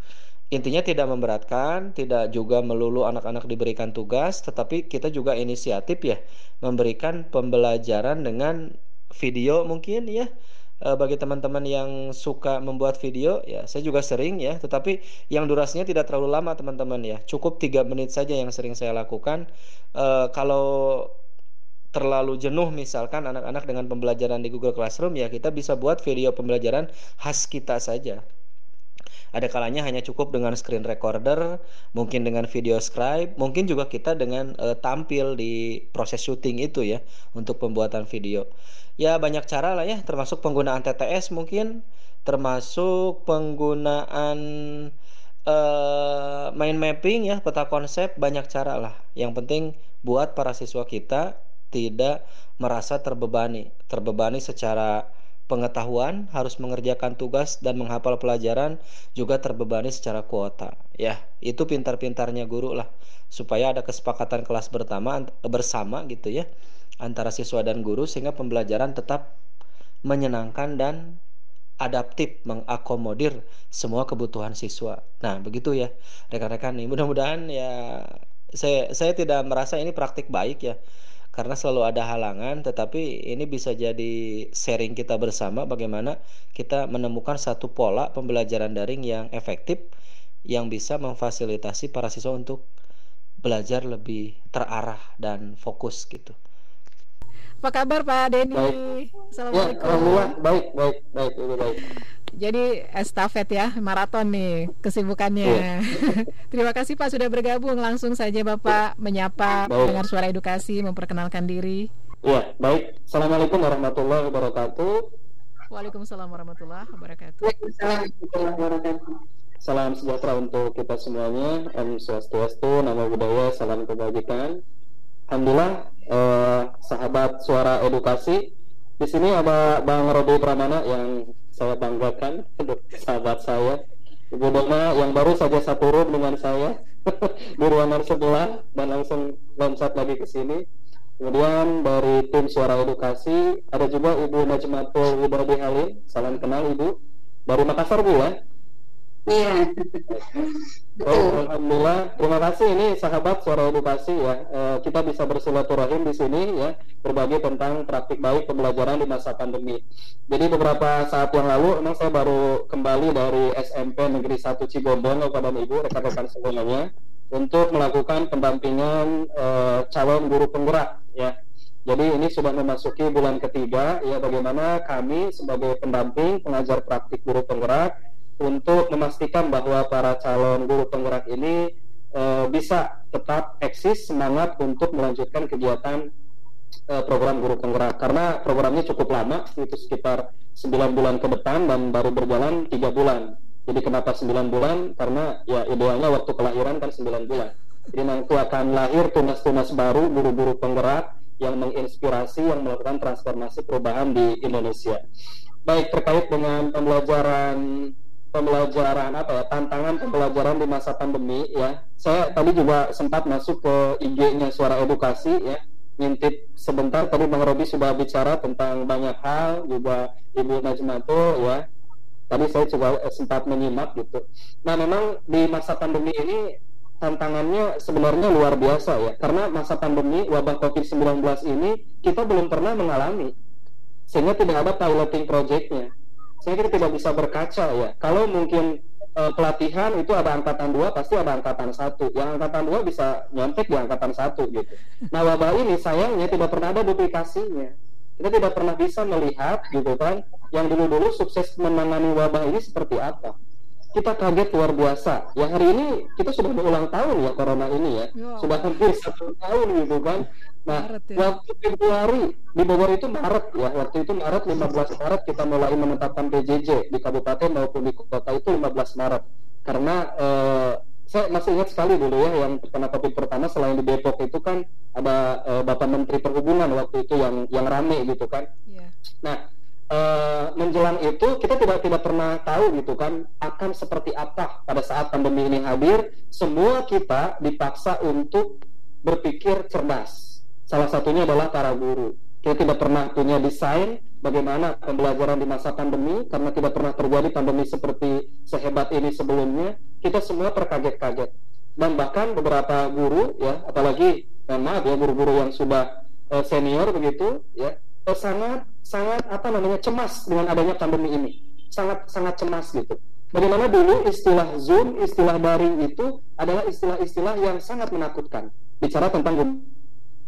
Intinya tidak memberatkan, tidak juga melulu anak-anak diberikan tugas, tetapi kita juga inisiatif ya memberikan pembelajaran dengan video mungkin ya. E, bagi teman-teman yang suka membuat video ya saya juga sering ya tetapi yang durasinya tidak terlalu lama teman-teman ya. Cukup tiga menit saja yang sering saya lakukan. E, kalau terlalu jenuh misalkan anak-anak dengan pembelajaran di Google Classroom ya kita bisa buat video pembelajaran khas kita saja ada kalanya hanya cukup dengan screen recorder, mungkin dengan video scribe, mungkin juga kita dengan uh, tampil di proses syuting itu ya untuk pembuatan video. Ya banyak cara lah ya, termasuk penggunaan TTS mungkin, termasuk penggunaan uh, mind mapping ya, peta konsep banyak cara lah. Yang penting buat para siswa kita tidak merasa terbebani, terbebani secara pengetahuan, harus mengerjakan tugas dan menghafal pelajaran, juga terbebani secara kuota. Ya, itu pintar-pintarnya guru lah, supaya ada kesepakatan kelas bersama bersama gitu ya antara siswa dan guru sehingga pembelajaran tetap menyenangkan dan adaptif mengakomodir semua kebutuhan siswa. Nah, begitu ya rekan-rekan. Mudah-mudahan ya saya saya tidak merasa ini praktik baik ya karena selalu ada halangan tetapi ini bisa jadi sharing kita bersama bagaimana kita menemukan satu pola pembelajaran daring yang efektif yang bisa memfasilitasi para siswa untuk belajar lebih terarah dan fokus gitu. Apa kabar Pak Denny? Assalamualaikum. Ya, baik, baik, baik, baik, baik. Jadi estafet ya, maraton nih kesibukannya. Yeah. [LAUGHS] Terima kasih Pak sudah bergabung. Langsung saja Bapak menyapa baik. dengar suara edukasi, memperkenalkan diri. Ya, baik. Assalamualaikum warahmatullahi wabarakatuh. Waalaikumsalam warahmatullahi wabarakatuh. Waalaikumsalam warahmatullahi wabarakatuh. Salam sejahtera untuk kita semuanya. Om Swastiastu, nama budaya, salam kebajikan. Alhamdulillah, eh, sahabat suara edukasi. Di sini ada Bang Robi Pramana yang saya banggakan sahabat saya. Ibu Dona yang baru saja satu room dengan saya [LAUGHS] di ruangan sebelah dan langsung loncat lagi ke sini. Kemudian dari tim suara edukasi ada juga Ibu Najmatul Wibabi Halim. Salam kenal Ibu. Dari Makassar Bu ya Iya. Oh, Alhamdulillah. Terima kasih ini sahabat suara edukasi ya. E, kita bisa bersilaturahim di sini ya, berbagi tentang praktik baik pembelajaran di masa pandemi. Jadi beberapa saat yang lalu, memang saya baru kembali dari SMP Negeri 1 Cigombong kepada Ibu rekan-rekan semuanya untuk melakukan pendampingan e, calon guru penggerak ya. Jadi ini sudah memasuki bulan ketiga ya bagaimana kami sebagai pendamping pengajar praktik guru penggerak untuk memastikan bahwa para calon guru penggerak ini e, bisa tetap eksis semangat untuk melanjutkan kegiatan e, program guru penggerak. Karena programnya cukup lama itu sekitar 9 bulan ke depan dan baru berjalan tiga bulan. Jadi kenapa 9 bulan? Karena ya idealnya waktu kelahiran kan 9 bulan. Jadi nanti akan lahir tunas-tunas baru guru-guru penggerak yang menginspirasi yang melakukan transformasi perubahan di Indonesia. Baik terkait dengan pembelajaran pembelajaran apa ya tantangan pembelajaran di masa pandemi ya. Saya tadi juga sempat masuk ke IG-nya suara edukasi ya. Ngintip sebentar tadi Bang Robi sudah bicara tentang banyak hal juga Ibu Najmato ya. Tadi saya coba sempat menyimak gitu. Nah memang di masa pandemi ini tantangannya sebenarnya luar biasa ya. Karena masa pandemi wabah COVID-19 ini kita belum pernah mengalami sehingga tidak ada piloting projectnya saya kira tidak bisa berkaca ya. Kalau mungkin uh, pelatihan itu ada angkatan dua pasti ada angkatan satu. Yang angkatan dua bisa nyontek di angkatan satu gitu. Nah wabah ini sayangnya tidak pernah ada duplikasinya. Kita tidak pernah bisa melihat gitu kan yang dulu-dulu sukses menangani wabah ini seperti apa kita kaget luar biasa. Ya hari ini kita sudah berulang tahun ya corona ini ya, ya sudah hampir satu tahun gitu kan. Nah, ya. waktu Februari di Bogor itu Maret ya, waktu itu Maret 15 Maret kita mulai menetapkan PJJ di kabupaten maupun di kota itu 15 Maret. Karena eh, saya masih ingat sekali dulu ya yang kena COVID pertama selain di Depok itu kan ada eh, Bapak Menteri Perhubungan waktu itu yang yang rame gitu kan. Yeah. Nah, uh, menjelang itu kita tidak tidak pernah tahu gitu kan akan seperti apa pada saat pandemi ini hadir. Semua kita dipaksa untuk berpikir cerdas. Salah satunya adalah para guru. Kita tidak pernah punya desain bagaimana pembelajaran di masa pandemi karena tidak pernah terjadi pandemi seperti sehebat ini sebelumnya. Kita semua terkaget-kaget. Dan bahkan beberapa guru ya apalagi mohon maaf ya guru-guru yang sudah uh, senior begitu ya sangat sangat apa namanya cemas dengan adanya pandemi ini. Sangat sangat cemas gitu. Bagaimana dulu istilah zoom istilah daring itu adalah istilah-istilah yang sangat menakutkan. Bicara tentang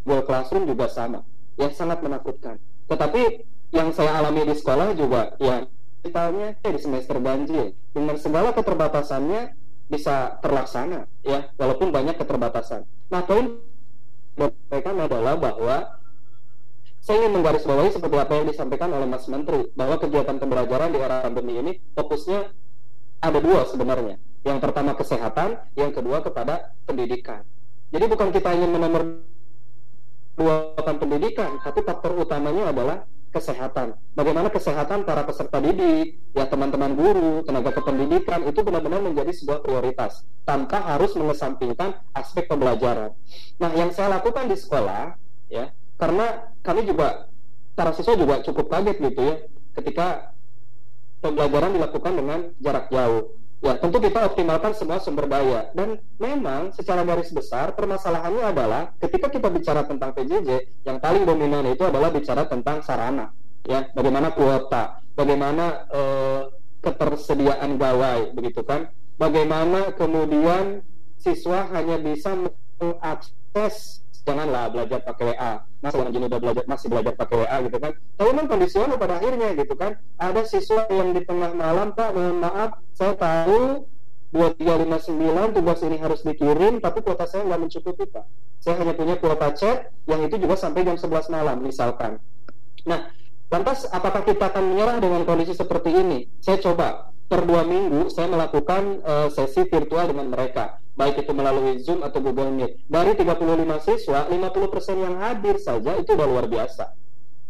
Google Classroom juga sama yang sangat menakutkan. Tetapi yang saya alami di sekolah juga ya misalnya eh, di semester ganjil dengan segala keterbatasannya bisa terlaksana ya walaupun banyak keterbatasan. Nah poin mereka adalah bahwa saya ingin menggarisbawahi seperti apa yang disampaikan oleh Mas Menteri bahwa kegiatan pembelajaran di era pandemi ini fokusnya ada dua sebenarnya. Yang pertama kesehatan, yang kedua kepada pendidikan. Jadi bukan kita ingin menomor dua pendidikan, tapi faktor utamanya adalah kesehatan. Bagaimana kesehatan para peserta didik, ya teman-teman guru, tenaga kependidikan itu benar-benar menjadi sebuah prioritas tanpa harus mengesampingkan aspek pembelajaran. Nah, yang saya lakukan di sekolah, ya karena kami juga para siswa juga cukup kaget gitu ya ketika pembelajaran dilakukan dengan jarak jauh. Ya, tentu kita optimalkan semua sumber daya dan memang secara garis besar permasalahannya adalah ketika kita bicara tentang PJJ yang paling dominan itu adalah bicara tentang sarana. Ya, bagaimana kuota, bagaimana eh, ketersediaan gawai begitu kan? Bagaimana kemudian siswa hanya bisa mengakses janganlah belajar pakai WA masa orang jenis udah belajar masih belajar pakai WA gitu kan? Tapi memang kondisional pada akhirnya gitu kan? Ada siswa yang di tengah malam pak mohon maaf saya tahu 2359 tugas ini harus dikirim tapi kuota saya nggak mencukupi pak. Saya hanya punya kuota chat yang itu juga sampai jam 11 malam misalkan. Nah lantas apakah kita akan menyerah dengan kondisi seperti ini? Saya coba. Per dua minggu saya melakukan uh, sesi virtual dengan mereka baik itu melalui Zoom atau Google Meet. Dari 35 siswa, 50% yang hadir saja itu udah luar biasa.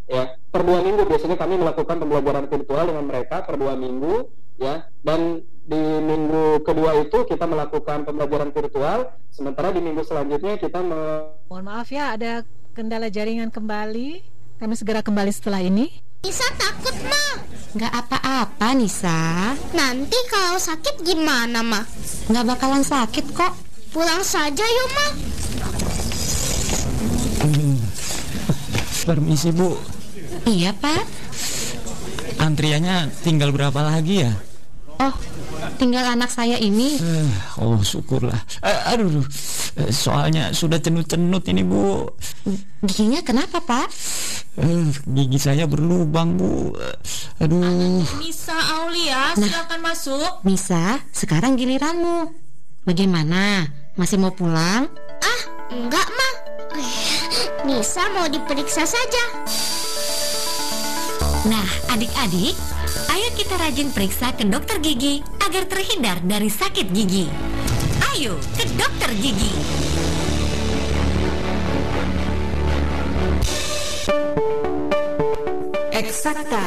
Ya, per dua minggu biasanya kami melakukan pembelajaran virtual dengan mereka per dua minggu, ya. Dan di minggu kedua itu kita melakukan pembelajaran virtual, sementara di minggu selanjutnya kita me Mohon maaf ya, ada kendala jaringan kembali. Kami segera kembali setelah ini. Nisa takut, Ma. Nggak apa-apa, Nisa. Nanti kalau sakit gimana, Ma? Nggak bakalan sakit kok. Pulang saja yuk, Ma. Permisi, Bu. Iya, Pak. Antriannya tinggal berapa lagi ya? Oh, tinggal anak saya ini. Uh, oh, syukurlah. Uh, aduh, uh, soalnya sudah cenut-cenut ini, Bu. Giginya kenapa, Pak? Uh, gigi saya berlubang, Bu. Aduh. Misa Aulia, silakan masuk. Misa, sekarang giliranmu. Bagaimana? Masih mau pulang? Ah, enggak, Ma. Nisa mau diperiksa saja. Nah, adik-adik, ayo kita rajin periksa ke dokter gigi agar terhindar dari sakit gigi. Ayo ke dokter gigi. Eksakta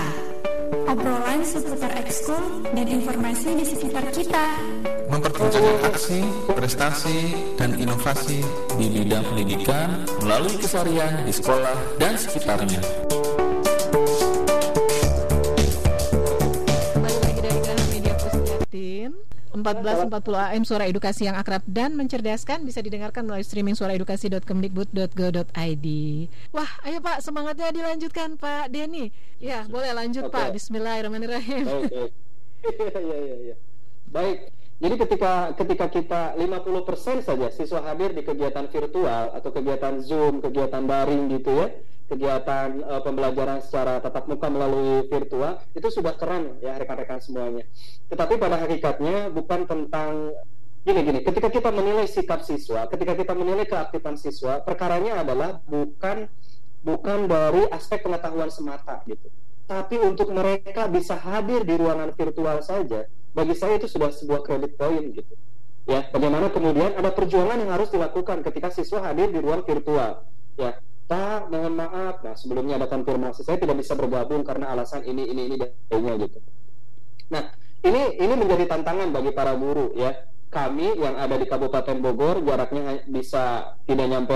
Obrolan seputar ekskul dan informasi di sekitar kita Memperbincangkan aksi, prestasi, dan inovasi di bidang pendidikan melalui keseharian di sekolah dan sekitarnya. Pusjatin 1440 AM Suara Edukasi yang akrab dan mencerdaskan bisa didengarkan melalui streaming suaraedukasi.kemdikbud.go.id. Wah, ayo Pak, semangatnya dilanjutkan Pak Denny. Ya, boleh lanjut Oke. Pak. Bismillahirrahmanirrahim. Baik, [LAUGHS] baik. Iya, iya, iya. Baik. Jadi ketika ketika kita 50% saja siswa hadir di kegiatan virtual atau kegiatan Zoom, kegiatan daring gitu ya, kegiatan eh, pembelajaran secara tatap muka melalui virtual, itu sudah keren ya rekan-rekan semuanya. Tetapi pada hakikatnya bukan tentang gini gini, ketika kita menilai sikap siswa, ketika kita menilai keaktifan siswa, perkaranya adalah bukan bukan dari aspek pengetahuan semata gitu. Tapi untuk mereka bisa hadir di ruangan virtual saja, bagi saya itu sudah sebuah credit point gitu. Ya, bagaimana kemudian ada perjuangan yang harus dilakukan ketika siswa hadir di ruang virtual. Ya, Pak, mohon maaf. Nah, sebelumnya ada konfirmasi saya tidak bisa bergabung karena alasan ini, ini, ini, dan lainnya gitu. Nah, ini ini menjadi tantangan bagi para guru ya. Kami yang ada di Kabupaten Bogor jaraknya bisa tidak nyampe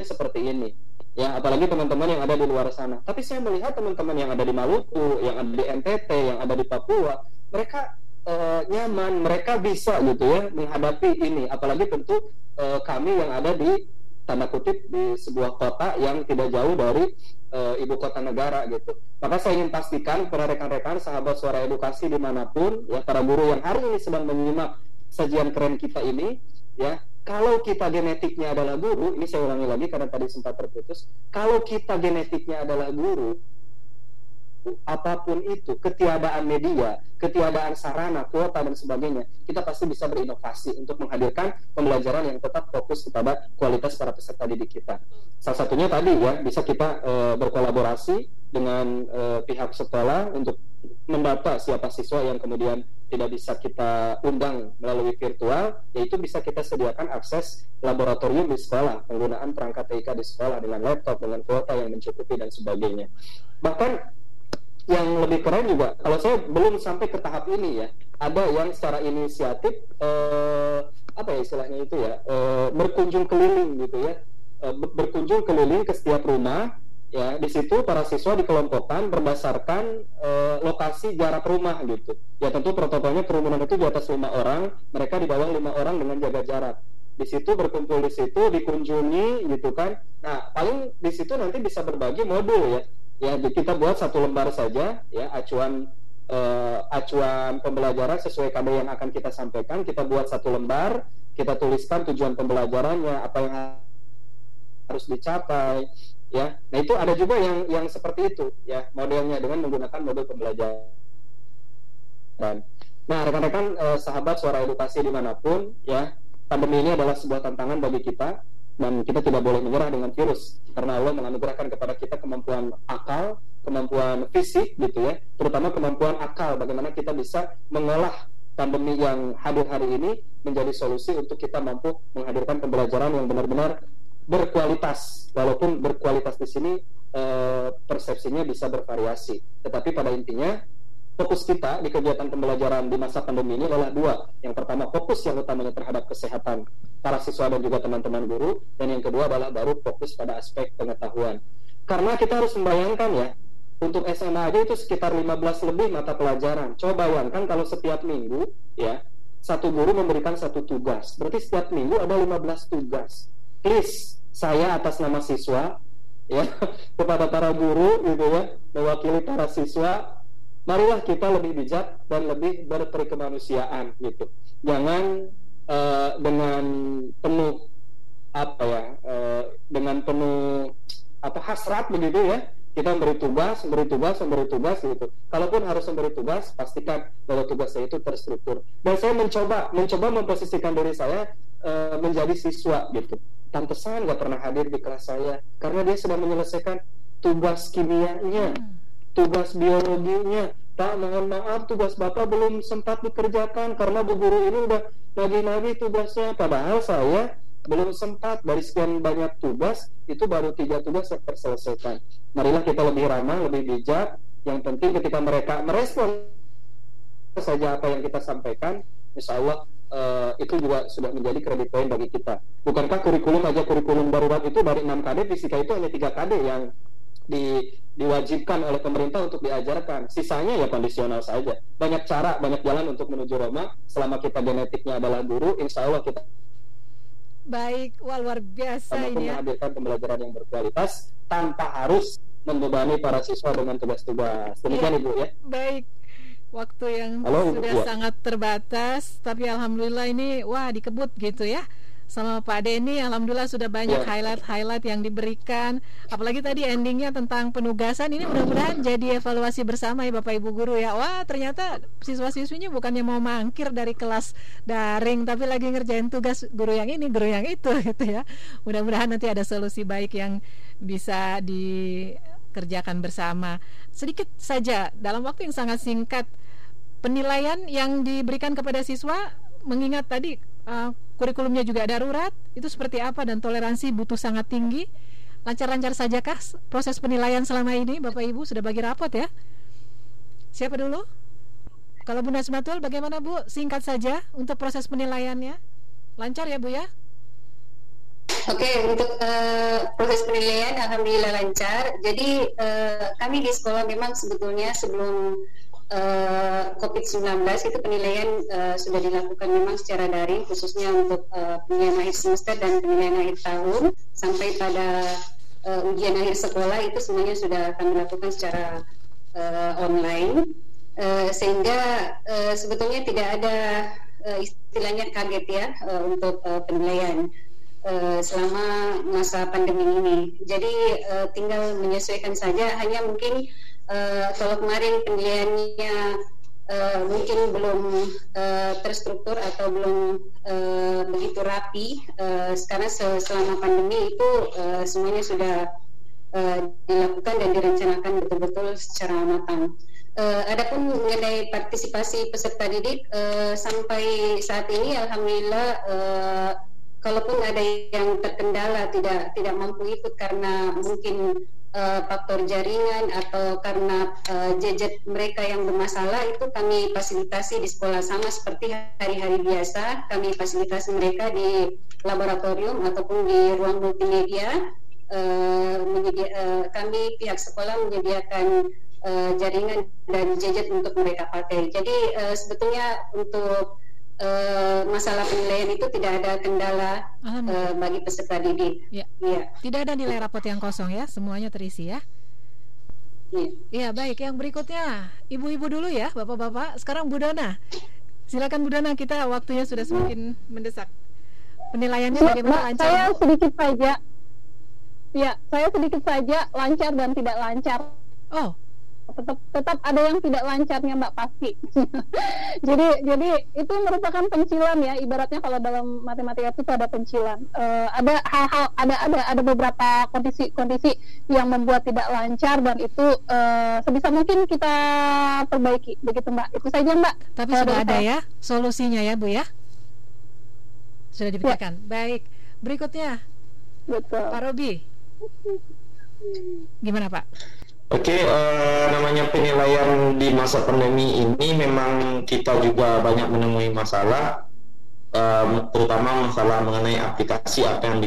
seperti ini. Ya, apalagi teman-teman yang ada di luar sana. Tapi saya melihat teman-teman yang ada di Maluku, yang ada di NTT, yang ada di Papua, mereka eh, nyaman, mereka bisa gitu ya menghadapi ini. Apalagi tentu eh, kami yang ada di tanda kutip di sebuah kota yang tidak jauh dari eh, ibu kota negara gitu. Maka saya ingin pastikan para rekan-rekan sahabat suara edukasi di mana pun ya para guru yang hari ini sedang menyimak sajian keren kita ini ya kalau kita genetiknya adalah guru ini saya ulangi lagi karena tadi sempat terputus kalau kita genetiknya adalah guru apa pun itu, ketiadaan media, ketiadaan sarana, kuota dan sebagainya, kita pasti bisa berinovasi untuk menghadirkan pembelajaran yang tetap fokus kepada kualitas para peserta didik kita. Salah satunya tadi ya, bisa kita eh, berkolaborasi dengan eh, pihak sekolah untuk mendata siapa siswa yang kemudian tidak bisa kita undang melalui virtual, yaitu bisa kita sediakan akses laboratorium di sekolah, penggunaan perangkat TIK di sekolah dengan laptop, dengan kuota yang mencukupi dan sebagainya. Bahkan yang lebih keren juga kalau saya belum sampai ke tahap ini ya ada yang secara inisiatif eh, apa ya istilahnya itu ya eh, berkunjung keliling gitu ya Eh, ber- berkunjung keliling ke setiap rumah ya di situ para siswa dikelompokkan berdasarkan eh, lokasi jarak rumah gitu. Ya tentu protokolnya kerumunan itu di atas lima orang mereka di bawah lima orang dengan jaga jarak. Di situ berkumpul di situ dikunjungi gitu kan. Nah paling di situ nanti bisa berbagi modul ya. Ya kita buat satu lembar saja ya acuan eh, acuan pembelajaran sesuai KD yang akan kita sampaikan. Kita buat satu lembar kita tuliskan tujuan pembelajarannya apa yang harus dicapai ya nah itu ada juga yang yang seperti itu ya modelnya dengan menggunakan model pembelajaran. Nah rekan-rekan eh, sahabat suara edukasi di mana pun ya pandemi ini adalah sebuah tantangan bagi kita dan kita tidak boleh menyerah dengan virus karena Allah menganugerahkan kepada kita kemampuan akal, kemampuan fisik gitu ya, terutama kemampuan akal bagaimana kita bisa mengolah pandemi yang hadir hari ini menjadi solusi untuk kita mampu menghadirkan pembelajaran yang benar-benar berkualitas walaupun berkualitas di sini eh, persepsinya bisa bervariasi tetapi pada intinya fokus kita di kegiatan pembelajaran di masa pandemi ini adalah dua. Yang pertama fokus yang utamanya terhadap kesehatan para siswa dan juga teman-teman guru, dan yang kedua adalah baru fokus pada aspek pengetahuan. Karena kita harus membayangkan ya, untuk SMA aja itu sekitar 15 lebih mata pelajaran. Coba bayangkan kalau setiap minggu ya satu guru memberikan satu tugas, berarti setiap minggu ada 15 tugas. Please, saya atas nama siswa ya [LAUGHS] kepada para guru gitu ya mewakili para siswa marilah kita lebih bijak dan lebih berperikemanusiaan gitu. Jangan eh, dengan penuh apa ya, eh, dengan penuh apa hasrat begitu ya. Kita memberi tugas, memberi tugas, memberi tugas gitu. Kalaupun harus memberi tugas, pastikan bahwa tugasnya itu terstruktur. Dan saya mencoba, mencoba memposisikan diri saya eh, menjadi siswa gitu. Pantesan nggak pernah hadir di kelas saya. Karena dia sedang menyelesaikan tugas kimianya tugas biologinya. Pak mohon maaf tugas Bapak belum sempat dikerjakan karena Bu Guru ini udah lagi-lagi tugasnya. Padahal saya belum sempat. Dari sekian banyak tugas itu baru tiga tugas yang terselesaikan. Marilah kita lebih ramah lebih bijak. Yang penting ketika mereka merespon saja apa yang kita sampaikan insya Allah eh, itu juga sudah menjadi kredit poin bagi kita bukankah kurikulum aja kurikulum darurat itu dari 6 KD fisika itu hanya 3 KD yang di, diwajibkan oleh pemerintah untuk diajarkan. Sisanya ya kondisional saja. Banyak cara, banyak jalan untuk menuju Roma. Selama kita genetiknya adalah guru, insya Allah kita Baik, wah luar biasa ini ya. menghadirkan pembelajaran yang berkualitas tanpa harus membebani para siswa dengan tugas-tugas. Demikian Iya. Ibu ya. Baik. Waktu yang Halo, sudah Iya. sangat terbatas, tapi alhamdulillah ini wah dikebut gitu ya. Sama Pak Denny, alhamdulillah sudah banyak highlight-highlight yang diberikan. Apalagi tadi endingnya tentang penugasan ini mudah-mudahan jadi evaluasi bersama ya Bapak Ibu guru ya. Wah ternyata siswa-siswinya bukannya mau mangkir dari kelas daring, tapi lagi ngerjain tugas guru yang ini, guru yang itu [LAUGHS] gitu ya. Mudah-mudahan nanti ada solusi baik yang bisa dikerjakan bersama. Sedikit saja dalam waktu yang sangat singkat penilaian yang diberikan kepada siswa mengingat tadi uh, kurikulumnya juga darurat, itu seperti apa dan toleransi butuh sangat tinggi. Lancar-lancar sajakah proses penilaian selama ini, Bapak Ibu sudah bagi rapot ya? Siapa dulu? Kalau Bu Nasmatul, bagaimana Bu? Singkat saja untuk proses penilaiannya. Lancar ya Bu ya? Oke, untuk uh, proses penilaian alhamdulillah lancar. Jadi uh, kami di sekolah memang sebetulnya sebelum uh, COVID-19 itu penilaian uh, sudah dilakukan memang secara daring khususnya untuk uh, penilaian akhir semester dan penilaian akhir tahun. Sampai pada uh, ujian akhir sekolah itu semuanya sudah kami lakukan secara uh, online. Uh, sehingga uh, sebetulnya tidak ada uh, istilahnya kaget ya uh, untuk uh, penilaian uh, selama masa pandemi ini. Jadi uh, tinggal menyesuaikan saja. Hanya mungkin uh, kalau kemarin penilaiannya uh, mungkin belum uh, terstruktur atau belum uh, begitu rapi. Uh, sekarang selama pandemi itu uh, semuanya sudah uh, dilakukan dan direncanakan betul-betul secara matang. Uh, adapun mengenai partisipasi peserta didik uh, sampai saat ini, alhamdulillah uh, kalaupun ada yang terkendala tidak tidak mampu ikut karena mungkin uh, faktor jaringan atau karena uh, mereka yang bermasalah itu kami fasilitasi di sekolah sama seperti hari-hari biasa. Kami fasilitasi mereka di laboratorium ataupun di ruang multimedia. Uh, menyedia, uh, kami pihak sekolah menyediakan uh, jaringan dan gadget untuk mereka pakai. Jadi uh, sebetulnya untuk uh, masalah penilaian itu tidak ada kendala uh, bagi peserta didik. Ya. ya. Tidak ada nilai rapot yang kosong ya, semuanya terisi ya. Iya. Ya, baik. Yang berikutnya, ibu-ibu dulu ya, bapak-bapak. Sekarang Bu Dona. Silakan Bu Dona, kita waktunya sudah semakin mendesak. Penilaiannya bagaimana lancar? Saya sedikit saja. Ya, saya sedikit saja lancar dan tidak lancar. Oh, tetap tetap ada yang tidak lancarnya mbak pasti. [LAUGHS] Jadi jadi itu merupakan pencilan ya. Ibaratnya kalau dalam matematika itu ada pencilan. Uh, ada hal-hal ada ada ada beberapa kondisi-kondisi yang membuat tidak lancar dan itu uh, sebisa mungkin kita perbaiki. Begitu mbak. Itu saja mbak. Tapi sudah ada ya solusinya ya bu ya? Sudah dipikirkan ya. baik. Berikutnya betul. Pak Robi. Gimana Pak Oke, okay, uh, namanya penilaian di masa pandemi ini memang kita juga banyak menemui masalah, um, terutama masalah mengenai aplikasi apa yang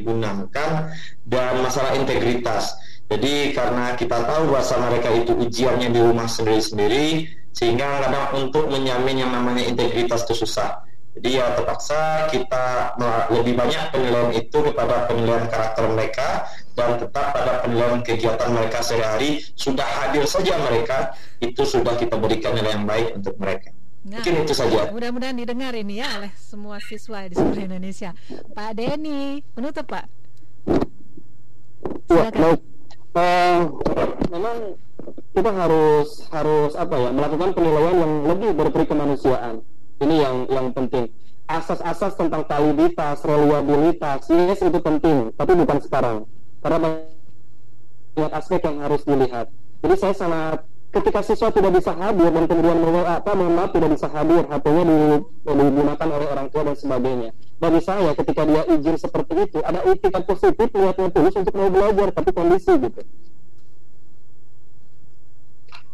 digunakan dan masalah integritas. Jadi karena kita tahu bahasa mereka itu ujiannya di rumah sendiri-sendiri, sehingga kadang untuk menyamin yang namanya integritas itu susah. Jadi ya terpaksa kita lebih banyak penilaian itu kepada penilaian karakter mereka dan tetap pada penilaian kegiatan mereka sehari-hari sudah hadir saja mereka itu sudah kita berikan nilai yang baik untuk mereka. Nah, Mungkin itu saja. Mudah-mudahan didengar ini ya oleh semua siswa di seluruh Indonesia. Pak Denny, menutup Pak. Ya, baik. Uh, memang kita harus harus apa ya melakukan penilaian yang lebih berperi kemanusiaan ini yang yang penting. Asas-asas tentang validitas, reliabilitas, yes itu penting, tapi bukan sekarang. Karena banyak aspek yang harus dilihat. Jadi saya sangat ketika siswa tidak bisa hadir dan kemudian apa maaf tidak bisa hadir HP-nya digunakan oleh orang tua dan sebagainya bagi saya ketika dia izin seperti itu ada itikat positif niatnya tulus untuk mau belajar tapi kondisi gitu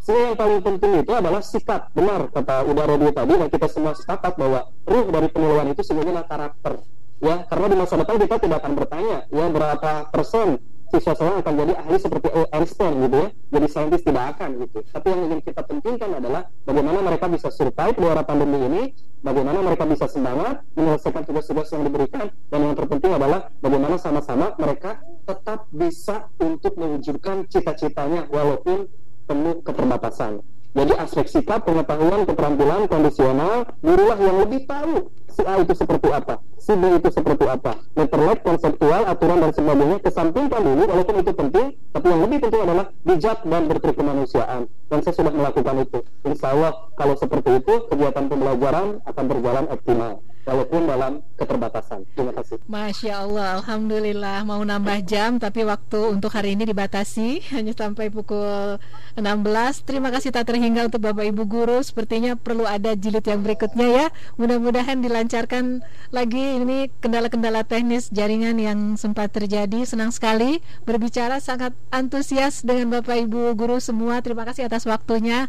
sehingga yang paling penting itu adalah sikap. Benar kata Uda Robi tadi dan kita semua sepakat bahwa ruh dari penilaian itu sebenarnya karakter. Ya karena di masa depan kita tidak akan bertanya ya berapa persen siswa saya akan jadi ahli seperti Einstein gitu ya. Jadi saintis tidak akan gitu. Tapi yang ingin kita pentingkan adalah bagaimana mereka bisa survive di era pandemi ini bagaimana mereka bisa semangat menyelesaikan tugas-tugas yang diberikan dan yang terpenting adalah bagaimana sama-sama mereka tetap bisa untuk mewujudkan cita-citanya walaupun penuh keterbatasan. Jadi aspek sikap, pengetahuan, keterampilan, kondisional, gurulah yang lebih tahu si A itu seperti apa, si B itu seperti apa. Letterlet, konseptual, aturan dan sebagainya kesampingkan dulu, walaupun itu penting, tapi yang lebih penting adalah bijak dan bertrik kemanusiaan. Dan saya sudah melakukan itu. Insya Allah kalau seperti itu, kegiatan pembelajaran akan berjalan optimal. Walaupun dalam keterbatasan. Terima kasih. Masya Allah, Alhamdulillah mau nambah jam tapi waktu untuk hari ini dibatasi [LAUGHS] hanya sampai pukul 16. Terima kasih tak terhingga untuk Bapak Ibu Guru. Sepertinya perlu ada jilid yang berikutnya ya. Mudah-mudahan dilancarkan lagi ini kendala-kendala teknis jaringan yang sempat terjadi. Senang sekali berbicara sangat antusias dengan Bapak Ibu Guru semua. Terima kasih atas waktunya.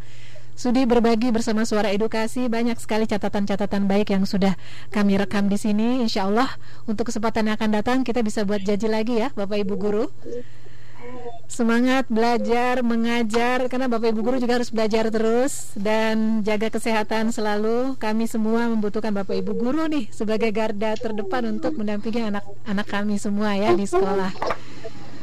Sudi berbagi bersama Suara Edukasi banyak sekali catatan-catatan baik yang sudah kami rekam di sini. Insya Allah untuk kesempatan yang akan datang kita bisa buat janji lagi ya Bapak Ibu Guru. Semangat belajar, mengajar karena Bapak Ibu Guru juga harus belajar terus dan jaga kesehatan selalu. Kami semua membutuhkan Bapak Ibu Guru nih sebagai garda terdepan untuk mendampingi anak-anak kami semua ya di sekolah.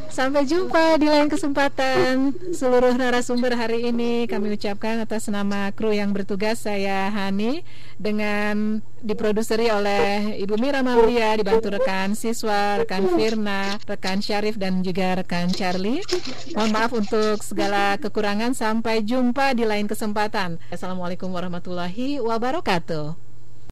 Sampai jumpa di lain kesempatan. Seluruh narasumber hari ini kami ucapkan atas nama kru yang bertugas saya Hani dengan diproduseri oleh Ibu Mira Maulia dibantu rekan siswa, rekan Firna, rekan Syarif dan juga rekan Charlie. Mohon maaf untuk segala kekurangan. Sampai jumpa di lain kesempatan. Assalamualaikum warahmatullahi wabarakatuh.